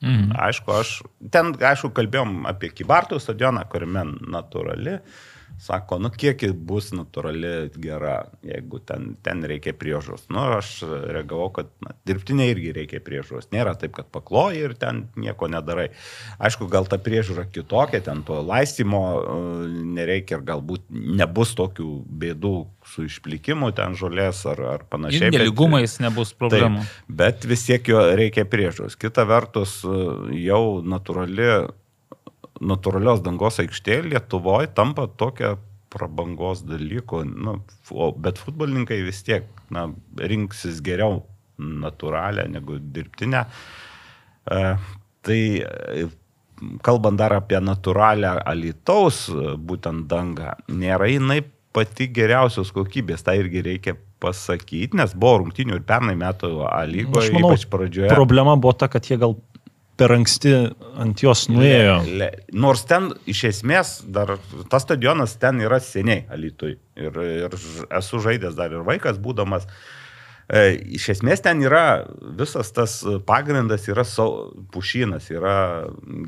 Mhm. Aišku, aš ten, aišku, kalbėjom apie Kybartų stadioną, kuriame natūrali. Sako, nu kiek bus natūrali gera, jeigu ten, ten reikia priežos. Nu, aš reagavau, kad na, dirbtinė irgi reikia priežos. Nėra taip, kad pakloji ir ten nieko nedarai. Aišku, gal ta priežiūra kitokia, ten to laistymo e, nereikia ir galbūt nebus tokių bėdų su išplikimu ten žolės ar, ar panašiai. nelygumais nebus problemų. Taip, bet vis tiek jo reikia priežos. Kita vertus, jau natūrali, natūralios dangos aikštė Lietuvoje tampa tokia prabangos dalyko, nu, bet futbolininkai vis tiek na, rinksis geriau natūralią negu dirbtinę. E, tai e, kalbant dar apie natūralią alitaus e, būtent dangą, nėra jinai pati geriausios kokybės, tai irgi reikia pasakyti, nes buvo rungtinių ir pernai metų lygoje, ypač pradžioje. Problema buvo ta, kad jie gal per anksti ant jos nuėjo. Le, le, nors ten iš esmės dar tas stadionas ten yra seniai Alitui. Ir, ir esu žaidęs dar ir vaikas būdamas. E, iš esmės ten yra visas tas pagrindas, yra sau, pušynas, yra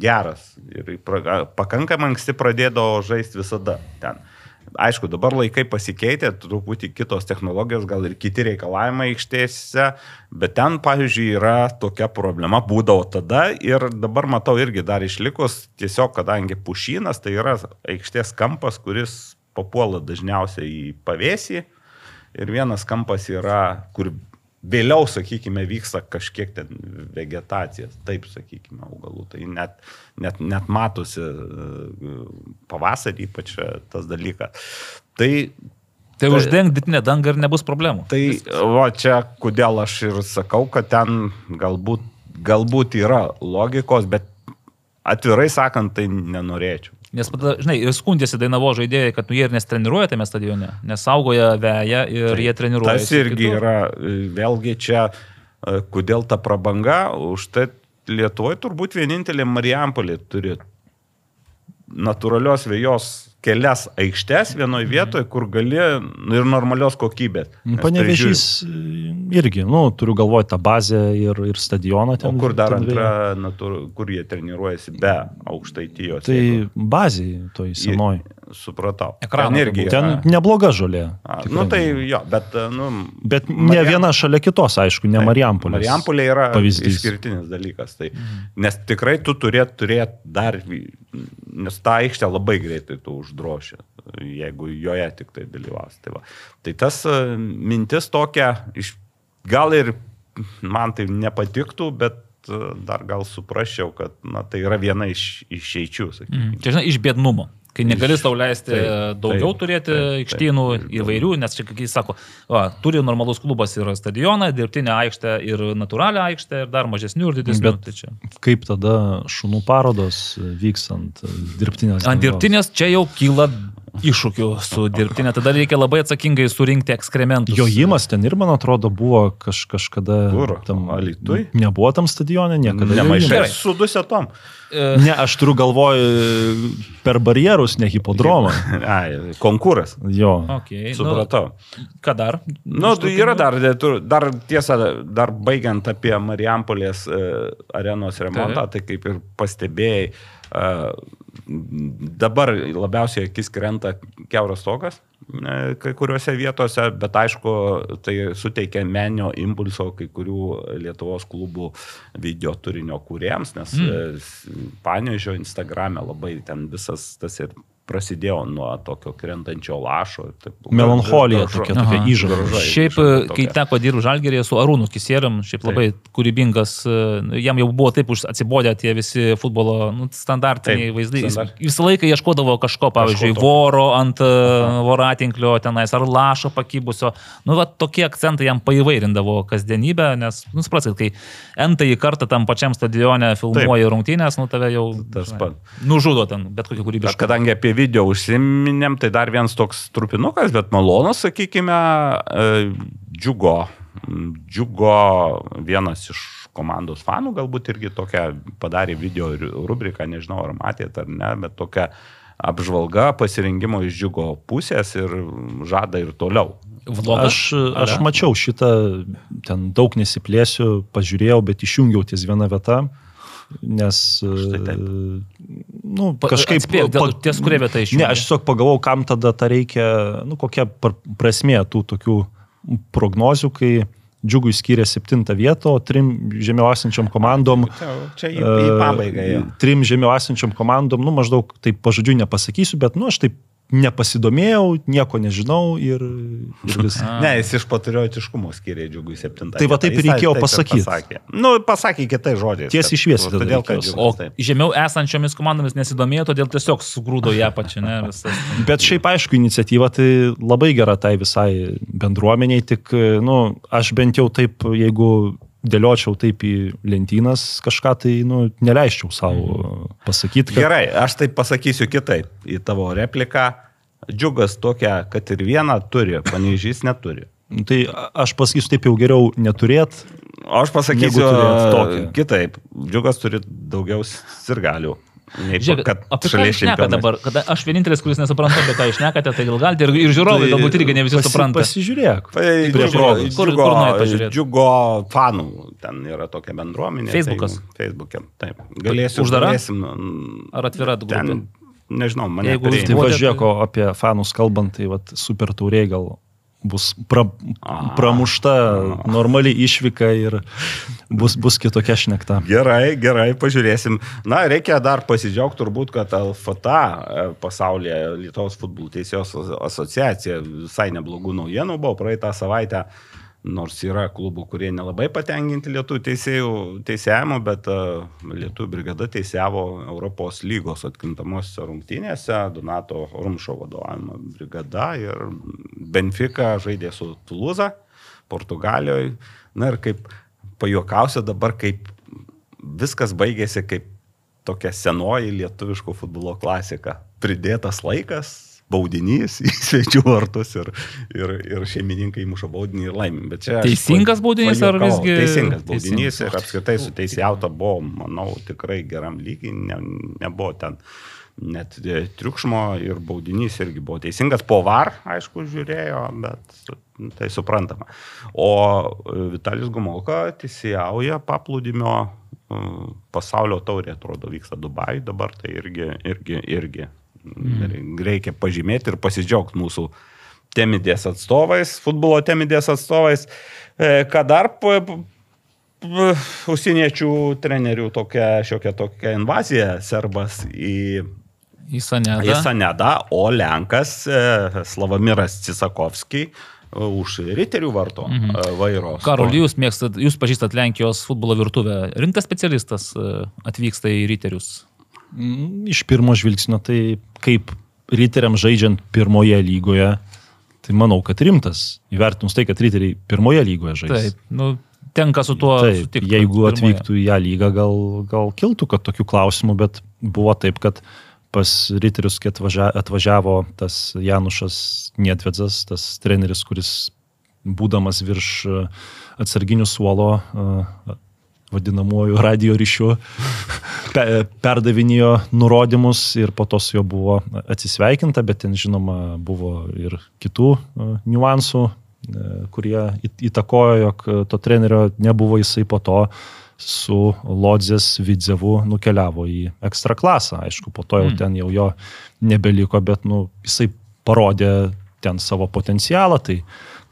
geras. Ir pra, pakankamai anksti pradėdavo žaisti visada ten. Aišku, dabar laikai pasikeitė, truputį kitos technologijos, gal ir kiti reikalavimai aikštėse, bet ten, pavyzdžiui, yra tokia problema, būdavo tada ir dabar matau irgi dar išlikus, tiesiog kadangi pušynas tai yra aikštės kampas, kuris papuola dažniausiai į pavėsį ir vienas kampas yra, kur vėliau, sakykime, vyksta kažkiek ten vegetacija, taip sakykime, augalų. Tai net, net, net matosi e, pavasarį ypač e, tas dalykas. Tai, Tai uždeng ditinę dangą ir nebus problemų. tai va čia, kodėl aš ir sakau, kad ten galbūt, galbūt yra logikos, bet atvirai sakant, tai nenorėčiau. Nes, žinai, ir skundėsi Dainavo žaidėjai, kad nu, jie ir nestreniruoja tame stadione, nes saugoja veją ir Tai jie treniruoja. Tas irgi yra, e, vėlgi čia, e, kodėl ta prabanga, už tai Lietuvoje turbūt vienintelė Marijampolė turi natūralios vėjos kelias aikštes vienoje vietoje, kur gali nu, ir normalios kokybės. Nes Panevežys irgi, nu, turiu galvoje tą bazę ir, ir stadioną O ten. kur dar antra, natūr, kur jie treniruojasi be aukštaitijos? Tai jeigu- bazė toj senoj. Supratau. Irgi. turbūt. Ten nebloga žolė. A, tikrai. Nu tai jo, bet, nu. Bet ne Mariam- viena šalia kitos, aišku, ne Marijampolė. Marijampolė yra pavyzdys. išskirtinis dalykas. Tai, nes tikrai tu turėt turėti dar, nes tą aikštę labai greitai tu uždroši, jeigu joje tik tai dalyvaus. Tai, va. tai tas e, mintis tokia, iš, gal ir man tai nepatiktų, bet e, dar gal suprasčiau, kad na, tai yra viena iš išeičių. Mm. Čia, žinai, iš bėdnumo. Kai negali sau leisti taip, daugiau taip, turėti taip. aikštynų įvairių, nes čia, kai jis sako, va, turi normalus klubas ir stadioną, dirbtinę aikštę ir natūralią aikštę ir dar mažesnių ir didesnių. Bet- Tai čia. Kaip tada šunų parodos vyks ant dirbtinės. Ant dirbtinės čia jau kyla iššūkių su dirbtinė, tada reikia labai atsakingai surinkti ekskrementus. Jojimas ten ir, man atrodo, buvo kaž, kažkada. Kur? Tam, Alytuj? Nebuvo tam stadione niekada. Nemaišai Gerai. su dusetom. E, Ne, aš turiu galvoj per barjerus, ne hipodromą. <laughs> Ai, konkuras. Jo. okay, Supratau. Nu, ką dar? Nu, Iš tai tokių- yra dar, dar, dar tiesa, dar baigiant apie Marijampolės e, arenos remontą, tai kaip ir pastebėjai, e, dabar labiausiai akis krenta keuras tokas e, kai kuriuose vietose, bet aišku, tai suteikia menio impulso kai kurių Lietuvos klubų video turinio kūriems, nes mm. Panežio Instagrame labai ten visas tas ir prasidėjo nuo tokio krentančio lašo. Taip, Melancholija tokia, tokia Aha. Gražu. Šiaip, e, kai tokia. teko dirbti žalgerėje su Arūnu Kisėrim, šiaip labai kūrybingas, e, jam jau buvo taip atsibodę tie visi futbolo nu, standartiniai Taip, vaizdai. Jis standart. visą laiką ieškodavo kažko, pavyzdžiui, tokio. voro ant e, voratinklio tenais ar lašo pakybusio. Nu, va, tokie akcentai jam paįvairindavo kasdienybę, nes, nu, suprasit, kai entąjį kartą tam pačiam stadione filmuoji rungtynės, nu, tave jau Tas pats. nužudo ten bet kokį Bet kūrybišką. kadangi apie video užsiminėm, tai dar vienas toks trupinukas, bet malonus, sakykime, e, džiugo. Džiugo vienas iš komandos fanų galbūt irgi tokią padarė video ru- rubriką, nežinau ar matėte ar ne, bet tokia apžvalga pasirinkimo iš džiugo pusės ir žada ir toliau. Vlogas? Aš, aš Ale? mačiau šitą, ten daug nesiplėsiu, pažiūrėjau, bet išjungiau ties vieną vietą, nes... Štai taip. E, Nu, Pa- kažkaip... atspėk, dėl- ties kuria vieta išjungei? Ne, aš tiesiog pagalvojau, kam tada tą reikia, nu, kokia pr- prasmė tų tokių prognozių, kai džiugui skiria septintą vietą, o trim žemiau esančiam komandom... Čia, į, į pabaigą jau. e, Trim žemiau esančiam komandom, nu, maždaug taip pažodžiui nepasakysiu, bet, nu, aš taip nepasidomėjau, nieko nežinau ir, ir <laughs> vis. Ne, jis iš patriotiškumo skiria džiugui septintą. Tai va taip ir Jis reikėjo taip ir pasakyt. Pasakė. Nu, pasakė kitai žodžiai. Tiesiai tada Todėl, kad džiugas O taip. žemiau esančiomis komandomis nesidomėjo, todėl tiesiog sugrūdo ją pačią, ne? Visas. Bet šiaip aišku, iniciatyva tai labai gera tai visai bendruomeniai, tik, nu, aš bent jau taip, jeigu dėliočiau taip į lentynas kažką, tai, nu, neleisčiau savo pasakyti, kad... Gerai, aš tai pasakysiu kitaip. Į tavo repliką. Džiugas tokia, kad ir vieną turi, panežys neturi. Nu, Tai aš pasakysiu taip jau geriau neturėt. O aš pasakysiu kitaip. Džiugas turi daugiau sirgalių. Nei Žiūrėk, kad apie ką čempionai. dabar? Kada aš vienintelis, kuris nesuprantu, apie ką jūs šnekate, tai gal galite ir, ir žiūrovai Tai galbūt irgi ne visi pasi- supranta. Pasižiūrėk. Tai Prie progos. Kur- džiugo, kur džiugo fanų, ten yra tokia bendruomenė. Feisbukas? Tai, Facebook'e, taip. Galėsiu. Uždara? Galėsim, Ar atvira grupė? nežinau, mane Jeigu jūs. Tai Buvote- važiuok, o apie fanus kalbant, tai vat, super tauriai gal bus pra, pramušta normali išvyka ir bus, bus kitokia šnekta. Gerai, gerai, pažiūrėsim. Na, reikia dar pasidžiaugti turbūt, kad LFTA e, pasaulyje Lietuvos futbolo teisėjos asociacija visai neblogų naujienų buvo praeitą savaitę. Nors yra klubų, kurie nelabai patenkinti lietuvių teisėjų teisėjimu, bet uh, lietuvių brigada teisėjavo Europos lygos atkrintamosiose rungtynėse, Donato Rumšo vadovavimo brigada ir Benfica žaidė su Tuluza, Portugalijoje. Na ir kaip pajuokausiu dabar, kaip viskas baigėsi kaip tokia senoji lietuviško futbolo klasika. Pridėtas laikas, baudinys <laughs> į svečių vartus ir, ir, ir šeimininkai muša baudinį ir aš Teisingas baudinys ar visgi- Teisingas baudinys ir apskritai su teisėjauta buvo, manau, tikrai geram lygiai, ne, nebuvo ten net e, triukšmo ir baudinys irgi buvo teisingas. Po var, aišku, žiūrėjo, bet tai suprantama. O e, Vitalis Gumolka teisėjauja paplūdimio e, pasaulio taurė, atrodo, vyksta Dubai, dabar tai irgi, irgi, irgi mm. reikia pažymėti ir pasidžiaugti mūsų temidės atstovais, futbolo temidės atstovais. E, Ką dar užsieniečių trenerių tokia šiokia tokia invazija serbas į Į Sanedą. į Sanedą, o Lenkas e, Slavamiras Cisakovskiai e, už riterių varto mhm. vairo. Karol, jūs mėgstat, jūs pažįstat Lenkijos futbolo virtuvę. Rimtas specialistas atvyksta į ryterius. Mm, Iš pirmo žvilgsnio, tai kaip riteriam žaidžiant pirmoje lygoje, tai manau, kad rimtas. Įvertinus tai, kad riteriai pirmoje lygoje žaidžia. Taip, nu, tenka su tuo Taip, sutikti. jeigu pirmoje. atvyktų į ją lygą, gal, gal kiltų, kad tokių klausimų, bet buvo taip, kad pas riterius, kai atvažia, atvažiavo tas Janušas Nietvedzas, tas treneris, kuris būdamas virš e, atsarginių suolo, e, vadinamuoju radio ryšiu, pe- perdavinėjo nurodymus ir po to su juo buvo atsisveikinta, bet ten žinoma buvo ir kitų e, niuansų, e, kurie įt- įtakojo, jog to trenerio nebuvo jisai po to su Lodzės Vidzevu nukeliavo į ekstra klasą. Aišku, po to jau Mm. ten jau jo nebeliko, bet nu, jisai parodė ten savo potencialą, tai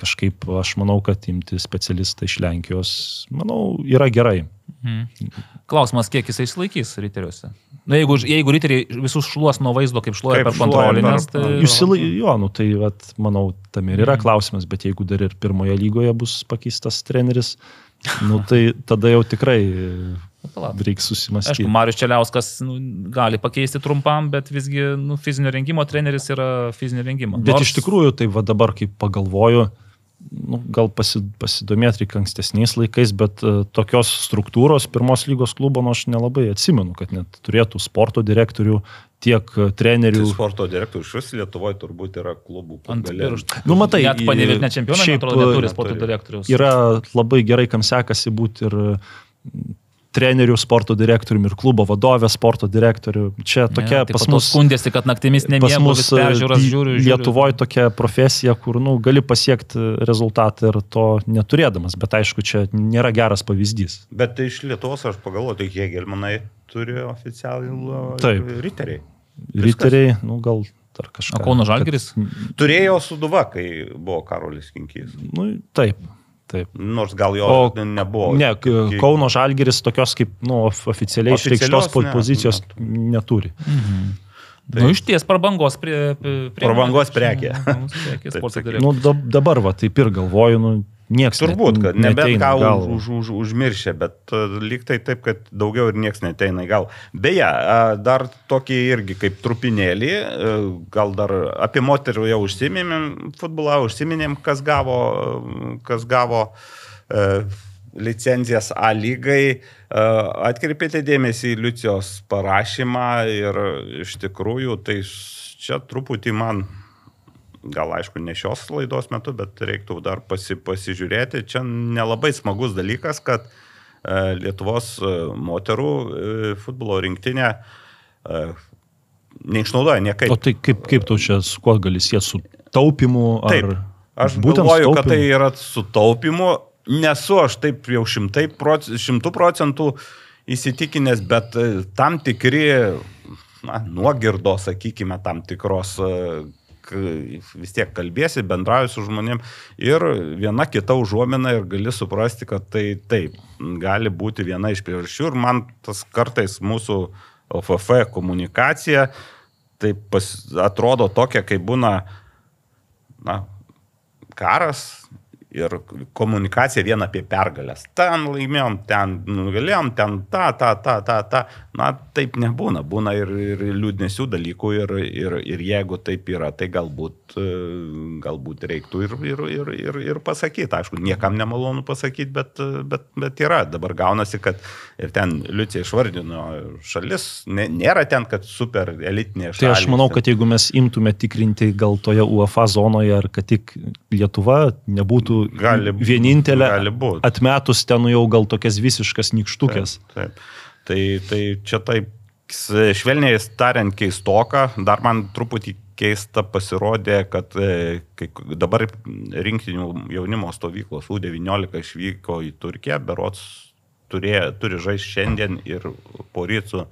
kažkaip aš manau, kad imti specialistą iš Lenkijos, manau, yra gerai. Mhm. Klausimas, kiek jisai išlaikys riteriuose. Na, jeigu, jeigu riteriai visus šluos nuo vaizdo, kaip šluoja Kaip per kontrolinės, tai... Jūs įlai, jo, nu tai vat, manau, tam ir yra klausimas, bet jeigu dar ir pirmoje lygoje bus pakeistas treneris, nu tai tada jau tikrai reiks susimastyti. Aišku, Marius Čeliauskas nu, gali pakeisti trumpam, bet visgi nu, fizinio rengimo treneris yra fizinio rengimo. Bet iš tikrųjų, tai va dabar, kai pagalvoju, nu, gal pasi, pasidomėti reikia ankstesniais laikais, bet uh, tokios struktūros pirmos lygos klubo, nu, aš nelabai atsimenu, kad net turėtų sporto direktorių, tiek uh, trenerių. Tai sporto direktorius šis Lietuvoje turbūt yra klubų ant pirštų. Nu, matai, net panėvės net čempionai, šiaip, atrodo, neturi sporto direktorius. Yra labai gerai, kam sekasi būti ir trenerių, sporto direktoriumi ir klubo vadovė sporto direktorių. Čia tokia tai pas mus... skundėsi, kad naktimis nemiegu, vis peržiūras e, žiūriu. žiūriu. Lietuvoje tokia profesija, kur nu, gali pasiekti rezultatą ir to neturėdamas, bet aišku, čia nėra geras pavyzdys. Bet tai iš Lietuvos aš pagalvoju, tai Hegelmanai turi oficialų Taip. riteriai. Riteriai, nu gal dar kažką. O Kauno Žalgiris? Turėjo suduva, kai buvo Karolis Kinkys. Nu, taip, taip. Nors gal jo O nebuvo. Ne, Kauno Žalgiris tokios kaip, nu, of- oficialiai išreikštos ne, pozicijos neturi. Nu, iš ties prabangos prie... prie prekė. Prabangos prekė. <laughs> Nu, dab- dabar va, taip ir galvoju, nu, nieks. Turbūt, kad nebent ką galvą. už, už, už, užmiršė, bet uh, lyg tai taip, kad daugiau ir niekas neteina į gal. Beje, uh, dar tokį irgi kaip trupinėlį, uh, gal dar apie moterų jau užsiminėm, futbolą užsiminėm, kas gavo, kas gavo licenzijas A lygai. Atkreipėte dėmesį į Liucijos parašymą ir iš tikrųjų tai čia truputį man gal aišku, ne šios laidos metu, bet reiktų dar pasi, pasižiūrėti. Čia nelabai smagus dalykas, kad e, Lietuvos e, moterų e, futbolo rinktinė neišnaudoja niekaip. O tai kaip, kaip tu čia su kuo gali sieti su taupimu? Ar... Taip. Aš Būtent galvoju, su kad tai yra sutaupimu. Nesu aš taip jau šimtai proc- šimtų procentų įsitikinęs, bet tam tikri na, nuogirdo, sakykime, tam tikros vis tiek kalbėsi, bendrauji su žmonėm ir viena kita užuomina ir gali suprasti, kad tai taip, gali būti viena iš priežasčių. Ir man tas kartais mūsų OFF komunikacija taip pas, atrodo tokia, kai būna na, karas ir komunikacija vien apie pergalės. Ten laimėjom, ten nugalėjom, ten ta, ta, ta, ta, ta. Na, taip nebūna. Būna ir, ir liūdnesių dalykų ir, ir, ir jeigu taip yra, tai galbūt, e, galbūt reiktų ir, ir, ir, ir, ir pasakyti. Aišku, niekam nemalonu pasakyti, bet, bet, bet yra. Dabar gaunasi, kad ir ten Liucija išvardino šalis, nė- nėra ten, kad super elitinė šalis. Tai aš manau, kad jeigu mes imtume tikrinti gal toje UEFA zonoje, ar kad tik Lietuva nebūtų Gali- vienintelė, gali būt. atmetus ten jau gal tokias visiškas nikštukės. Taip. taip. Tai, tai čia taip, švelniai tariant, keistoka. Dar man truputį keista pasirodė, kad e, kai dabar rinktinių jaunimo stovyklos U19 išvyko į Turkiją, berots turėjo, turi žaisti šiandien ir poryt su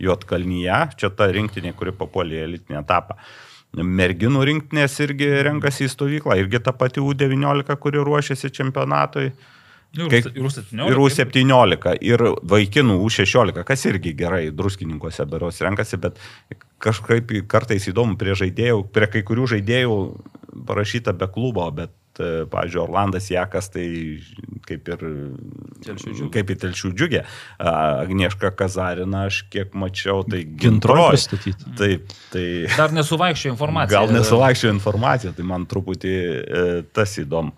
Juotkalnyje. Čia ta rinktinė, kuri papuolė elitinį etapą. Merginų rinktinės irgi renkasi į stovyklą, irgi ta pati U19, kuri ruošiasi čempionatui. Ir Kai- U- ir U17. Ir U17, ir vaikinų U16, kas irgi gerai druskininkose beros renkasi, bet kažkaip kartais įdomu prie žaidėjų, prie kai kurių žaidėjų parašyta be klubo, bet, e, pavyzdžiui, Orlandas Jakas, tai kaip ir, Telšių džiugė. kaip į telšių džiugę. Agnieška Kazarina, aš kiek mačiau, tai Gintroj. Taip, tai... Dar nesuvaikščio informacija. Gal nesuvaikščio informacija, tai man truputį e, tas įdomu.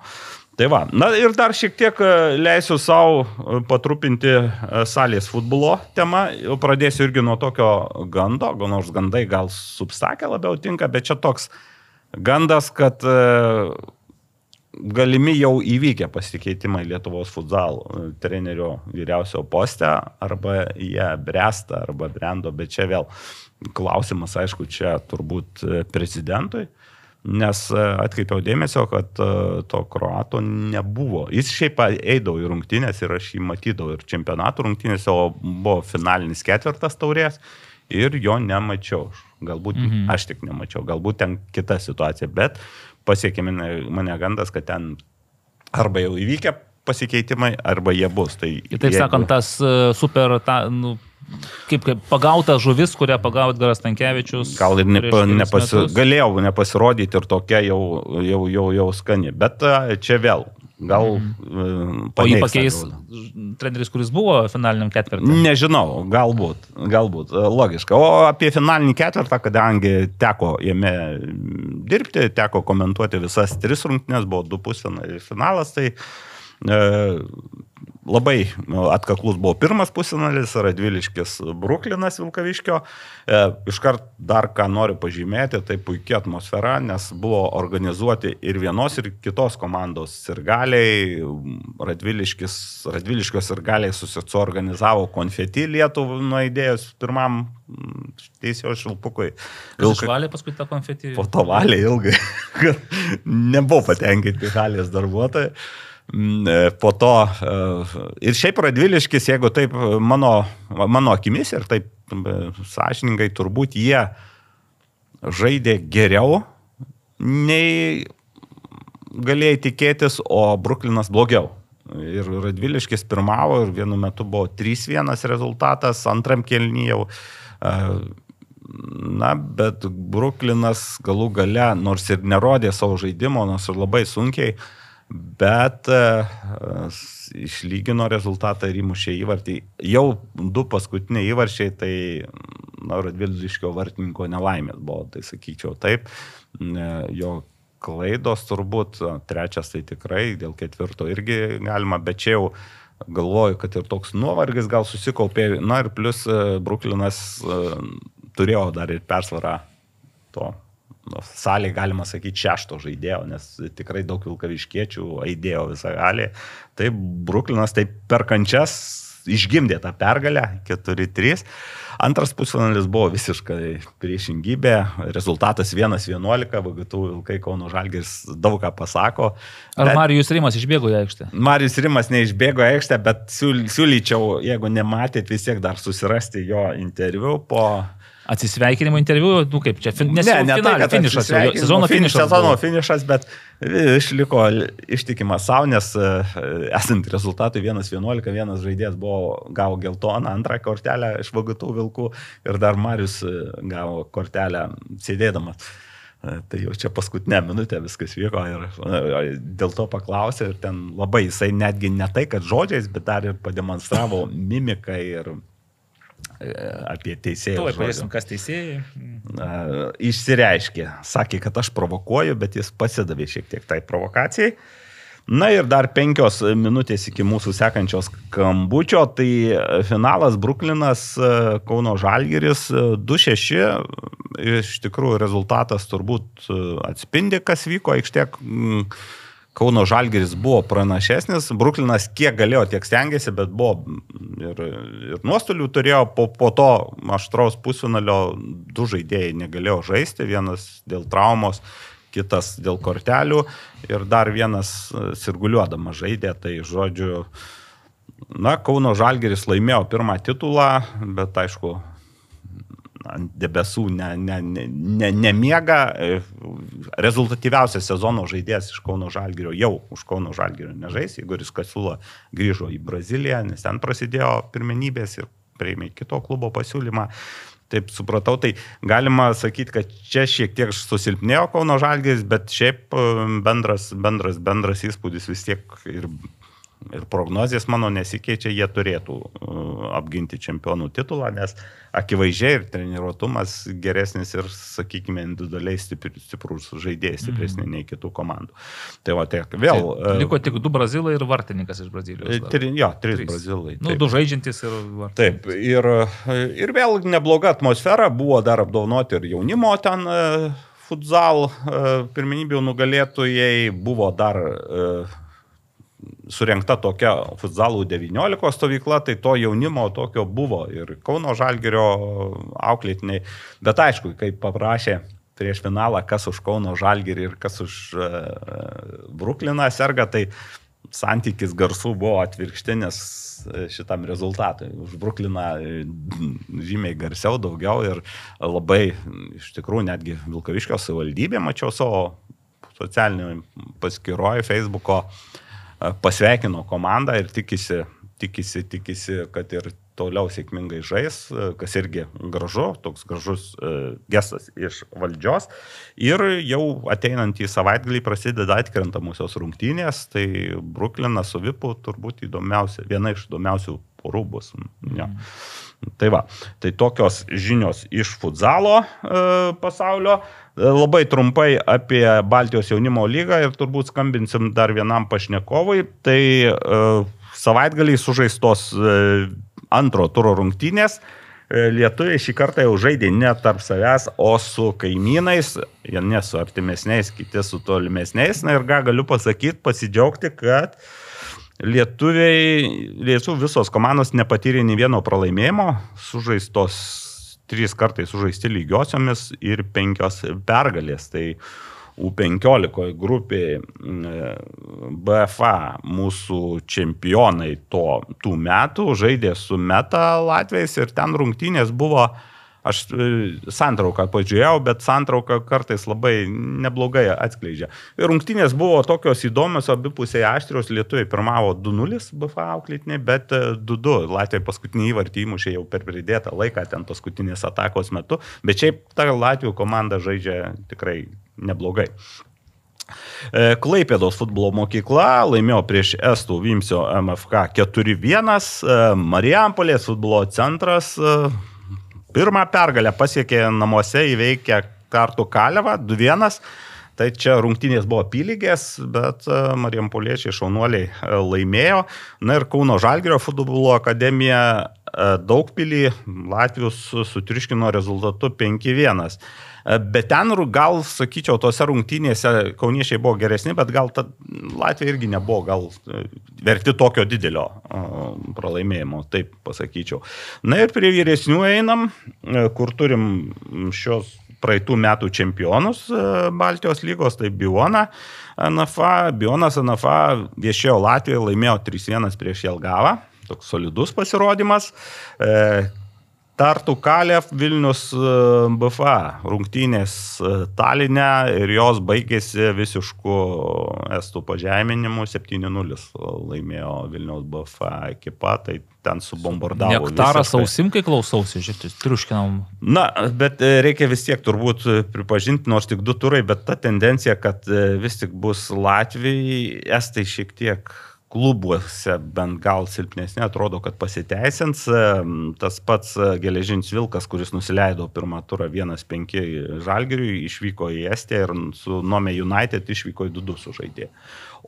Tai va, na ir dar šiek tiek e, leisiu savo patrupinti e, salės futbolo temą. Pradėsiu irgi nuo tokio gando, nors gandai gal subsakė labiau tinka, bet čia toks gandas, kad e, galimi jau įvykę pasikeitimai Lietuvos futsal e, trenerio vyriausio poste, arba jie bręsta, arba brendo, bet čia vėl klausimas, aišku, čia turbūt e, prezidentui. Nes e, atkreipiau dėmesio, kad e, to kroato nebuvo. Jis šiaip eidavo į rungtynės ir aš jį matydavau ir čempionatų rungtynėse, o buvo finalinis ketvirtas taurės ir jo nemačiau. Galbūt mhm. aš tik nemačiau, galbūt ten kita situacija, bet pasiekė mane, mane gandas, kad ten arba jau įvykę pasikeitimai, arba jie bus. Tai Kitaip jeigu- sakant, tas e, super, ta, nu, kaip, kaip pagauta žuvis, kurią pagaut Garas Tankievičius. Gal ir nepa, nepasi, galėjau nepasirodyti ir tokia jau, jau, jau, jau skani. Bet čia vėl, gal... Mm. O jį pakeis treneris, kuris buvo finaliniam ketvirtį. Nežinau, galbūt, galbūt, a, logiška. O apie finalinį ketvirtą, kadangi teko jame dirbti, teko komentuoti visas tris rungtynės, buvo du pusfinaliai finalas, tai e, labai nu, atkaklus buvo pirmas pusinalis, Radviliškis Bruklinas Vilkaviškio. E, iškart dar ką noriu pažymėti, tai puikia atmosfera, nes buvo organizuoti ir vienos, ir kitos komandos sirgaliai. Radviliškis, Radviliškio sirgaliai susiorganizavo konfeti Lietuvų nuėdėjus pirmam mm, teisėjo šilpukui. Vilka... Išvalė paskui tą konfetį. Po to valė ilgai, <laughs> kad nebuvo patenkinti halės darbuotojai. Mm, e, po to e, ir šiaip Radviliškis, jeigu taip mano, mano akimis ir taip e, sąžiningai, turbūt jie žaidė geriau nei galėjai tikėtis, o Bruklinas blogiau. Ir Radviliškis pirmavo ir vienu metu buvo 3-1 rezultatas, antram kelnyjau. Na, bet Bruklinas galų gale, nors ir nerodė savo žaidimo, nors ir labai sunkiai, uh, bet uh, išlygino rezultatą ir įmušė įvartį. Jau du paskutiniai įvarčiai, tai na, Radviliškio vartininko nelaimės buvo, tai sakyčiau taip. Jo klaidos turbūt, trečias tai tikrai, dėl ketvirto irgi galima, bet čia jau galvoju, kad ir toks nuovargis gal susikaupė. Na ir plus Bruklinas turėjo dar ir persvarą to nu, salė, galima sakyti, šešto žaidėjo, nes tikrai daug vilkaviškiečių aidėjo visą galį. Tai Bruklinas taip per kančias išgimdė tą pergalę 4-3. Antras pusfinalis buvo visiškai priešingybė, rezultatas 1-11, VGT Vilkai Kauno Žalgis daug ką pasako. Ar bet... Marijus Rimas išbėgo į aikštę? Marijus Rimas neišbėgo į aikštę, bet siūlyčiau, jeigu nematėt, vis tiek dar susirasti jo interviu po atsisveikinimo interviu, nu kaip čia, fin, nes ne, ne finalė, tai, finišas, sezono finišas. Sezono finišas, bet išliko ištikimas savo, nes e, esant rezultatui 1-11, vienas žaidėjas buvo, gavo geltoną antrą kortelę iš vagatų vilkų ir dar Marius e, gavo kortelę sėdėdamas. E, tai jau čia paskutinę minutę viskas vyko ir dėl to paklausė ir ten labai jisai netgi ne tai, kad žodžiais, bet dar ir pademonstravo mimiką ir apie teisėjus. Tuoj paėsim, kas teisėjai. Išsireiškė, sakė, kad aš provokuoju, bet jis pasidavė šiek tiek tai provokacijai. Na ir dar penkios minutės iki mūsų sekančios kambučio, tai finalas Bruklinas, Kauno Žalgiris 2-6, iš tikrųjų rezultatas turbūt atspindi, kas vyko aikštėk. Kauno Žalgeris buvo pranašesnis, Bruklinas kiek galėjo, tiek stengiasi, bet buvo ir, ir nuostolių turėjo, po, po to aštraus pusfinalio du žaidėjai negalėjo žaisti, vienas dėl traumos, kitas dėl kortelių ir dar vienas sirguliuodamas žaidė, tai žodžiu, na, Kauno Žalgeris laimėjo pirmą titulą, bet aišku, ant debesų ne, ne, ne, ne, nemiega. Rezultatyviausias sezono žaidėjas iš Kauno Žalgirio jau už Kauno Žalgirio nežais. Igoris Kasula grįžo į Braziliją, nes ten prasidėjo pirmenybės ir prieimė kito klubo pasiūlymą. Taip supratau, tai galima sakyti, kad čia šiek tiek susilpnėjo Kauno Žalgiris, bet šiaip bendras, bendras, bendras įspūdis vis tiek ir ir prognozijas mano nesikeičia, jie turėtų uh, apginti čempionų titulą, nes akivaizdžiai ir treniruotumas geresnis ir, sakykime, individualiai stiprus žaidėjas, stipresni mm. nei kitų komandų. Tai va, tiek vėl. Tai, liko tik du brazilai ir vartininkas iš Brazilijos. Tri, jo, trys, trys brazilai. Nu, du žaidžiantis ir vartininkas. Taip, ir, ir vėl nebloga atmosfera, buvo dar apdovanoti ir jaunimo ten futsal pirmenybių nugalėtojai, buvo dar uh, surinkta tokia futzalų 19 stovykla, tai to jaunimo tokio buvo ir Kauno Žalgerio auklėtiniai. Bet aišku, kai paprašė prieš finalą, kas už Kauno Žalgerį ir kas už uh, Brukliną serga, tai santykis garsų buvo atvirkštinis šitam rezultatui. Už Brukliną žymiai garsiau, daugiau ir labai, iš tikrųjų, netgi Vilkaviškio savivaldybė, mačiau savo socialinį paskyroje Facebook'o uh, pasveikino komandą ir tikisi, tikisi, tikisi, kad ir toliau sėkmingai žais, kas irgi gražu, toks gražus gestas iš valdžios. Ir jau ateinant į savaitgalį prasideda atkrentamosios rungtynės, tai Bruklinas su Vipu turbūt įdomiausia, viena iš įdomiausių porų bus. Ja. Mm. Tai va, tai tokios žinios iš futzalo e, pasaulio. E, labai trumpai apie Baltijos jaunimo lygą ir turbūt skambinsim dar vienam pašnekovui. Tai e, savaitgaliai sužaistos e, antro turo rungtynės. E, Lietuviai šį kartą jau žaidė ne tarp savęs, o su kaimynais, jie ne su artimesniais, kiti su tolimesniais. Na ir ką galiu pasakyti, pasidžiaugti, kad lietuviai, lietuvių visos komandos nepatyrė nei vieno pralaimėjimo, sužaistos trys kartai sužaisti lygiosiomis ir penkios pergalės. Tai U15 grupėje BFA mūsų čempionai to, tų metų žaidė su Meta Latvijais ir ten rungtynės buvo Aš e, santrauką pažiūrėjau, bet santrauka kartais labai neblogai atskleidžia. Rungtynės buvo tokios įdomios, abipusiai aštrios, lietuviai pirmavo 2-0 BFA auklėtiniai, bet 2-2. E, Latvijai paskutinį įvartį įmušė jau per pridėtą laiką, ten paskutinės atakos metu, bet šiaip ta Latvijų komanda žaidžia tikrai neblogai. E, Klaipėdos futbolo mokykla laimėjo prieš Estų Vimsio MFK 4-1, Marijampolės futbolo centras Pirmą pergalę pasiekė namuose įveikę kartų Kalevą 2-1. Tai čia rungtynės buvo apylygės, bet e, Marijampoliečiai šaunuoliai e, laimėjo. Na ir Kauno Žalgirio futbolo akademija e, Daugpilį Latvijos sutriškino rezultatu 5-1. Bet ten gal, sakyčiau, tose rungtynėse kauniečiai buvo geresni, bet gal Latvija irgi nebuvo gal e, verti tokio didelio pralaimėjimo, taip pasakyčiau. Na ir prie vyresnių einam, e, kur turim šios praeitų metų čempionus e, Baltijos lygos, tai Biona NFA. Bionas NFA viešėjo Latvijoje, laimėjo 3-1 prieš Jelgavą. Toks solidus pasirodymas. Tartu Kalev Vilnius e, BFA rungtynės e, Taline ir jos baigėsi visišku estų pažeminimu 7-0 laimėjo Vilnius BFA ekipa, tai ten subombardavo. Nektaras ausim, kai klausausi, žiūrėk, triuškinam. Na, bet e, reikia vis tiek turbūt pripažinti, nors tik du turai, bet ta tendencija, kad vis tik bus Latvijai, estai šiek tiek klubuose bent gal silpnesnė, atrodo, kad pasiteisins. Tas pats e, geležinis Vilkas, kuris nusileido pirmą turą 1-5 Žalgiriui, išvyko į Estiją ir su Nome United išvyko į 2-2 sužaidė.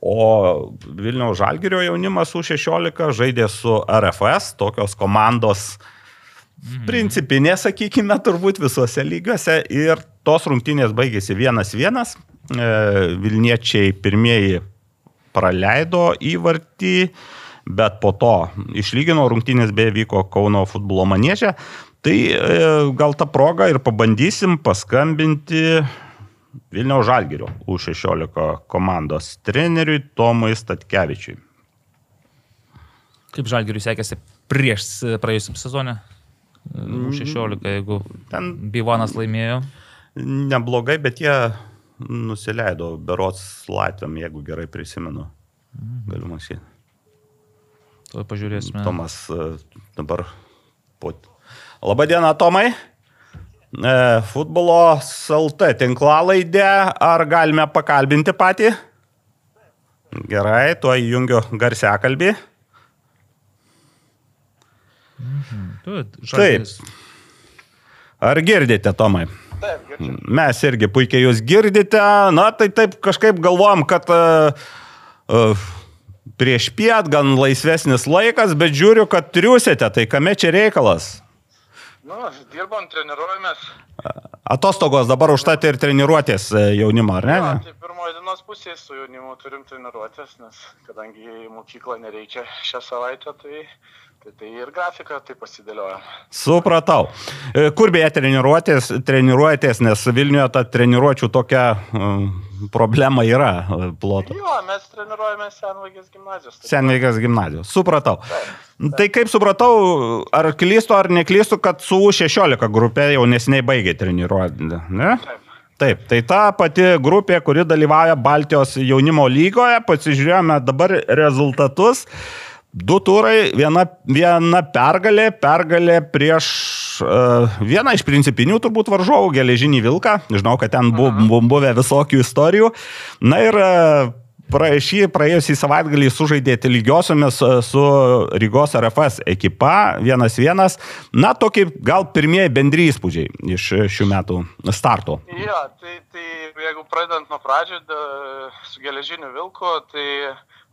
O Vilniaus Žalgirio jaunimas U16 žaidė su RFS, tokios komandos mhm. principinė, sakykime, turbūt visuose lygiuose. Ir tos rungtynės baigėsi 1-1. E, Vilniečiai pirmieji praleido įvartį, bet po to išlygino rungtynės beje vyko Kauno futbolo manėžė. Tai e, gal tą progą ir pabandysim paskambinti Vilniaus Žalgirio U16 komandos treneriui Tomui Statkevičiui. Kaip Žalgiriui sekėsi prieš praėjusiam sezonę? U16, jeigu ten Bivanas laimėjo. Neblogai, bet jie nusileido berots Latviam, jeigu gerai prisimenu. Mhm. Galiu mąstyti. Tuo pažiūrėsime. Tomas e, dabar po. Labadiena, Tomai. E, futbolo SLT tinklalaidė. Ar galime pakalbinti patį? Gerai, tuo įjungiu garsiakalbį. Mhm. Tu, Taip. Ar girdite, Tomai? Taip, girdžiu. Mes irgi puikiai jūs girdite. Na, tai taip kažkaip galvojam, kad uh, uh, prieš piet gan laisvesnis laikas, bet žiūriu, kad triusite. Tai kame čia reikalas? Nu, dirbam, treniruojamės. Atostogos dabar užtat ir treniruotės e, jaunimo, ar ne? Ja, tai pirmoji dienos pusė su jaunimu turim treniruotės, nes kadangi į mokyklą nereikia šią savaitę, tai Tai, ir grafika tai pasidėlioja. Supratau. E, kur beje treniruotės, treniruojatės, nes Vilniuje ta treniruočių tokia uh, problema yra e, ploto. Jo, mes treniruojame Senvaigės gimnazijos. Tai Senvaigės gimnazijos. Supratau. Taip, taip. Tai kaip supratau, ar klystu ar neklystu, kad su U16 grupė jau nesiniai baigė treniruoti, ne? Taip. Taip, tai ta pati grupė, kuri dalyvauja Baltijos jaunimo lygoje, pasižiūrėjome dabar rezultatus. Du turai, viena, viena pergalė, pergalė prieš uh, vieną iš principinių turbūt varžovų, geležinį vilką. Žinau, kad ten buvo, buvo buvę visokių istorijų. Na ir uh, praėjusį, praėjusį savaitgalį sužaidėte lygiosiomis e, su Rygos RFS ekipa 1-1. Na, tokie gal pirmieji bendry įspūdžiai iš šių metų starto. Jo, tai, tai jeigu, pradedant nuo pradžio da, su geležiniu vilku, tai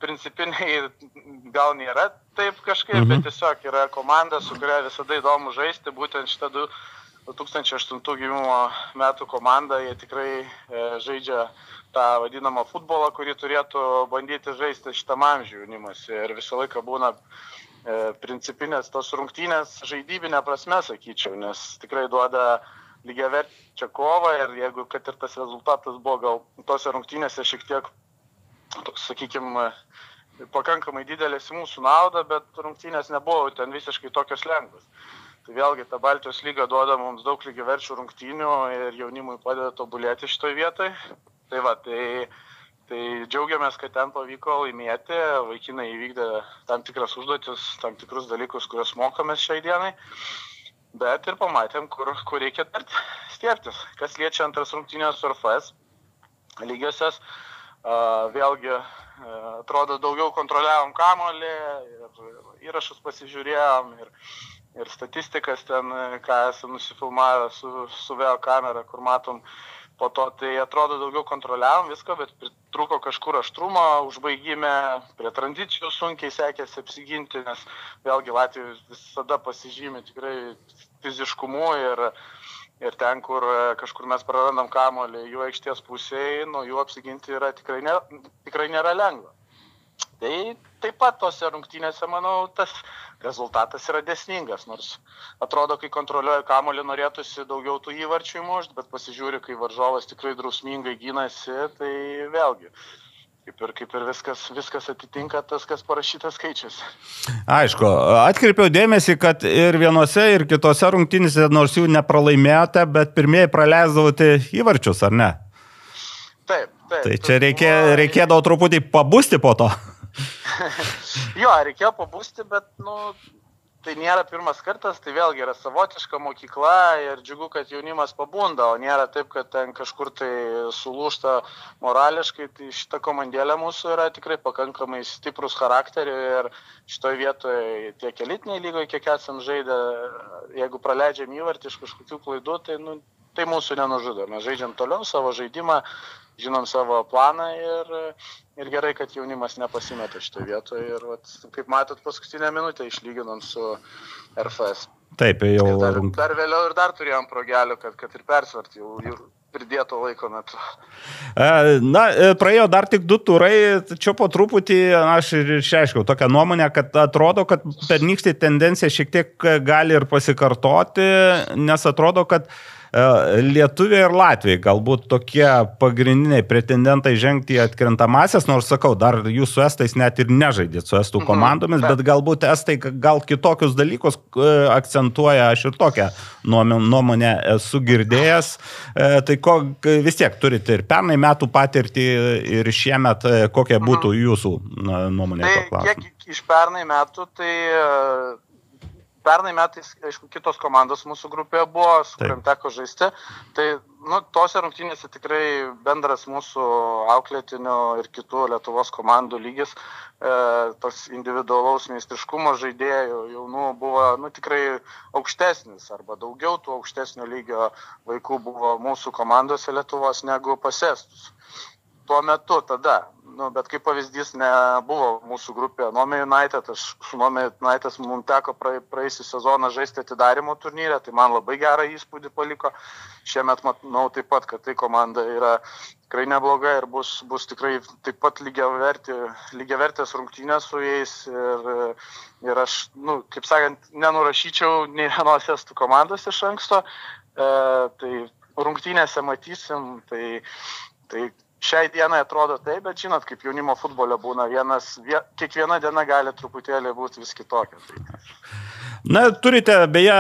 principiniai <laughs> gal nėra taip kažkaip, mhm. bet tiesiog yra komanda, su kuria visada įdomu žaisti, būtent šitą 2008 gimimo metų komandą, jie tikrai e, žaidžia tą vadinamą futbolą, kurį turėtų bandyti žaisti šitam amžiui jaunimas. Ir visą laiką būna e, principinės tos rungtynės žaidybinė prasme, sakyčiau, nes tikrai duoda lygiaverčią kovą ir jeigu kad ir tas rezultatas buvo gal tose rungtynėse šiek tiek, toks, sakykime, pakankamai didelis į mūsų naudą, bet rungtynės nebuvo ten visiškai tokios lengvas. Tai vėlgi ta Baltijos lyga duoda mums daug lygiaverčių rungtynių ir jaunimui padeda tobulėti šitoje vietoje. Tai va, tai, tai džiaugiamės, kad ten pavyko laimėti, vaikinai įvykdė tam tikras užduotis, tam tikrus dalykus, kuriuos mokomės šiai dienai bet ir pamatėm, kur, kur reikia stieptis. Kas liečia antras rungtynės su RFS lygiosios, vėlgi atrodo daugiau kontroliavom kamolį ir įrašus pasižiūrėjom ir, ir statistikas ten, ką esame nusifilmavę su, su vėjo kamera, kur matom po to. Tai atrodo daugiau kontroliavom viską, bet trūko kažkur aštrumo, užbaigime, prie tranzicijų sunkiai sekėsi apsiginti, nes vėlgi Latvijos visada pasižymė tikrai fiziškumu ir, ir ten, kur kažkur mes prarandam kamolį jų aikštės pusėje, nuo jų apsiginti yra tikrai, ne, tikrai nėra lengva. Tai taip pat tose rungtynėse, manau, tas rezultatas yra desningas, nors atrodo, kai kontroliuoja kamolį, norėtųsi daugiau tų įvarčių įmušti, bet pasižiūri, kai varžovas tikrai drausmingai gynasi, tai vėlgi. Kaip ir, kaip ir viskas, viskas atitinka tas, kas parašyta skaičius. Aišku, atkreipiau dėmesį, kad ir vienose, ir kitose rungtynėse, nors jų nepralaimėjote, bet pirmieji praleisdavote įvarčius, ar ne? Taip, taip. Tai čia reikė, reikėdavo truputį pabusti po to. <laughs> jo, reikėjo pabūsti, bet, nu, tai nėra pirmas kartas, tai vėlgi yra savotiška mokykla ir džiugu, kad jaunimas pabunda, o nėra taip, kad ten kažkur tai sulūšta morališkai, tai šita komandėlė mūsų yra tikrai pakankamai stiprus charakterių ir šitoje vietoje tiek elitiniai lygoje, kiek esam žaidę, jeigu praleidžiam įvartį iš kažkokių klaidų, tai, nu, tai mūsų nenužudo. Mes žaidžiam toliau savo žaidimą, žinom savo planą ir, ir gerai, kad jaunimas nepasimeta šitoje vietoje. Ir vat, kaip matot, paskutinę minutę išlyginom su RFS. Taip, jau. Ir dar, dar vėliau ir dar turėjom progelių, kad, kad ir persvert jau, jau pridėto laiko metu. E, na, e, praėjo dar tik du turai, tačiau po truputį aš ir išreiškiau tokią nuomonę, kad atrodo, kad pernykštė tendencija šiek tiek gali ir pasikartoti, nes atrodo, kad uh, E, Lietuviai ir Latvijai galbūt tokie pagrindiniai pretendentai žengti į atkrintamasias, nors sakau, dar jūs su estais net ir nežaidėt su estų mhm. komandomis, bet galbūt estai gal kitokius dalykus e, akcentuoja, aš ir tokią nuomonę esu girdėjęs. E, tai ko, vis tiek turite ir pernai metų patirtį ir šiemet, kokia mhm. būtų jūsų nuomonė? Tai kiek iš pernai metų, tai pernai metais, aišku, kitos komandos mūsų grupėje buvo, su kuriam teko žaisti. Tai, nu, tose rungtynėse tikrai bendras mūsų auklėtinio ir kitų Lietuvos komandų lygis, e, tas individualaus meistriškumo žaidėjų jaunų buvo, nu, tikrai aukštesnis arba daugiau tų aukštesnio lygio vaikų buvo mūsų komandose Lietuvos negu pasestus. Tuo metu tada nu, bet kaip pavyzdys nebuvo mūsų grupė Nome United, aš su Nome United mums teko praeisį sezoną žaisti atidarimo turnyrę, tai man labai gerą įspūdį paliko. Šiemet matau taip pat, kad tai komanda yra tikrai nebloga ir bus, bus tikrai taip pat lygiavertės lygia rungtynės su jais. Ir, ir aš, nu, kaip sakant, nenurašyčiau nei vienos estų komandos iš anksto. E, tai rungtynėse matysim, tai, tai šiai dienai atrodo taip, bet žinot, kaip jaunimo futbole būna, vienas, vie, kiekviena diena gali truputėlį būti vis kitokia. Tai. Na, turite beje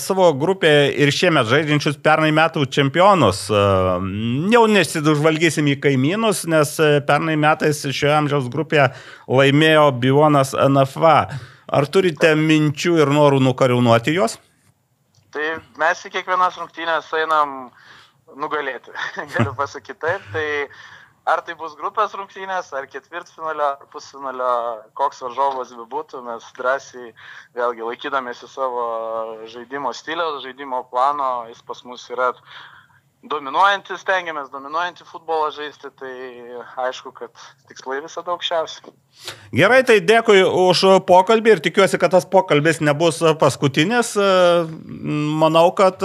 savo grupėje ir šiemet žaidžiančius pernai metų čempionus. Jau nesidužvalgysim į kaimynus, nes pernai metais šioje amžiaus grupėje laimėjo Bionas NFA. Ar turite minčių ir norų nukariaunuoti juos? Tai mes į kiekvienas rungtynės einam uh, nugalėti. <laughs> Galiu pasakyti taip. Tai ar tai bus grupės rungtynės, ar ketvirtfinalio, ar pusfinalio, koks varžovas bebūtų, mes drąsiai, vėlgi laikydamėsi savo žaidimo stiliaus, žaidimo plano, jis pas mus yra dominuojantis, stengiamės dominuojantį futbolą žaisti, tai aišku, kad tikslai visada aukščiausi. Gerai, tai dėkui už pokalbį ir tikiuosi, kad tas pokalbis nebus paskutinis. Manau, kad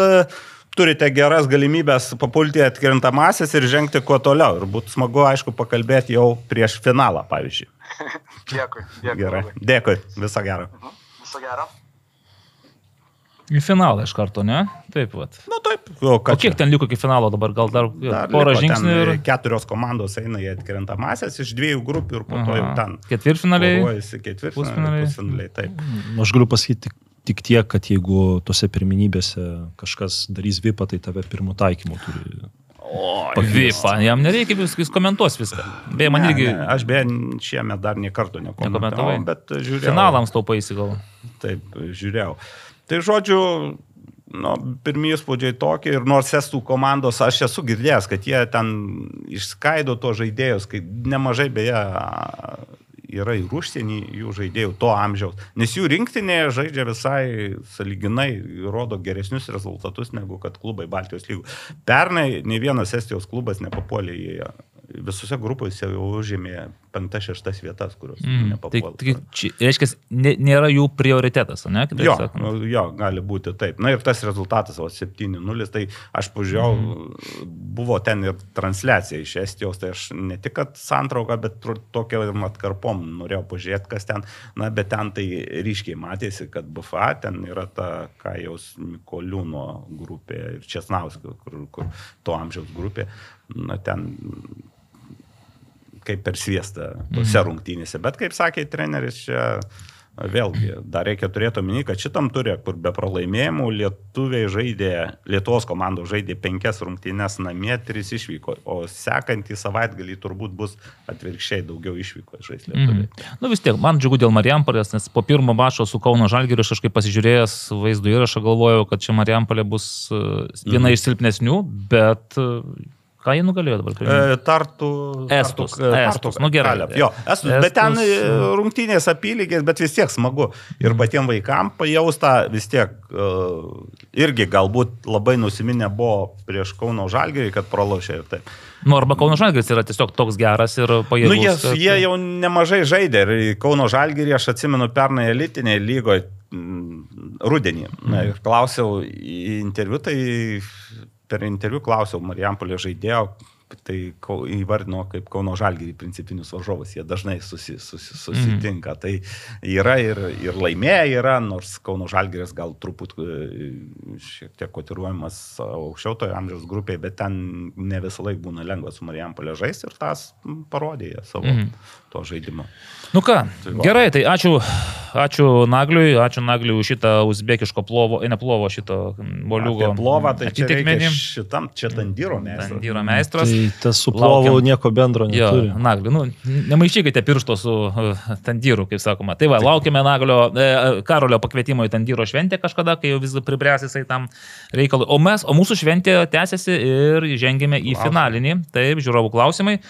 turite geras galimybės papulti atkrintamasis ir žengti kuo toliau. Ir būtų smagu, aišku, pakalbėti jau prieš finalą, pavyzdžiui. <laughs> dėkui, dėkui. Gerai, labai. dėkui, viso gero. Mhm, Viso gero. Į finalą iš karto, ne? Taip, vat. Na Nu, taip, o, O kiek ten liko iki finalo dabar? Gal dar, Dar porą žingsnių ir... Keturios komandos eina į atkrintamasias iš dviejų grupių ir po to jau Aha. ten. Ketvirtfinaliai. Ketvirtfinaliai. pusfinaliai. Pusfinaliai, taip. Nu, Aš galiu pasakyti tik, tiek, kad jeigu tose pirminybėse kažkas darys vipą, tai tave pirmų taikymų turi. Vipa, jam nereikia viskas, jis komentuos viską. Beje, man Ne, irgi ne, aš beje šiemet dar nie karto nekomentavau, bet žiūrėjau. finalams taupaisi gal. Taip, žiūrėjau. Tai žodžiu, nu, pirmieji įspūdžiai tokie ir nors estų komandos, aš esu girdėjęs, kad jie ten išskaido to žaidėjus, kai nemažai beje yra ir užsienį jų žaidėjų to amžiaus, nes jų rinktinėje žaidžia visai saliginai, rodo geresnius rezultatus negu kad klubai Baltijos lygų. Pernai ne vienas Estijos klubas nepapuolė į visose grupėse jau užėmė 5-6 vietas, kurios mm, Mm, tai, nepapuolė. tai čia, reiškia, nė- nėra jų prioritetas, ne? Kitaip Jo, sakant. nu, jo, gali būti taip. Na ir tas rezultatas, o 7-0, tai aš pažiūrėjau, Mhm. buvo ten ir transliacija iš Estijos, tai aš ne tik kad santrauką, bet tokia ir atkarpom norėjau pažiūrėti, kas ten, na, bet ten tai ryškiai matėsi, kad BFA ten yra ta Kajaus Mikoliūno grupė ir Česnauskio, kur, kur to amžiaus grupė, na, ten kaip per sviestą tose rungtynėse. Bet kaip sakė treneris, čia vėlgi dar reikia turėti omeny, kad šitam turė, kur be pralaimėjimų lietuviai žaidė, Lietuvos komandos žaidė penkias rungtynės namie, tris išvyko, o sekantį savaitgalį turbūt bus atvirkščiai daugiau išvyko žais lietuviai. Mhm. Nu vis tiek, man džiugu dėl Marijampolės, nes po pirmo mačo su Kauno Žalgiriu aš kažkaip pasižiūrėjęs vaizdo įrašą galvojau, kad čia Marijampolė bus e, viena Mhm. iš silpnesnių, bet e, ką jie nugalėjo dabar? E, Tartu. Estus, tartu, e, Estus, nu gerai. Kaleb, Jo, estus, bet ten Estus, e, rungtynės apylygės, bet vis tiek smagu. Ir patiems vaikams pajausta vis tiek, e, irgi galbūt labai nusiminę buvo prieš Kauno Žalgirį, kad pralošė ir taip. Nu, arba Kauno Žalgiris yra tiesiog toks geras ir pajėgus. Nu, jie, kad- jie jau nemažai žaidė ir Kauno Žalgirį, aš atsimenu, pernai elitinėje lygoje rudenį. Na, ir klausiau į interviu, tai per interviu klausiau Marijampolė žaidėjo, tai įvardino kaip Kauno Žalgirį principinius varžovus, jie dažnai susi, susi, susitinka. Mm. Tai yra ir, ir laimėję yra, nors Kauno Žalgiris gal truput e, šiek tiek kotiruojamas aukščiau toje amžiaus grupėje, bet ten ne visą laiką būna lengva su Marijampolė žaisti ir tas parodė savo mm. to žaidimo. Nu ką, Tai va. gerai, tai ačiū, ačiū Nagliui, ačiū Nagliui už šitą uzbekiško plovo, e, ne plovo, šito boliugo. Apie plovą, tai čia reikia atitikmenį. šitam, čia tandyro meistras. Tandyro meistras. Tai tas su plovu Laukiam. nieko bendro Jo, neturi. Nagliu, nu, nemaišykite piršto su uh, tandyru, kaip sakoma. Tai va, laukiame Naglio, e, Karolio pakvietimo į tandyro šventę kažkada, kai jau vis pribręs jisai tam reikalui. O mes, o mūsų šventė tęsiasi ir žengėme į Klausimai. finalinį. Taip, žiūrovų klausimai.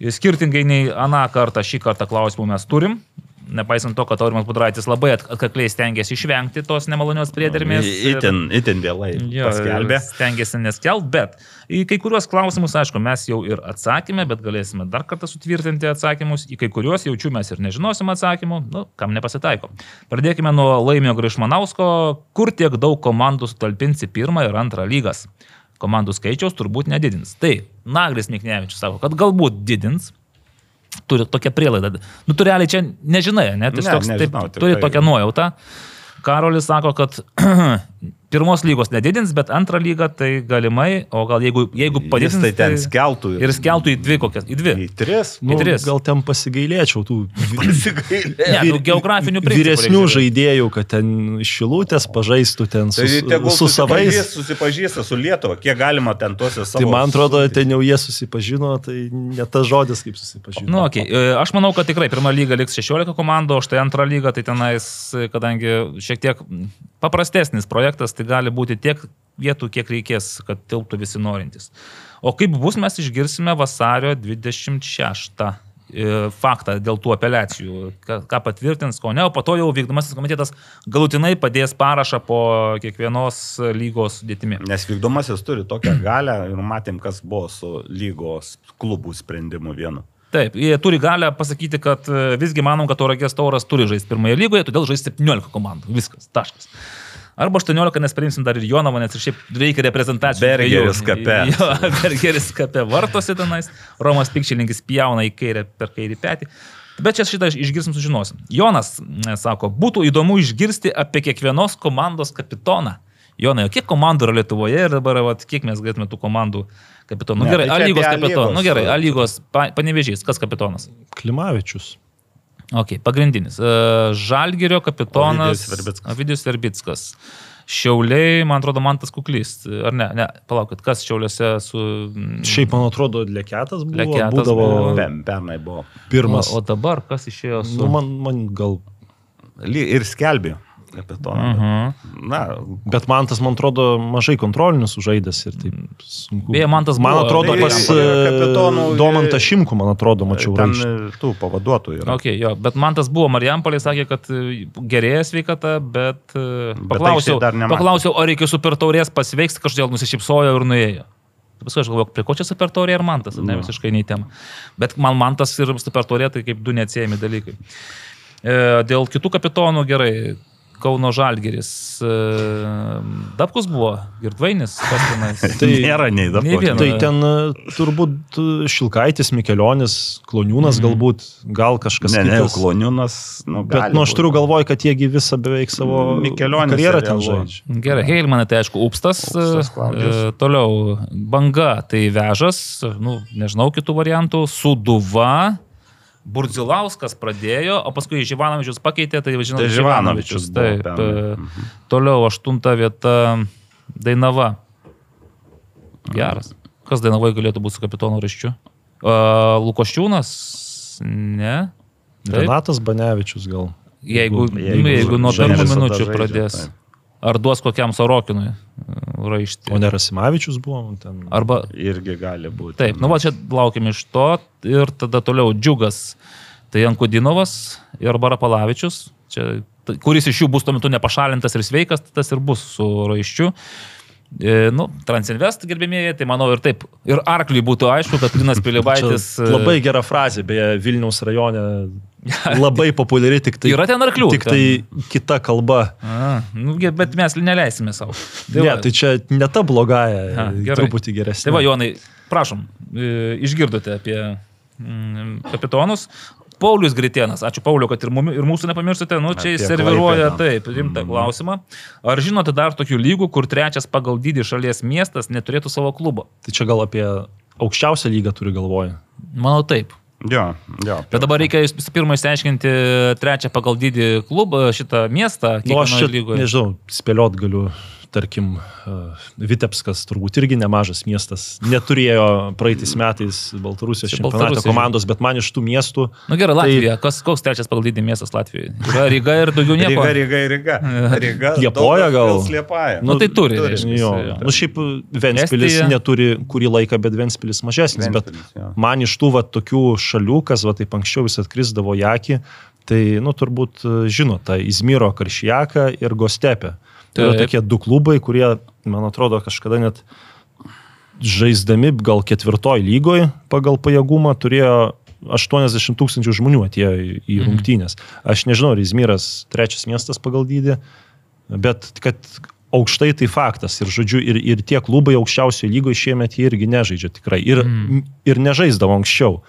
Skirtingai nei aną kartą, šį kartą klausimų mes turim. Nepaisant to, kad Aurimas Budraitis labai at- atkakliai stengiasi išvengti tos nemalonios priedermės. ir- Itin, itin vėlai Jo, paskelbė. Stengiasi neskelt, bet į kai kuriuos klausimus, aišku, mes jau ir atsakėme, bet galėsime dar kartą sutvirtinti atsakymus. Į kai kuriuos jaučiu mes ir nežinosim atsakymų, nu, kam nepasitaiko. Pradėkime nuo Laimio Grišmanausko, kur tiek daug komandų sutalpins į pirmą ir antrą lygas. Komandų skaičiaus turbūt nedidins. Tai Nagris Miknevičius sako, kad galbūt didins. Turi tokią prielaidą. Nu, tu realiai čia nežinai, ne? Tiesiog Ne, taip, nežinau, tik turi tai- tokią nuojautą. Karolis sako, kad <clears throat> pirmos lygos nedidins, bet antrą lygą tai galimai, o gal jeigu, jeigu Jis padidins, tai ten skeltų ir skeltų į dvi kokias, į dvi. Į tris. Nu, į tris. gal ten pasigailėčiau tų vi- Ne, nu, geografinių principų vyresnių žaidėjų, kad ten šilutės pažaistų ten su, Tai su savais. susipažįsta- Susipažįsta su Lietuva, kiek galima ten tuose savo. Tai man atrodo, ten jau jie susipažino, tai ne tas žodis, kaip susipažino. Nu, okay. e, Aš manau, kad tikrai pirmą lygą liks 16 komandų, o štai antrą lygą tai tenais, kadangi šiek tiek paprastesnis projektas, tai gali būti tiek vietų, kiek reikės, kad tilptų visi norintys. O kaip bus, mes išgirsime vasario 26 e, faktą dėl tų apeliacijų, ką, patvirtins, ko ne, o po to jau vykdomasis komitetas galutinai padės parašą po kiekvienos lygos sudėtimi. Nes vykdomasis turi tokią <clears throat> galę ir matėm, kas buvo su lygos klubų sprendimu vienu. Taip, jie turi galę pasakyti, kad e, visgi manom, kad Tauragės Tauras turi žaisti pirmoje lygoje, todėl žais 17 komandų. Viskas, taškas. Arba 18, nes paimsim dar ir Jonavą, nes ir šiaip reikia reprezentacijų. Bergeris kape. <laughs> Jo, Bergeris kape vartosi tenais, Romas Pikčilinkis pjauna į kairę per kairį petį. Bet čia šitą išgirsim, sužinosim. Jonas mm, sako, būtų įdomu išgirsti apie kiekvienos komandos kapitoną. Jonai, o kiek komandų yra Lietuvoje ir dabar, vat, kiek mes galėtume tų komandų kapitonų? Nu gerai, tai A čia lygos A kapitonų. Nu gerai, A lygos pa, panevežys, kas kapitonas? Klimavičius. Ok, pagrindinis. E, Žalgirio kapitonas. Ovidijus Verbickas. Šiauliai, man atrodo, Mantas Kuklys. Ar ne? Ne, palaukit, kas Šiauliuose su... mm, Šiaip, man atrodo, Leketas buvo. Leketas būdavo buvo. Per, pernai buvo. pirmas. O, o dabar kas išėjo su... Nu, man, man gal. Ir skelbė kapitoną. Uh Uh -huh. -huh. Na, Bet man tas, man atrodo, mažai kontrolinius sužaidęs ir taip sunku. Beje, Mantas man buvo- atrodo, Tai pas kapitonų- e, Domantą Šimku, man atrodo, mačiau ten raištį. tų pavaduotojų yra. Ok, jo, bet man tas buvo Marijampolė, sakė, kad e, gerėja sveikata, bet, e, Bet paklausiau, nematė. paklausiau, ar iki super taurės pasveiks, kažkodėl nusišypsojo ir nuėjo. Paskui aš galvoju, prie ko čia super taurė ir man tas, ne visiškai nei tema. Bet man man tas ir super taurė tai kaip du neatsiejami dalykai. E, dėl kitų kapitonų gerai. Kauno Žalgeris. E, Dabkus buvo, Girdvainis, kas tenais. <laughs> Tai nėra nei dabar. Nei. Tai ten e, turbūt e, Šilkaitis, Mikelionis, Kloniūnas galbūt, gal kažkas Ne, ne, kitas. kloniūnas. Nu, Bet, nu, aš turiu galvoj, kad jiegi visą beveik savo Mikelionis karjerą ten žaidžia. Gerai, Heilmanai tai aišku, Upstas. Upstas, Klaudijus. e, Toliau, Banga tai Vežas, nu, nežinau kitų variantų, Suduva. Burdzilauskas pradėjo, o paskui Živanovičius pakeitė, tai žinau, Tai Živanovičius Taip. pernai. e, Toliau, aštunta vieta Dainava. Geras. Kas Dainavai galėtų būti su kapitono raščiu? Uh, Lukoščiūnas? Ne. Taip. Renatas Banevičius gal. Jeigu, Jeigu- jeigu, jeigu nuo pirmų minučių pradės. taip. Ar duos kokiam Sorokinui e, raištį. O ne Rasimavičius buvo ten. Arba, Irgi gali būti. taip, nu va čia laukiam iš to ir tada toliau Džiugas, tai Jankudinovas ir Barapalavičius, čia, kuris iš jų bus tuo metu nepašalintas ir sveikas, tas ir bus su raiščiu. E, nu, Transinvest, gerbėmėjai, tai manau ir taip. Ir arkliui būtų aišku, kad Linas <laughs> Pilibaitis. Čia labai gera frazė, beje, Vilniaus rajone <laughs> labai populiari, tik tai, Yra ten arklių. tik tai kita kalba. A, nu, bet mes neleisime savo. Tai, ne, tai čia ne ta blogaja, Ha, gerai. truputį geresnė. Tai va, Jonai, prašom, e, išgirdote apie mm, kapitonus. Paulius Gritėnas, ačiū Pauliu, kad ir, mumi, ir mūsų nepamirštate, nu čia jis serviruoja Klaipėdą. taip, rimtą Mhm. klausimą. Ar žinote dar tokių lygų, kur trečias pagal dydį šalies miestas neturėtų savo klubo? Tai čia gal apie aukščiausią lygą turi galvoje. Manau taip. Jo, jo. Bet dabar reikia visų pirma išsiaiškinti trečią pagal dydį klubą, šitą miestą. Nu, aš čia, lygoje. nežinau, spėliot galiu, tarkim, uh, Vitebskas turbūt irgi nemažas miestas. Neturėjo praeitais metais Baltarusijos Čia čempionato Baltarusija, komandos, bet man iš tų miestų Nu gerai, Tai- Latvija. Kas, koks trečias pagal dydį miestas Latvijoje? Yra Ryga ir daugiau nieko. Ryga, Ryga, Ryga. <laughs> Ryga. Liepoja gal? Sliepaja. Nu, tai turi, reiškiasi, Jo. jo. Nu, šiaip Ventspilis Estija. neturi kurį laiką, bet Ventspilis mažesnis. Bet man iš tų va, tokių šalių, kas va, taip anksčiau vis atkrisdavo į akį, tai, nu, turbūt e, žino, tai Izmiro Karšijaką ir Gostepė. Tai yra tokie du klubai, kurie, man atrodo, kažkada net žaisdami gal ketvirtoj lygoje pagal pajėgumą turėjo 80 tūkstančių žmonių atėjo į, Mhm. rungtynės. Aš nežinau, ar Izmiras trečias miestas pagal dydį, bet kad aukštai tai faktas. Ir, žodžiu, ir, ir tie klubai aukščiausioje lygoje šiemet jie irgi nežaidžia tikrai. Ir, Mm. ir nežaisdavo anksčiau.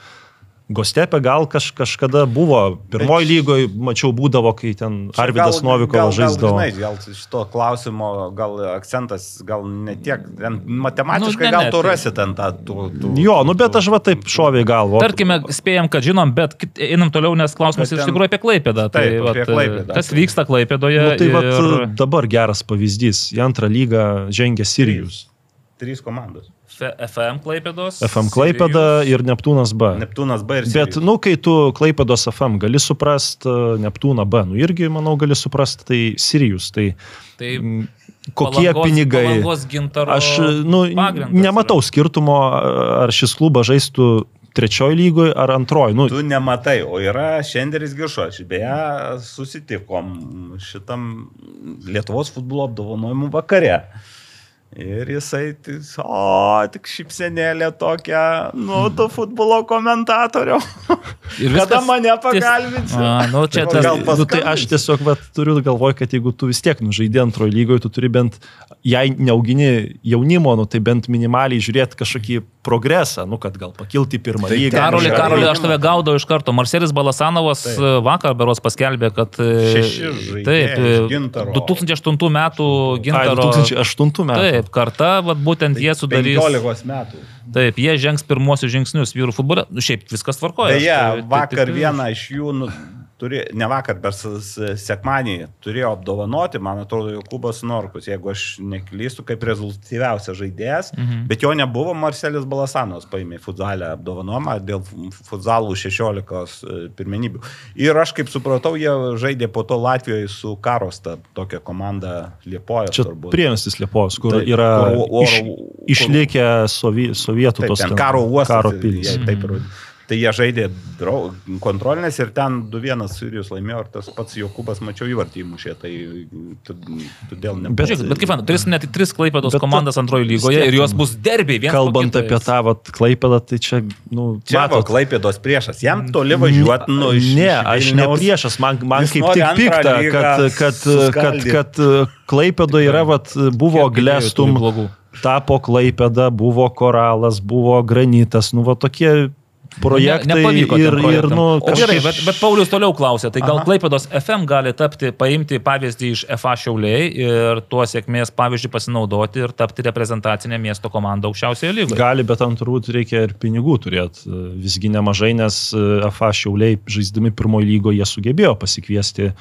Gostepė gal kaž, kažkada buvo, pirmoji lygoje, mačiau, būdavo, kai ten Arvidas Novikovas žaisdavo. Gal, žinai, gal šito klausimo, gal akcentas, gal ne tiek, ten matematiškai Nu, ne, gal ne, tu tai- rasi ten tą... Tų, tų, Jo, nu bet aš va taip šoviai galvo. Tarkime, spėjom, kad žinom, bet einam toliau, nes klausimas Bet iš ten- tikrųjų apie Klaipėdą. Tai, Taip, apie vat, Klaipėdą. kas vyksta Klaipėdoje? Nu, tai vat, ir dabar geras pavyzdys. Į antrą lygą žengia Sirijus. Trys komandos. FM Klaipėdos. FM Klaipėda ir Neptūnas B. Neptūnas B ir Bet, Sirijus. nu, kai tu Klaipėdos FM gali suprast, Neptūną B, nu irgi, manau, gali suprast, tai Sirijus, tai Tai kokie palangos, pinigai. Palangos Aš, nu, pagrindas nematau skirtumo, ar šis klubas žaistų trečioji lygoje ar antroji. Nu, Tu nematai, o yra Šenderis Giršočius. Beje, susitikom šitam Lietuvos futbolo apdovanojimų vakare. Ir jisai, tai, o, tik šipsenėlė tokia, nu, tu futbolo komentatoriau. <laughs> Ir Kada viskas mane ties- pagalbinsi? A, nu, čia Tai tas- nu, tai aš tiesiog vat, turiu galvoj, kad jeigu tu vis tiek nužaidė antroji lygoje, tu turi bent, jei neaugini jaunimo, nu, tai bent minimaliai žiūrėti kažkokį progresą, nu, kad gal pakilti pirmą Tai lygą. yra Karoli, aš tave gaudau iš karto. Marcelis Balasanovas Taip. vakar beros paskelbė, kad e, Šeši žaidėjai taip, iš e, Gintaro. 2008 metų Ai, gintaro. 2008 metų. Taip, karta, vat, būtent jie sudarys. 15 metų. Taip, jie žengs pirmosius žingsnius vyrų futbole. Nu, šiaip viskas tvarkoja. Beje, Tai- tai vakar tikrai- vieną iš jų, nu, turi, ne vakar, bet sekmanį turėjo apdovanoti, man atrodo, Jokubas Norkus, jeigu aš neklystu, kaip rezultatyviausias žaidėjas, mhm. bet jo nebuvo, Marcelis Balasanos paėmė futzalę apdovanojimą dėl futzalų 16 e, pirmenybių. Ir aš kaip supratau, jie žaidė po to Latvijoje su Karosta, tokia komanda Liepoja. Čia priemestis Liepos, kur Taip, yra kur oro- iš, kur- išlikę sovie, sovietų Taip, tos ten karo uostas. Karo ir pilis. jie taip ir- Tai jie žaidė kontrolinės ir ten 2-1 Sirijus laimėjo ir tas pats Jokubas, mačiau, įvartį įmušė, tai todėl nebuvo. Bet- bet kaip man, turės net tris klaipėdos Bet komandas antrojo lygoje ir jos bus derbiai. Kalbant apie tą vat, klaipėdą, tai čia, nu, Čia buvo matot, Klaipėdos priešas, jam toli važiuoti, nu, iš Ne, aš ne priešas, man, man kaip tik pikta, kad, kad, kad, kad Klaipėdo yra, vat, buvo Glestum, tapo Klaipėda, buvo Koralas, buvo Granitas, nu, va tokie projektai Ne- nepavyko ir, ir, nu, o gerai, kažkaip- bet, bet Paulius toliau klausė, tai gal Aha. Klaipėdos FM gali tapti, paimti pavyzdį iš FA Šiauliai ir tuo sėkmės pavyzdžių pasinaudoti ir tapti reprezentacinė miesto komanda aukščiausioje lygoje. Gali, bet ant turbūt reikia ir pinigų turėti. Visgi nemažai, nes e, FA šiauliai žaisdami pirmojo lygo jie sugebėjo pasikviesti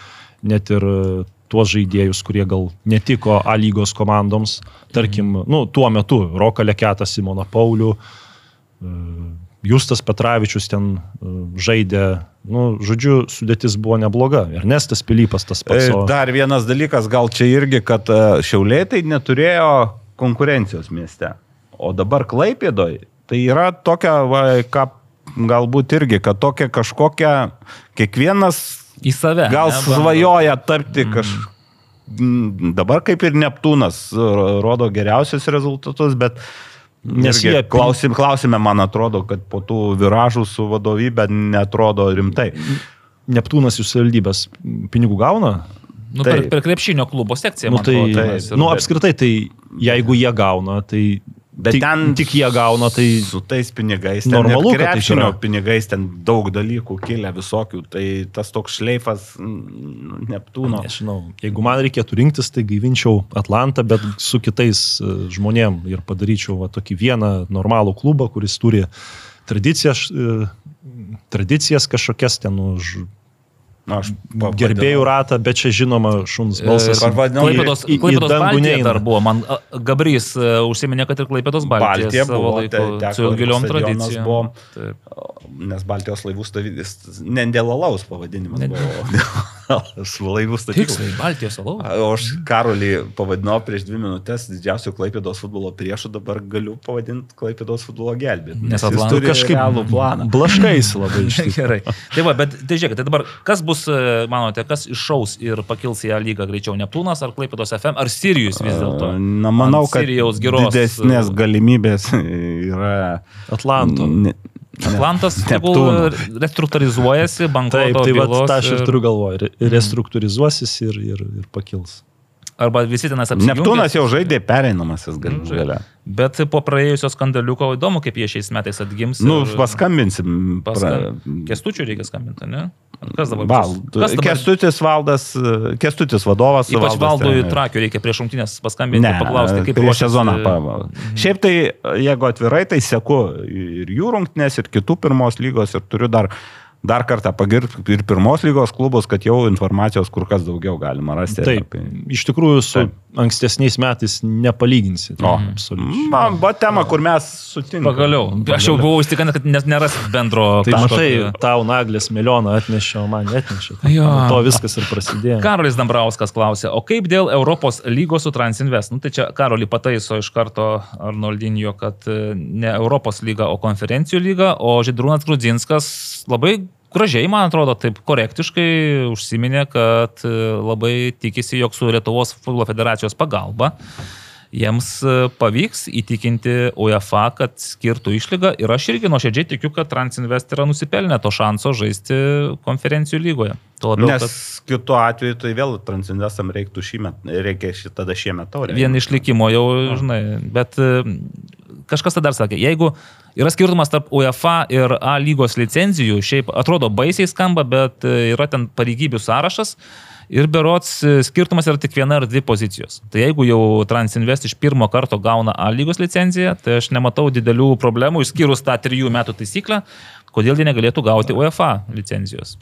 net ir e, tuos žaidėjus, kurie gal netiko A lygos komandoms. Tarkim, nu, tuo metu Roka Leketą, Simona Paulių, e, Justas Petravičius ten e, žaidė, nu, žodžiu, sudėtis buvo nebloga. Ernestas Pilypas tas pats. E, o- Dar vienas dalykas, gal čia irgi, kad e, Šiauliai tai neturėjo konkurencijos mieste. O dabar Klaipėdoj tai yra tokia, va, ką galbūt irgi, kad tokia kažkokia, kiekvienas Į save. gal ne, svajoja tapti kažkokia. Dabar kaip ir Neptūnas ro- rodo geriausius rezultatus, bet Nes jie- klausim, klausime, man atrodo, kad po tų viražų su vadovybė netrodo rimtai. Neptūnas iš savivaldybės pinigų gauna, Nu, per, Taip. per krepšinio klubo sekciją. Nu, man tai, ir- nu, apskritai, tai jeigu jie gauna, tai Bet tik, ten tik jie gauna, tai su tais pinigais. Normalu, kad taip krepšinio yra. pinigais ten daug dalykų kilę visokių. Tai tas toks šleifas Neptūno. nežinau, jeigu man reikėtų rinktis, tai gaivinčiau Atlantą, bet su kitais e, žmonėm ir padaryčiau va, tokį vieną normalų klubą, kuris turi tradicijas, e, tradicijas kažkokias ten už Na, aš gerbėjų ratą, bet čia žinoma šuns balsas. E, pavadinau- Klaipėdos, į- į Klaipėdos dangų Baltija dar buvo. Man Gabrys e, užsiminė, kad ir Klaipėdos Baltija, Baltija buvo, laiku te- su giliom tradicijom. buvo. Taip. Nes Baltijos laivų stavybos, ne dėl alaus pavadinimas Ne- buvo. <laughs> Su <laughs> laivų stavybos. Tiksliai, Baltijos alau. O aš Karolį pavadinau prieš dvi minutės didžiausių Klaipėdos futbolo priešų, dabar galiu pavadinti Klaipėdos futbolo gelbėti. Nes jis Atlanto turi kažkaip planą. Blaškais labai <laughs> iš tikrųjų. Gerai. Tai va, bet tai žiūrėkit, tai dabar kas bus, e, manote, kas iššaus ir pakils į A lygą greičiau Neptūnas ar Klaipėdos FM ar Sirijus vis dėlto? Na, manau, kad Sirijaus giros, didesnės e, galimybės yra. Atlanto. Ne, Atlantas restruktūrizuojasi, bankroto Taip, tai va, tą aš ir turiu galvoje. Re- Restruktūrizuosis ir, ir, ir pakils. Arba visi tenas apsijungia. Neptūnas jau žaidė pereinamasis galų gale. Bet po praėjusio skandaliuko įdomu, kaip jie šiais metais atgims. Nu, ir- paskambinsim. Paska... pra- Kestučių reikia skambinti, ne? Kas dabar? Val? Kas dabar? Kestutis valdas, Kestutis vadovas. Ypač valdui trakių reikia prieš rungtynės paskambinti Ne, ir paklausti, kaip prieš ruošiasi- sezoną. Pa, Šiaip tai, jeigu atvirai, tai seku ir jų rungtynės, ir kitų pirmos lygos, ir turiu dar dar kartą pagirti ir pirmos lygos klubus, kad jau informacijos kur kas daugiau galima rasti. Taip, apie- iš tikrųjų su Taip. ankstesniais metais nepalyginsi. O, absoliučiai. man buvo tema, kur mes sutinkame. Pagaliau. Aš jau buvau įstikinęs, kad nes neras bendro. Tai matai, tau naglės melioną atnešė, o man netnešė. Tai <laughs> Jo. to viskas ir prasidėjo. Karolis Dambrauskas klausė, o kaip dėl Europos lygos su Transinvest? Nu, tai čia Karolį pataiso iš karto Arnoldinio, kad e, ne Europos lyga, o konferencijų lyga, o Židrūnas Grudzinskas labai gražiai, man atrodo, taip korektiškai užsiminė, kad e, labai tikisi, jog su Lietuvos futbolo federacijos pagalba jiems e, pavyks įtikinti UEFA, kad skirtų išlygą ir aš irgi nuoširdžiai tikiu, kad Transinvest yra nusipelnę to šanso žaisti konferencijų lygoje. Labiau, Nes kad kitu atveju tai vėl Transinvestam reiktų šiemet, reikia šitą šiemet taurę. vien išlikimo jau, žinai, bet e, kažkas tada dar sakė, jeigu yra skirtumas tarp UEFA ir A lygos licenzijų, šiaip atrodo baisiai skamba, bet e, yra ten pareigybių sąrašas. Ir berots e, skirtumas yra tik viena ar dvi pozicijos. Tai jeigu jau Transinvest iš pirmo karto gauna A lygos licenciją, tai aš nematau didelių problemų, išskyrus tą trijų metų taisyklę, kodėl jie negalėtų gauti UEFA licencijos.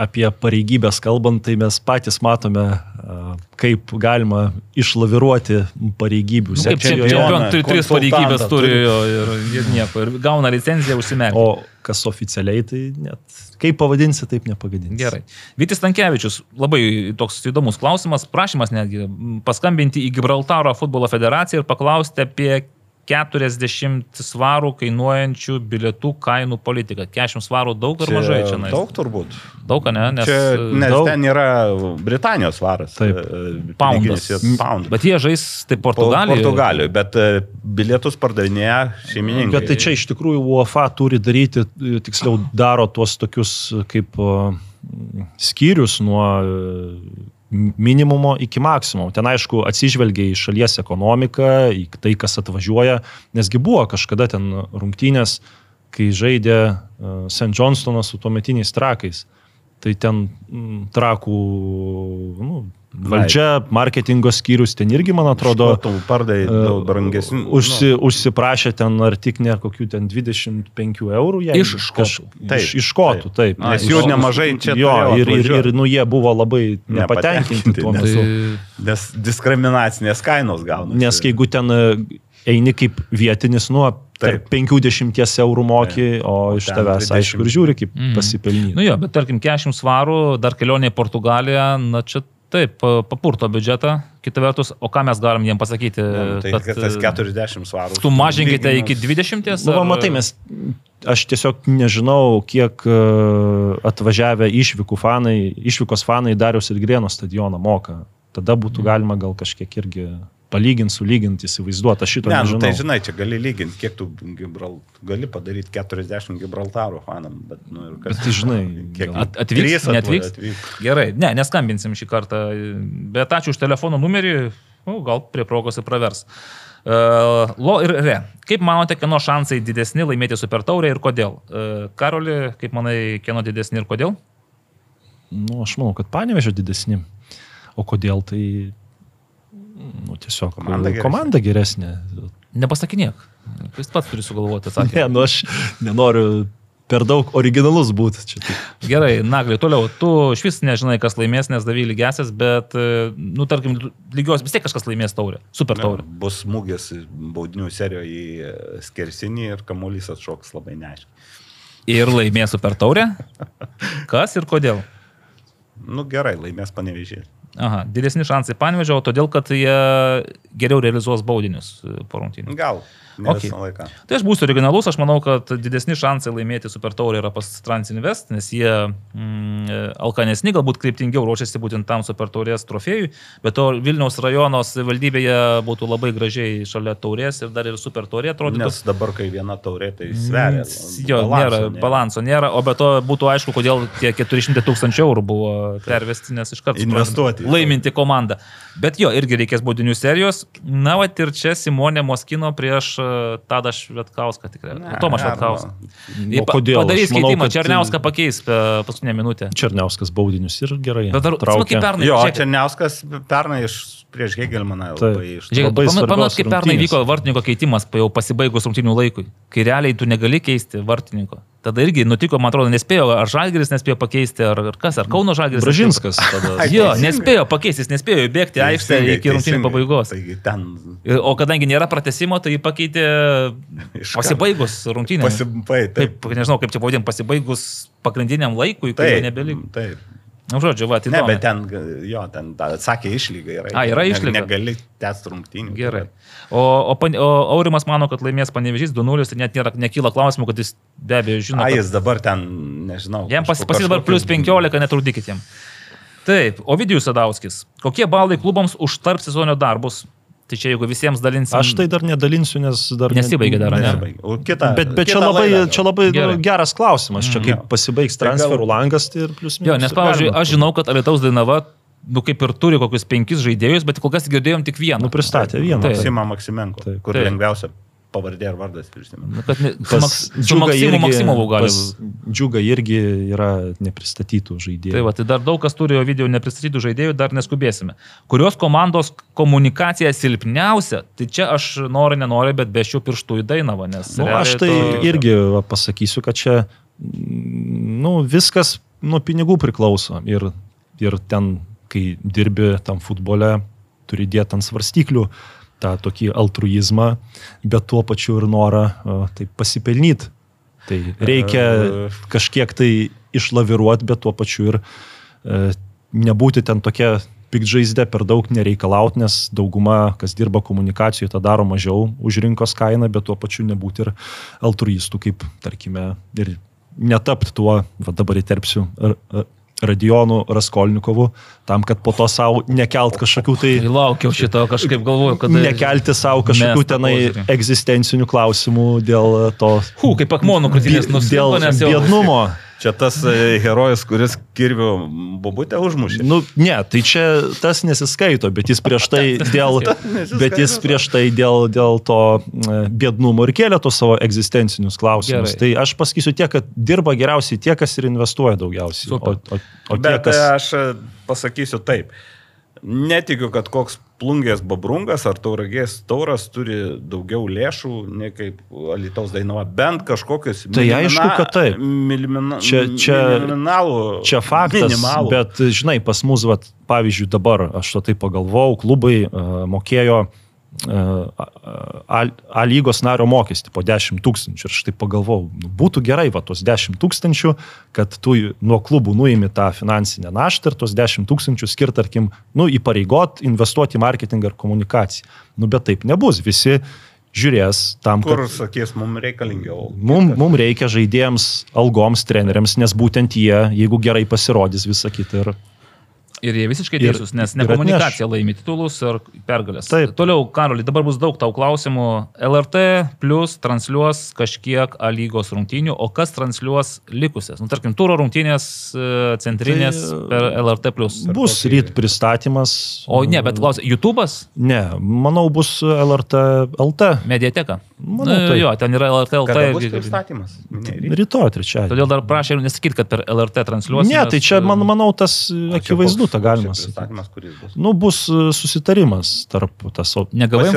Apie pareigybės kalbant, tai mes patys matome, a, kaip galima išlaviruoti pareigybių. Nu, Kaip sekcijoje. čempion, turi tris pareigybės turi ir, ir nieko. Ir gauna licenciją užsimerkti. O kas oficialiai, tai net kaip pavadinsi, taip nepagadinsi. Gerai. Vytis Tankievičius, labai toks įdomus klausimas, prašymas netgi paskambinti į Gibraltaro futbolo federaciją ir paklausti apie 40 svarų kainuojančių bilietų kainų politiką. 40 svarų daug ar mažai čia? nais? Daug turbūt. Daug, ne? Nes, Čia, nes daug. ten yra Britanijos svaras. Taip. e, Poundas. Poundas. Bet jie žais tai Portugalijoje. Portugalijoje, bet e, bilietus pardavinėja šeimininkai. Bet tai čia iš tikrųjų UEFA turi daryti, e, tiksliau daro tuos tokius kaip skyrius nuo minimumo iki maksimumo. Ten aišku atsižvelgia į šalies ekonomiką, į tai, kas atvažiuoja, nesgi buvo kažkada ten rungtynės, kai žaidė e, St. Johnstonas su tuometiniais trakais. Tai ten trakų nu, valdžia, marketingo skyrius, ten irgi, man atrodo, pardai daug brangesnių. E, Užsi, nu. Užsiprašė ten ar tik ne kokių ten 25 eurų. jei Iš škotų. Taip, iš, iš škotų, taip. taip. Nes jų nemažai čia Jo, ir, ir, ir nu, jie buvo labai nepatenkinti Nepatenkinti, tuo nes- metu. Tai, Nes diskriminacinės kainos gauna. Nes jeigu ten e, eini kaip vietinis, nu, tarp Taip. 50 eurų moki, o O iš tavęs, 20. aišku, ir žiūri kaip Mhm. pasipelnyti. nu jo, bet tarkim, 40 svarų, dar kelionė į Portugaliją, na čia taip, pa- papurto biudžetą. Kita vertus, o ką mes galim jiem pasakyti? Ne, tai kad tas e, 40 svarų. Sumažinkite lyginimas- iki 20. Nu, ar- matai, mes, aš tiesiog nežinau, kiek e, atvažiavę išvykų fanai, išvykos fanai Darius ir Grėno stadioną moka. Tada Mhm. būtų galima gal kažkiek irgi palyginti, sulyginti, įsivaizduoti. Aš šito Ne, nu, nežinau. tai žinai, čia gali lyginti, kiek tu Gibral... gali padaryti 40 Gibraltaro fanam, bet, nu, ir kas. Bet tai žinai, kiek At- atvyks, atva- neatvyks? atvyks. Gerai, ne, neskambinsim šį kartą, bet ačiū už telefono numerį, nu, gal prie progos ir pravers. Uh, lo ir re. Kaip manote, kieno šansai didesni laimėti super taurę ir kodėl? Uh, Karoli, kaip manai, kieno didesni ir kodėl? Nu, aš manau, kad panevežė didesni. O kodėl tai... Nu, tiesiog Komanda geresnė. komanda geresnė. Nepasakinėk. Jis pats turi sugalvoti atsakymą. Ne, nu aš nenoriu per daug originalus būti. Čia. Gerai, Nagli, toliau. Tu iš vis nežinai, kas laimės, nes davai lygiasias, bet, e, nu, tarkim, lygios vis tiek kažkas laimės taurę. Super taurę. Bus smūgis baudinių serijoje į skersinį ir kamuolys atšoks labai neaiškiai. Ir laimės super taurę. <laughs> Kas ir kodėl? Nu gerai, laimės panevežė. Aha, didesni šansai panevežė, o todėl, kad jie geriau realizuos baudinius e, po rungtynių. Gal. Okay. Tai aš būsiu originalus, aš manau, kad didesni šansai laimėti Super Taurę yra pas Transinvest, nes jie mm, alkanesni, galbūt kryptingiau ruošiasi būtent tam Super Taurės trofėjui, bet to Vilniaus rajono valdybėje būtų labai gražiai šalia Taurės ir dar ir Super Taurė atrodytų. Nes dabar, kai viena taurė, tai sveria. Jo, nėra, balanso nėra, o be to būtų aišku, kodėl tie 400 tūkstančių eurų buvo pervesti, nes iš karto Investuoti. laiminti komandą. Bet jo, irgi reikės baudinių serijos. Na, va ir čia Simonė Moskino prieš e, Tadą Švetkauską tikrai. Tomą Švetkauską. O kodėl? Padarys keitimą, kad- Černiauską pakeis per paskutinę minutę. Černiauskas baudinius ir gerai. Bet ar, traukia. kaip pernai, Jo, Černiauskas pernai iš prieš Hegelmaną labai iš... Pamenat, svarbios kaip pernai rungtynės. vyko vartininko keitimas jau pasibaigus rungtynių laikui, kai realiai tu negali keisti vartininko. Tada irgi nutiko, man atrodo, nespėjo, ar Žalgeris nespėjo pakeisti, ar, ar kas, ar Kauno Žalgeris. Bražinskas. <laughs> Jo, nespėjo pakeisti, jis nespėjo įbėgti aikštę iki rungtynių pabaigos. Ten O kadangi nėra pratesimo, tai jį pakeitė pasibaigus rungtynėms. pasibai. Taip, Taip, nežinau, kaip čia pavadinti, pasibaigus pagrindiniam laikui, kai taip, nebeliko. taip. Na, žodžiu, va, tai Ne, bet ten, jo, ten ta, sakė išlyga yra. A, yra išlyga. Negali tęsti rungtynių. Gerai. O, o, o Aurimas mano, kad laimės panevežys 2-0, tai net nėra, nekyla klausimų, kad jis be abejo žino. A, kad- jis dabar ten, nežinau. Jam pas, kažko- pas jį dabar plus kažkokius- 15, netrudykit jam. Taip, Ovidijus Sadauskis. Kokie balai klubams už tarp sezono darbus? Tai čia jeigu visiems dalinsim. Aš tai dar nedalinsiu, nes dar... ne- Nesibaigė dar, ne? O kita. Bet, bet čia kitą labai, laidą čia labai Gerai. geras klausimas. Čia kaip pasibaigs Tai gal- transferų langas, tai ir plus minus. Jo, nes, pavyzdžiui, aš žinau, kad Alitaus Dainava, nu kaip ir turi kokius penkis žaidėjus, bet kol kas girdėjom tik vieną. Nu, pristatė vieną. Taip. Sima Maksimenko, kur Taip. lengviausia pavardė ir vardas prisimenu. Nu, kad Pas Džiugą irgi- Maksimovu gali. Džiugą irgi yra nepristatytų žaidėjų. Tai va, tai dar daug kas turi video nepristatytų žaidėjų, dar neskubėsime. Kurios komandos komunikacija silpniausia, tai čia aš noriu, nenoriu, bet bešiu pirštų į Dainavą, nes... Nu, aš tai to- irgi va, pasakysiu, kad čia mm, nu, viskas nuo pinigų priklauso. Ir, ir ten, kai dirbi tam futbole, turi dėti ant svarstyklių tą tokį altruizmą, bet tuo pačiu ir norą a, taip pasipelnyti. Tai reikia kažkiek tai išlaviruoti, bet tuo pačiu ir e, nebūti ten tokia pikžaizde per daug nereikalauti, nes dauguma, kas dirba komunikacijoje, tą daro mažiau už rinkos kainą, bet tuo pačiu nebūti ir altruistų, kaip, tarkime, ir netapti tuo, va dabar įterpsiu, Radionu Raskolnikovu, tam, kad po to savo nekelt kažkokių tai... Tai laukiau šito, kažkaip galvoju, kad... Nekelti savo kažkokių tenai požiūrį. egzistencinių klausimų dėl to... Hu, kaip akmonų krūtinės Dėl nusilpo, nes jau... biednumo. Čia tas e, herojus, kuris kirvių bobutę užmušė. Nu, ne, tai čia tas nesiskaito, bet jis prieš tai <laughs> dėl, bet jis prieš tai dėl, dėl to e, biednumo ir kėlė tos savo egzistencinius klausimus. Gerai. Tai aš pasakysiu tiek, kad dirba geriausiai tie, kas ir investuoja daugiausiai. O, Super. o, o tie, Bet kas... kas... aš e, pasakysiu taip. Netikiu, kad koks plungės babrungas ar tauragės tauras turi daugiau lėšų, nei kaip Alitaus dainava. Bent kažkokius. Tai aišku, kad taip. Milimina, Čia- čia- minimalų, Čia faktas, minimalų. bet žinai, pas mus, vat, pavyzdžiui, dabar aš to taip pagalvojau, klubai uh, mokėjo uh, A, A lygos nario mokestį po 10 tūkstančių ir aš taip pagalvojau, nu, būtų gerai va tos 10 tūkstančių, kad tu nuo klubų nuimi tą finansinę naštą ir tos 10 tūkstančių skir, tarkim, nu, įpareigot investuoti į marketingą ir komunikaciją. Nu, bet taip nebus, visi žiūrės tam, Kur, kad sakys, mums reikalingiau. Mums mum reikia žaidėjams, algoms, treneriams, nes būtent jie, jeigu gerai pasirodys visą kitą ir Ir jie visiškai teisūs, nes ne komunikacija laimi titulus ir pergalės. Taip. Toliau, Karoli, dabar bus daug tau klausimų. LRT plus transliuos kažkiek A lygos rungtynių, o kas transliuos likusias? Nu, tarkim, turo rungtynės e, centrinės Tai, per LRT plus. bus ryt pristatymas. O ne, bet klausia, YouTube'as, Ne, manau, bus LRT LT. mediateka. Manau, Na, taip. jo, ten yra LRT LT. Pristatymas? Rytoj, trečiadienį. Todėl dar prašė nesakyti, kad per LRT transliuos. Ne, tai čia, man, manau, tas akivaizdu, tą galima sakyti. Pristatymas, kuris bus. Nu, bus e, susitarimas tarp tas Negavai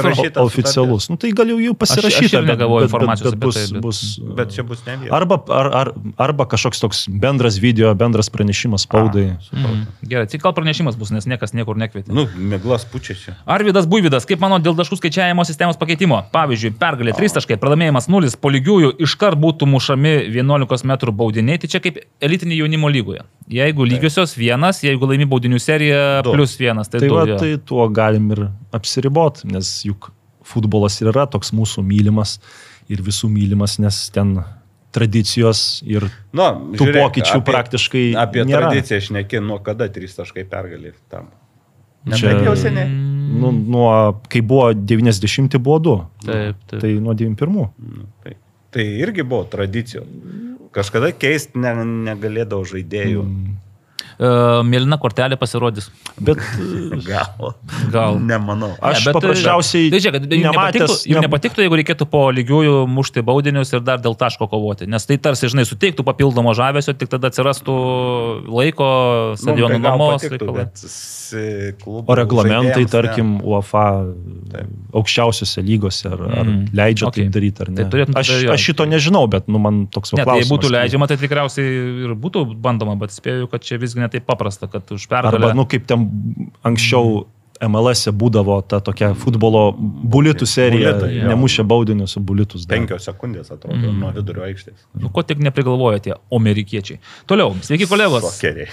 oficialus. Nu, tai gal jau jų pasirašyta. aš ir negavau bet- bet- informacijos bet apie bus, tai, bet- bus, Bet čia bus ne vienas. Arba, ar, ar, arba kažkoks toks bendras video, bendras pranešimas spaudai. Mhm. Gerai, tai gal pranešimas bus, nes niekas niekur nekvietė. Nu, mėglas pučia čia. Arvidas Buividas, kaip mano dėl taškų skaičiavimo sistemos pakeitimo? Pavyzdžiui, pergalė 3 taškai, pralaimėjimas 0, po lygiųjų iškart būtų mušami 11 m baudiniai, tai čia kaip elitinė jaunimo lygoje. Jeigu lygiosios vienas, jeigu laimi baudinių seriją Du. plus vienas, tai, Tai, du, va, jo. tai tuo galim ir apsiribot, nes juk futbolas ir yra toks mūsų mylimas ir visų mylimas, nes ten tradicijos ir Nu, tų pokyčių praktiškai Apie nėra. tradiciją aš neki, nuo kada trys taškai pergalė tam. Ne Čia- taip jau seniai. Nu, nuo, kai buvo 90 buvo 2, Taip, taip. tai nuo 91. Nu, tai, tai irgi buvo tradicijos. Kažkada keisti ne, negalėdavo žaidėjų. Mm. Mėlyna kortelė pasirodys. Bet <laughs> e, Gal. Gal. Nemanau. aš Ne, bet, paprasčiausiai Tai žiūrėk, jums nepatiktų, jums ne- nepatiktų, jeigu reikėtų po lygiųjų mušti baudinius ir dar dėl taško kovoti, nes tai tarsi, žinai, suteiktų papildomo žavesio, tik tada atsirastų laiko stadionų nuomos. reikalai. O reglamentai, tarkim, UEFA Taip. aukščiausiose lygose, ar, ar Mhm. leidžia Okay. taip daryti, ar ne? Tai turėtum aš, tada aš šito nežinau, bet nu, man toks Ne, tai jei klausimas. būtų leidžiama, tai tikriausiai ir būtų bandoma, bet spėju, kad čia visgi netaip paprasta, kad už pergalę. Arba, nu, kaip ten anksčiau MLS būdavo ta tokia futbolo bulitų serija, Bulitai, nemušė baudinius, o bulitus. dar. Penkios sekundės atrodo mm. nuo vidurio aikštės. Nu, ko tik neprigalvoja tie amerikiečiai. Toliau, sveiki kolegos. Sokeriai.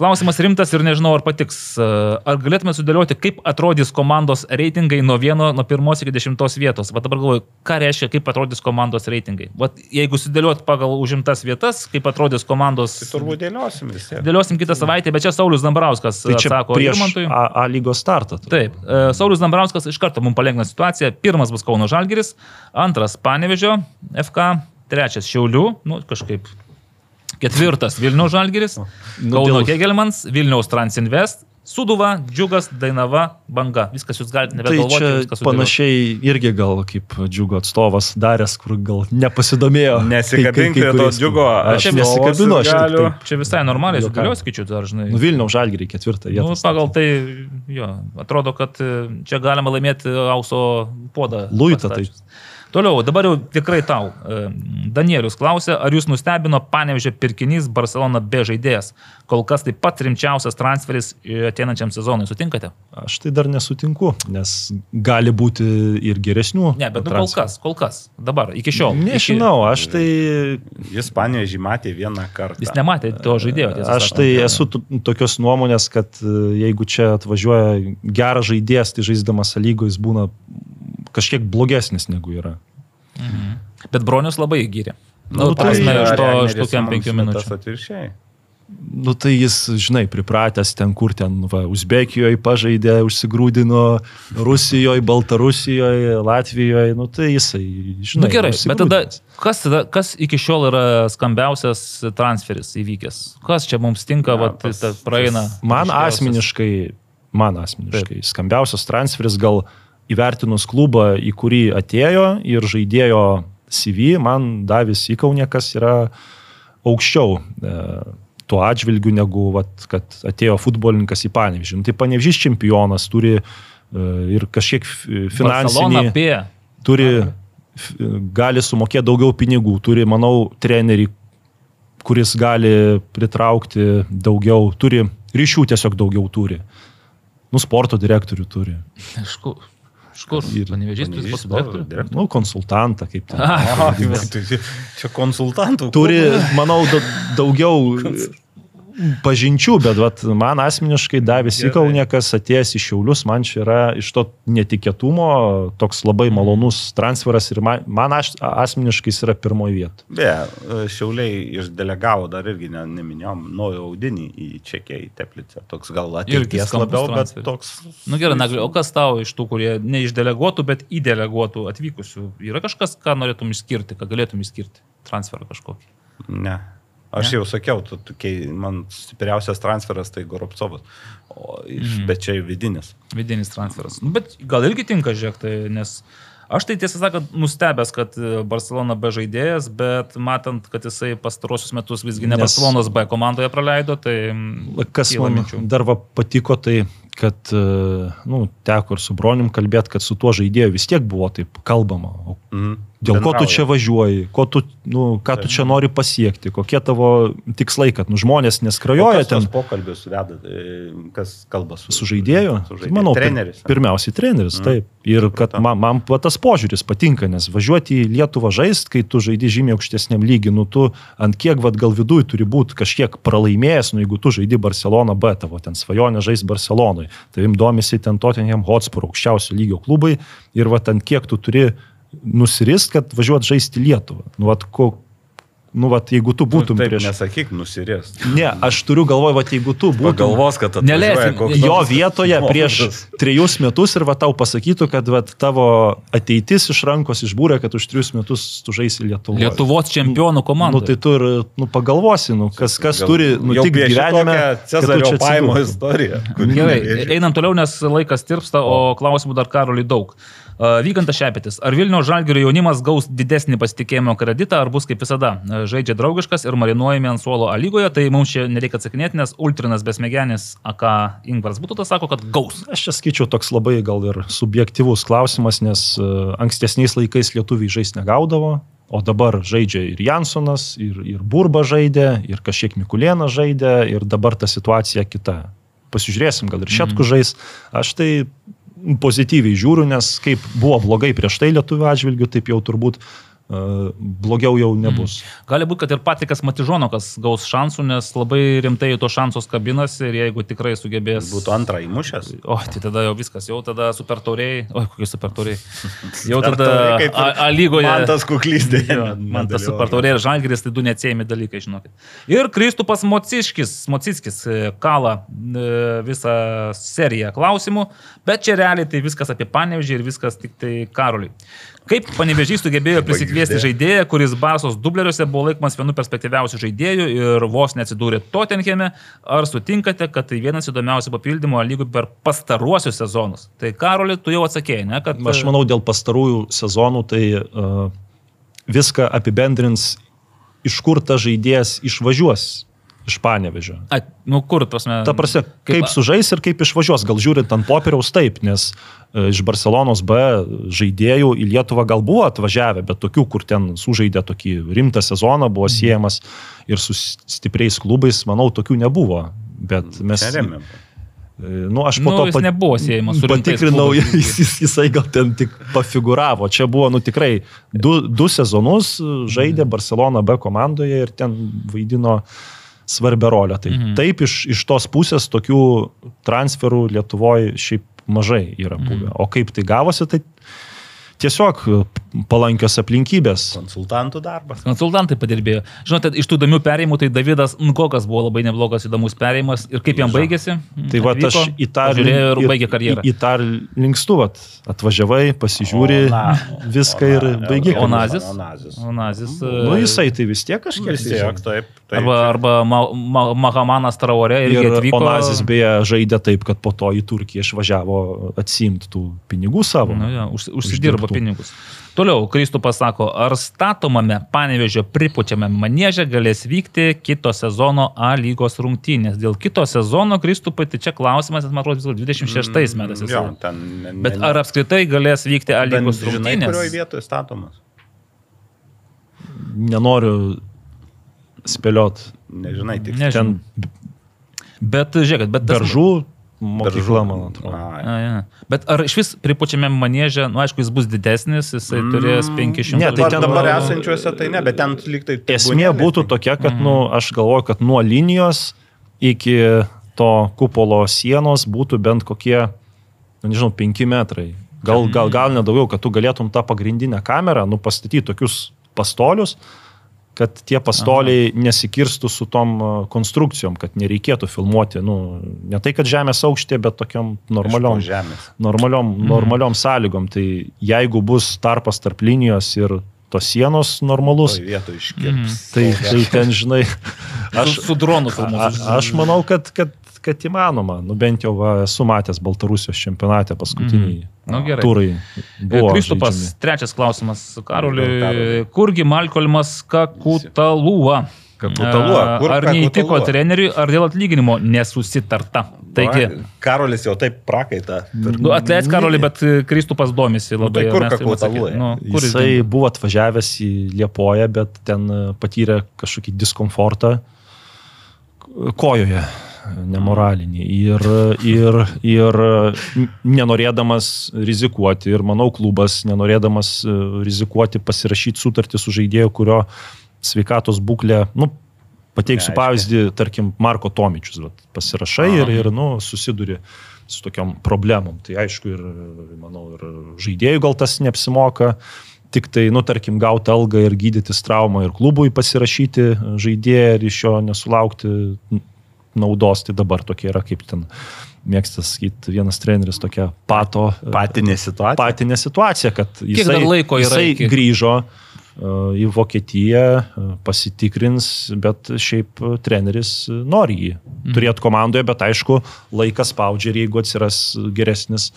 Klausimas rimtas ir nežinau, ar patiks. Ar galėtume sudėlioti, kaip atrodys komandos reitingai nuo vieno, nuo pirmos iki dešimtos vietos? Va dabar galvoju, ką reiškia, kaip atrodys komandos reitingai. Vat jeigu sudėliot pagal užimtas vietas, kaip atrodys komandos. Tai turbūt dėliosim visi. Dėliosim kitą savaitę, bet čia Saulis Dambrauskas Tai prieš Irmantui. A, A lygos startą. Taip, e, Saulis Dambrauskas iš karto mums palengvina situaciją. Pirmas bus Kauno Žalgiris, antras Panevežio FK, trečias Šiaulių, nu kažkaip. Ketvirtas Vilniaus Žalgiris, Nu, Kauno Kegelmans, Vilniaus Transinvest, Suduva, Džiugas, Dainava, Banga. Viskas jūs galite Tai nebegalvoti. čia viską sudėliot. panašiai irgi gal kaip džiugo atstovas daręs, kur gal nepasidomėjo. Nesikabink prie to džiugo Aš atstovo nesikabinu, aš sirgalių. taip. Čia visai normaliai sudėliau skaičiu, dar žinai. Nu, Vilniaus žalgiriai ketvirtą Nu, vietą. pagal tai, jo, atrodo, kad e, čia galima laimėti aukso podą. Luitą tai. Toliau, dabar jau tikrai tau. E, Danielius klausė, ar jūs nustebino panevežė pirkinys Barcelona be žaidėjas? Kol kas tai pats rimčiausias transferis e, ateinančiam sezonui. Sutinkate? Aš tai dar nesutinku, nes gali būti ir geresnių. Ne, bet nu, kol kas, kol kas. Dabar, iki šiol. Nežinau, aš tai, Jis panėžį matė vieną kartą. Jis nematė to žaidėjo. aš sakant. tai esu tu- tokios nuomonės, kad e, jeigu čia atvažiuoja geras žaidėjas, tai žaisdamas lygo jis būna kažkiek blogesnis negu yra. Bet Bronius labai gyrė. Nu, Nu, tai prasme, iš to, iš kem mums penkių minučių. Atvirkščiai. Nu tai jis, žinai, pripratęs ten, kur ten, va, Uzbekijoje pažaidė, užsigrūdino, Rusijoje, Baltarusijoje, Latvijoje, nu tai jisai, žinai. Na nu, gerai, bet tada kas, tada, kas iki šiol yra skambiausias transferis įvykęs? Kas čia mums tinka, Na, ja, vat, pas- ta praeina? Man asmeniškai, man asmeniškai, skambiausias transferis gal įvertinus klubą, į kurį atėjo ir žaidėjo CV, man Davis Įkauniekas yra aukščiau e, tuo atžvilgiu, negu vat, kad atėjo futbolininkas į Panevižį. Nu, Tai Panevižys čempionas turi e, ir kažkiek finansinį, B. turi, f- gali sumokėti daugiau pinigų, turi, manau, trenerį, kuris gali pritraukti daugiau, turi ryšių tiesiog daugiau turi. Nu, sporto direktorių turi. Iš kur? Iš kur? Panevežys, stovi, direktorių. direktorius. Nu, konsultantą kaip ten. <laughs> Ah, Tai Čia konsultantų. Turi, manau, da, daugiau pažinčių, bet vat, man asmeniškai davė Sikauniekas atėjęs iš Šiaulius, man čia yra iš to netikėtumo toks labai malonus transferas ir man, man aš, asmeniškai jis yra pirmoji vieta. Be, Šiauliai išdelegavo dar irgi ne, neminėjom naują audinį į Čekiją, į Teplicę. Toks gal ateities labiau, bet transferis. toks. Nu gerai, Nagli, o kas tau iš tų, kurie ne iš deleguotų, bet į deleguotų atvykusių? Yra kažkas, ką norėtum išskirti, ką galėtum išskirti? Transferą kažkokį. Ne. Aš jau sakiau, tu, tu, kai man stipriausias transferas tai Goropcovas. O, iš, mm. Bet čia vidinis. Vidinis transferas. Nu, bet gal irgi tinka, žiūrėk, tai, nes aš tai tiesą sakant nustebęs, kad e, Barcelona be žaidėjas, bet matant, kad jisai pastarosius metus visgi ne Nes- Barcelonos B komandoje praleido, tai... mm, Kas man minčių. dar va patiko, tai kad, e, nu, teko ir su bronim kalbėti, kad su tuo žaidėju vis tiek buvo taip kalbama. O Mm. Dėl ko tu čia važiuoji, ko tu, nu, ką tu čia nori pasiekti, kokie tavo tikslai, kad nu, žmonės neskrajoja ten pokalbis veda, e, kas kalba su, su žaidėju. Su Tai žaidėju. manau, pir- treneris. Pirmiausiai treneris, Mm. taip. Ir kad man, man tas požiūris patinka, nes važiuoti į Lietuvą žaist, kai tu žaidži žymiai aukštesniam lygiui, nu tu ant kiek vad gal viduje turi būti kažkiek pralaimėjęs, nu jeigu tu žaidži Barcelona B, tavo ten svajonė žaisti Barcelonai, tavim domisi ten Tottenham Hotspur aukščiausio lygio klubai ir va ant kiek tu turi nusirist, kad važiuot žaisti Lietuvą. Nu, vat, ko, Nu, va, jeigu tu būtum Taip, prieš... nesakyk, nusirės. Ne, aš turiu galvoj, va, jeigu tu būtum Pagalvos, kad koks jo nors vietoje prieš trejus metus ir va tau pasakytų, kad va, tavo ateitis iš rankos išbūrė, kad už trejus metus tu žaisi Lietuvoje. Lietuvos čempionų komanda. Nu, tai tu ir nu, pagalvosi, nu, kas, kas Gal- turi nutikti gyvenime. tokią kad tu Cezario čia paimo kuri Gerai, einam toliau, nes laikas tirpsta, o klausimų dar karoliai daug. Uh, Vygantas Šepetis. Ar Vilnių žalgerio jaunimas gaus didesnį pasitikėjimo kreditą, ar bus kaip visada? Žaidžia draugiškas ir marinuojami ant suolo A lygoje, tai mums čia nereikia atsakinėti, nes Ultrinas besmegenis, AK Ingvaras būtų tas sako, kad gaus. Aš čia skaičiau toks labai gal ir subjektivus klausimas, nes ankstesniais laikais lietuviai žais negaudavo, o dabar žaidžia ir Jansonas, ir, ir Burba žaidė, ir kažkiek Mikulėnas žaidė, ir dabar ta situacija kita. Pasižiūrėsim, gal ir Šetku žais. Aš tai pozityviai žiūriu, nes kaip buvo blogai prieš tai lietuvių atžvilgių, taip jau turbūt blogiau jau nebus. Gali būti, kad ir Patrikas Matižonokas gaus šansų, nes labai rimtai to šansos kabinasi ir jeigu tikrai sugebės... Būtų antrą įmušęs. O, tai tada jau viskas, jau tada supertauriai, oi, kokie supertauriai. Jau tada A, A lygoje. Man tas kuklys dėja. Jo, Man tas supertaurė ir žalgeris, tai du neatsiejami dalykai, žinokit. Ir Kristupas Mociškis, Mocickis e, kala e, visą seriją klausimų, bet čia realiai tai viskas apie panevežį ir viskas tik tai karoliui. Kaip panevežys sugebėjo prisikviesti žaidėją, kuris Barsos dubleriuose buvo laikomas vienu perspektyviausių žaidėjų ir vos neatsidūrė Tottenhame, ar sutinkate, kad tai vienas įdomiausių papildymų lygų per pastaruosius sezonus? Tai karoli, tu jau atsakėjai, ne? Kad, Aš manau, dėl pastarųjų sezonų tai uh, viską apibendrins, iš kur tas žaidėjas išvažiuos iš panevežio. A, nu kur, prasme. Ta prasme, kaip, kaip sužais ir kaip išvažiuos. Gal žiūrint ant popieriaus taip, nes e, iš Barcelonos B žaidėjų į Lietuvą gal buvo atvažiavę, bet tokių, kur ten sužaidė tokį rimtą sezoną, buvo Mhm. siejamas ir su stipriais klubais, manau, tokių nebuvo. Bet mes... Neremiam. e, Nu, aš po Nu, to jis nebuvo siejamas su rimtais Patikrinau, <laughs> jis, jis, jisai gal ten tik pafiguravo. Čia buvo, nu tikrai, du, du sezonus žaidė Barcelona B komandoje ir ten vaidino svarbią rolę. Tai Mhm. taip iš, iš tos pusės tokių transferų Lietuvoje šiaip mažai yra buvę. O kaip tai gavosi, tai tiesiog palankios aplinkybės. Konsultantų darbas. Konsultantai padirbėjo. Žinote, iš tų įdomių perėjimų, tai Davidas Nkokas buvo labai neblogas įdomus perėjimas. Ir kaip jam baigėsi? Tai va, aš į tą Žiūrėjau ir baigė karjerą. Į, tą linkstu, vat, atvažiavai, pasižiūri Ona- viską ir Ona- baigi. O Onazis? Onazis. Onazis. Nu, jisai tai vis tiek kažkiek. Vis tiek, taip. taip. Arba, arba Ma, Ma, Mahamanas Traore irgi Ir atvyko. Onazis beje žaidė taip, kad po to į Turkiją išvažiavo atsimti tų pinigų savo. Nu, ja, už, užsidirbo Uždirbtų. pinigus. Toliau, Kristupas sako, ar statomame panevežio pripučiame manėže galės vykti kito sezono A lygos rungtynės. Dėl kito sezono, Kristupai, tai čia klausimas, nes man atrodo, vis dėlto 26 metais. jis Jo, ten. ne- Bet ne- ar apskritai galės vykti A lygos Žinai, kurioje rungtynės? vietoje statomas? Nenoriu spėliot. Nežinai, tik Nežinau. Ten Bet žiūrėkit, bet beržų mokykla, man atrodo. A, ja. Bet ar iš vis pripučiame manėžę, nu aišku, jis bus didesnis, jisai mm. turės 500. Ne, tai Tai ten- dabar esančiuose tai ne, bet ten liktai... Esmė būtų tokia, kad, nu, aš galvoju, kad nuo linijos iki to kupolo sienos būtų bent kokie, nu, nežinau, 5 metrai. Gal, gal, gal nedaugiau, kad tu galėtum tą pagrindinę kamerą, nu, pastatyti tokius pastolius, kad tie pastoliai Aha. nesikirstų su tom konstrukcijom, kad nereikėtų filmuoti, nu, ne tai, kad žemės aukštė, bet tokiam normaliom, normaliom, normaliom sąlygom. Tai jeigu bus tarpas tarp linijos ir tos sienos normalus, Toj vietoj iškirps. Tai, tai ten, žinai, Aš su, dronu filmuosiu. aš manau, kad, kad, kad įmanoma. Nu, bent jau va, esu matęs Baltarusijos čempionate paskutiniai Nu, gerai. turai. Buvo Kristupas, žaidžiami. trečias klausimas Karoliui. Kurgi Malkolmas Kakutalua? Kakutalua, A, kur Ar neįtiko treneriui, ar dėl atlyginimo nesusitarta? Taigi, Karolis jau taip prakaita. nu, atleisk Karolį, bet e, Kristupas domisi labai. tai kur atsakė- Nu, kur jis Jisai dingo? buvo atvažiavęs į Liepoją, bet ten e, patyrė kažkokį diskomfortą kojoje, nemoralinį. Ir, ir, ir nenorėdamas rizikuoti, ir manau, klubas nenorėdamas e, rizikuoti pasirašyti sutartį su žaidėju, kurio sveikatos būklė, nu, pateiksiu pavyzdį, tarkim, Marko Tomičius, vat, pasirašai ir, ir nu, susiduri su tokiam problemom. Tai aišku, ir, manau, ir žaidėjų gal tas neapsimoka. tik tai, nu, tarkim, gauti algą ir gydytis traumą ir klubui pasirašyti žaidėją ir iš jo nesulaukti naudos, tai dabar tokia yra kaip ten mėgsta sakyti vienas treneris tokia pato. Patinė situacija. Patinė situacija, kad jisai, dar laiko yra jisai iki- grįžo e, į Vokietiją, e, pasitikrins, bet šiaip e, treneris e, nori jį Mhm. turėti komandoje, bet aišku, laikas spaudžia ir jeigu atsiras geresnis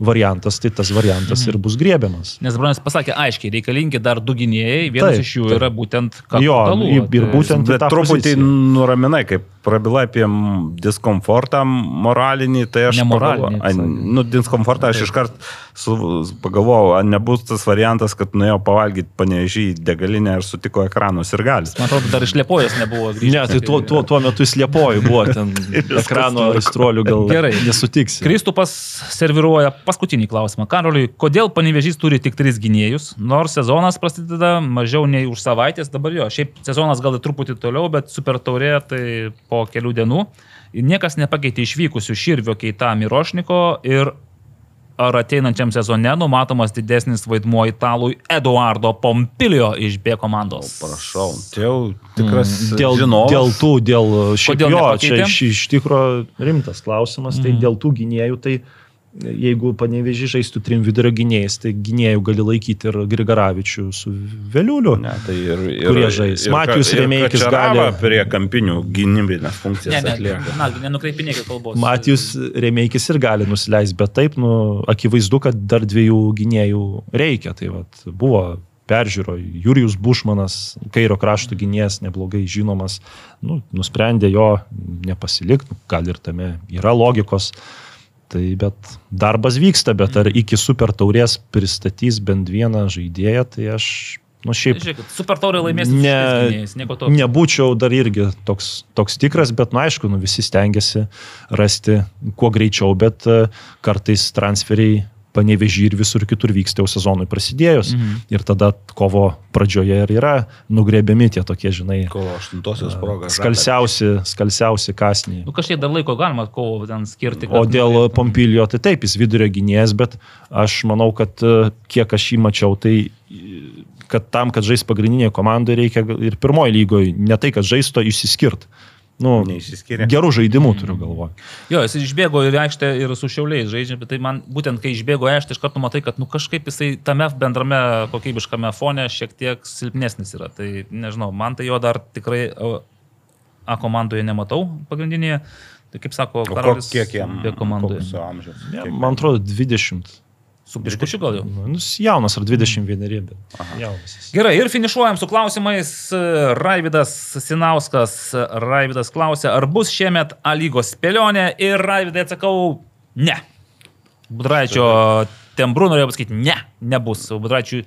variantas, tai tas variantas Mhm. ir bus griebiamas. Nes Bronis pasakė aiškiai, reikalingi dar du gynėjai, vienas Taip, iš jų taip. yra būtent Jo, Katalų. ir- ir būtent- tą truputį nuraminai, kaip prabila apie diskomfortą moralinį, tai aš Ne moralinį, pagalvo- nu, diskomfortą aš iškart su, pagalvojau, ar nebus tas variantas, kad nuėjo pavalgyti panežį degalinę ir sutiko ekranus ir gali. Man atrodo, dar iš Liepojos nebuvo grįžęs. Ne, tai tuo, tuo, tuo metu jis liepoju buvo ten <laughs> ekrano aistruolių gal Gerai. nesutiksi. Kristupas serviruoja paskutinį klausimą. Karoliui, kodėl panevežys turi tik tris gynėjus, nors sezonas prasideda mažiau nei už savaitės, dabar jo, šiaip sezonas gal truputį toliau, bet super taurė tai po kelių dienų. Ir Niekas nepakeitė išvykusių Širvio Keita Mirošniko ir ar ateinančiam sezone numatomas didesnis vaidmuo italui Eduardo Pompilio iš B komandos. Prašau, tai jau tikras Mm, Dėl, žinovas. dėl tų, dėl nepakeitė? čia iš, iš tikrųjų rimtas klausimas, tai Mhm. dėl tų gynėjų, tai jeigu paneveži žaistų trim vidurio gynėjais, tai gynėjų gali laikyti ir Grigaravičių su Veliuliu. Ne, tai ir, ir, Kurie žais? Matijus Remeikis gali- prie kampinių gynybinės Ne, funkcijas ne, atlieka. na, nenukreipinėkit kalbos. Matijus Remeikis ir gali nusileisti, bet taip, nu, akivaizdu, kad dar dviejų gynėjų reikia. Tai vat, buvo peržiūro Jurijus Bušmanas, kairio krašto gynėjas, neblogai žinomas, nu, nusprendė jo nepasilikti, gal ir tame yra logikos. Tai bet darbas vyksta, bet ar iki super taurės pristatys bent vieną žaidėją, tai aš, nu šiaip Žiūrėkit, super taurė laimės Ne- gynėjais, nieko to. Nebūčiau dar irgi toks, toks tikras, bet, na, aišku, nu, visi stengiasi rasti kuo greičiau, bet e, kartais transferiai panevežį ir visur kitur vyksta jau sezonui prasidėjus. Mhm. Ir tada kovo pradžioje ir yra nugrėbiami tie tokie, žinai, Kovo 8-osios proga. skalsiausi, skalsiausi kasniai. Nu, kažkiek dar laiko galima kovo ten skirti. O kad dėl nugalėtų. Pompilio, tai taip, jis vidurio gynėjas, bet aš manau, kad e, kiek aš jį mačiau, tai e, kad tam, kad žais pagrindinėje komandoje, reikia ir pirmoji lygoje, ne tai, kad žaisto išsiskirt. Nu, Neišsiskiria. gerų žaidimų turiu galvoje. Jo, jis išbėgo ir į aikštę ir su šiauliais žaidžia, bet tai man būtent kai išbėgo į aikštę, iš karto matai, kad nu, kažkaip jisai tame bendrame kokybiškame fone šiek tiek silpnesnis yra. Tai nežinau, man tai jo dar tikrai A komandoje nematau pagrindinėje. Tai kaip sako, Karolis, kiek jam? B komandoje. koks jo amžius? Ja, man atrodo, 20. Su biškučiu gal jau. Nu, jaunas ar 21, bet jaunas. Gerai, ir finišuojam su klausimais. Raividas Sinauskas. Raividas klausė, ar bus šiemet A lygos spėlionė ir Raividai atsakau, ne. Budraičio tembrų norėjau pasakyti, ne, nebus. Budraičiui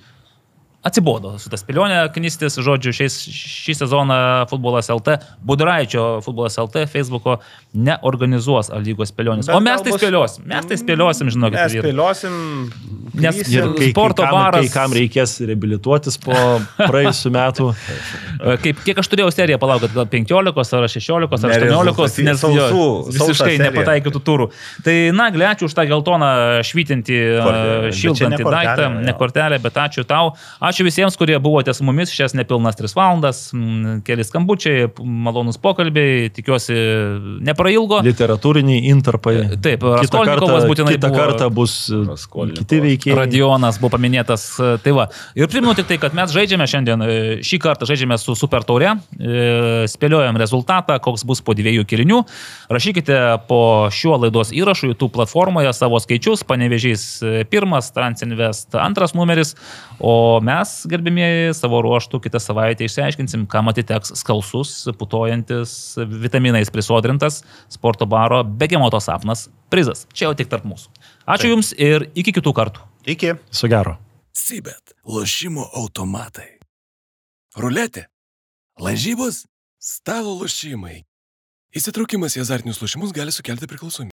atsibodo su tas spėlionė, knystis, žodžiu, šiais, šį sezoną futbolas LT, Budraičio futbolas LT, Facebook'o neorganizuos A lygos spėlionės. Bet O mes tai spėliosim, mes tai spėliosim, žinokit. Mes spėliosim. Nes-. Ir Kai, sporto kai kam, baras- Kai kam reikės reabilituotis po praėjusių metų. E, <laughs> Kaip, kiek aš turėjau seriją, palaukit, gal 15 ar 16 ar 18, nes jo, visiškai nepataikytų turų. Tai, na, ačiū už tą geltoną švytinti, kortelė, daiktą, ne kortelę, bet ačiū tau. Ačiū visiems, kurie buvote su mumis šias nepilnas 3 valandas, mm, keli skambučiai, malonus pokalbiai, tikiuosi neprailgo. Literatūriniai intarpai. Taip, Kitą Raskolnikovas būtinai kitą buvo- kartą bus e, Raskolnikovas. kiti veikėjai. Radionas buvo paminėtas. e, Tai va. Ir primenu tik tai, kad mes žaidžiame šiandien, e, šį kartą žaidžiame su Super Taure. e, Spėliojam rezultatą, koks bus po dviejų kilinių. Rašykite po šiuo laidos įrašu YouTube platformoje savo skaičius. Panevežys e, pirmas, Transinvest antras numeris. O mes, gerbimieji, savo ruoštų kitą savaitę išsiaiškinsim, kam atiteks skalsus, putojantis, vitaminais prisodrintas sporto baro Begemoto sapnas prizas. Čia jau tik tarp mūsų. Ačiū Jums ir iki kitų kartų. Iki. Su gero. Sibet. Lošimo automatai. Ruletė. Lažybos. Stalo lošimai. Įsitraukimas į azartinius lošimus gali sukelti priklausomybę.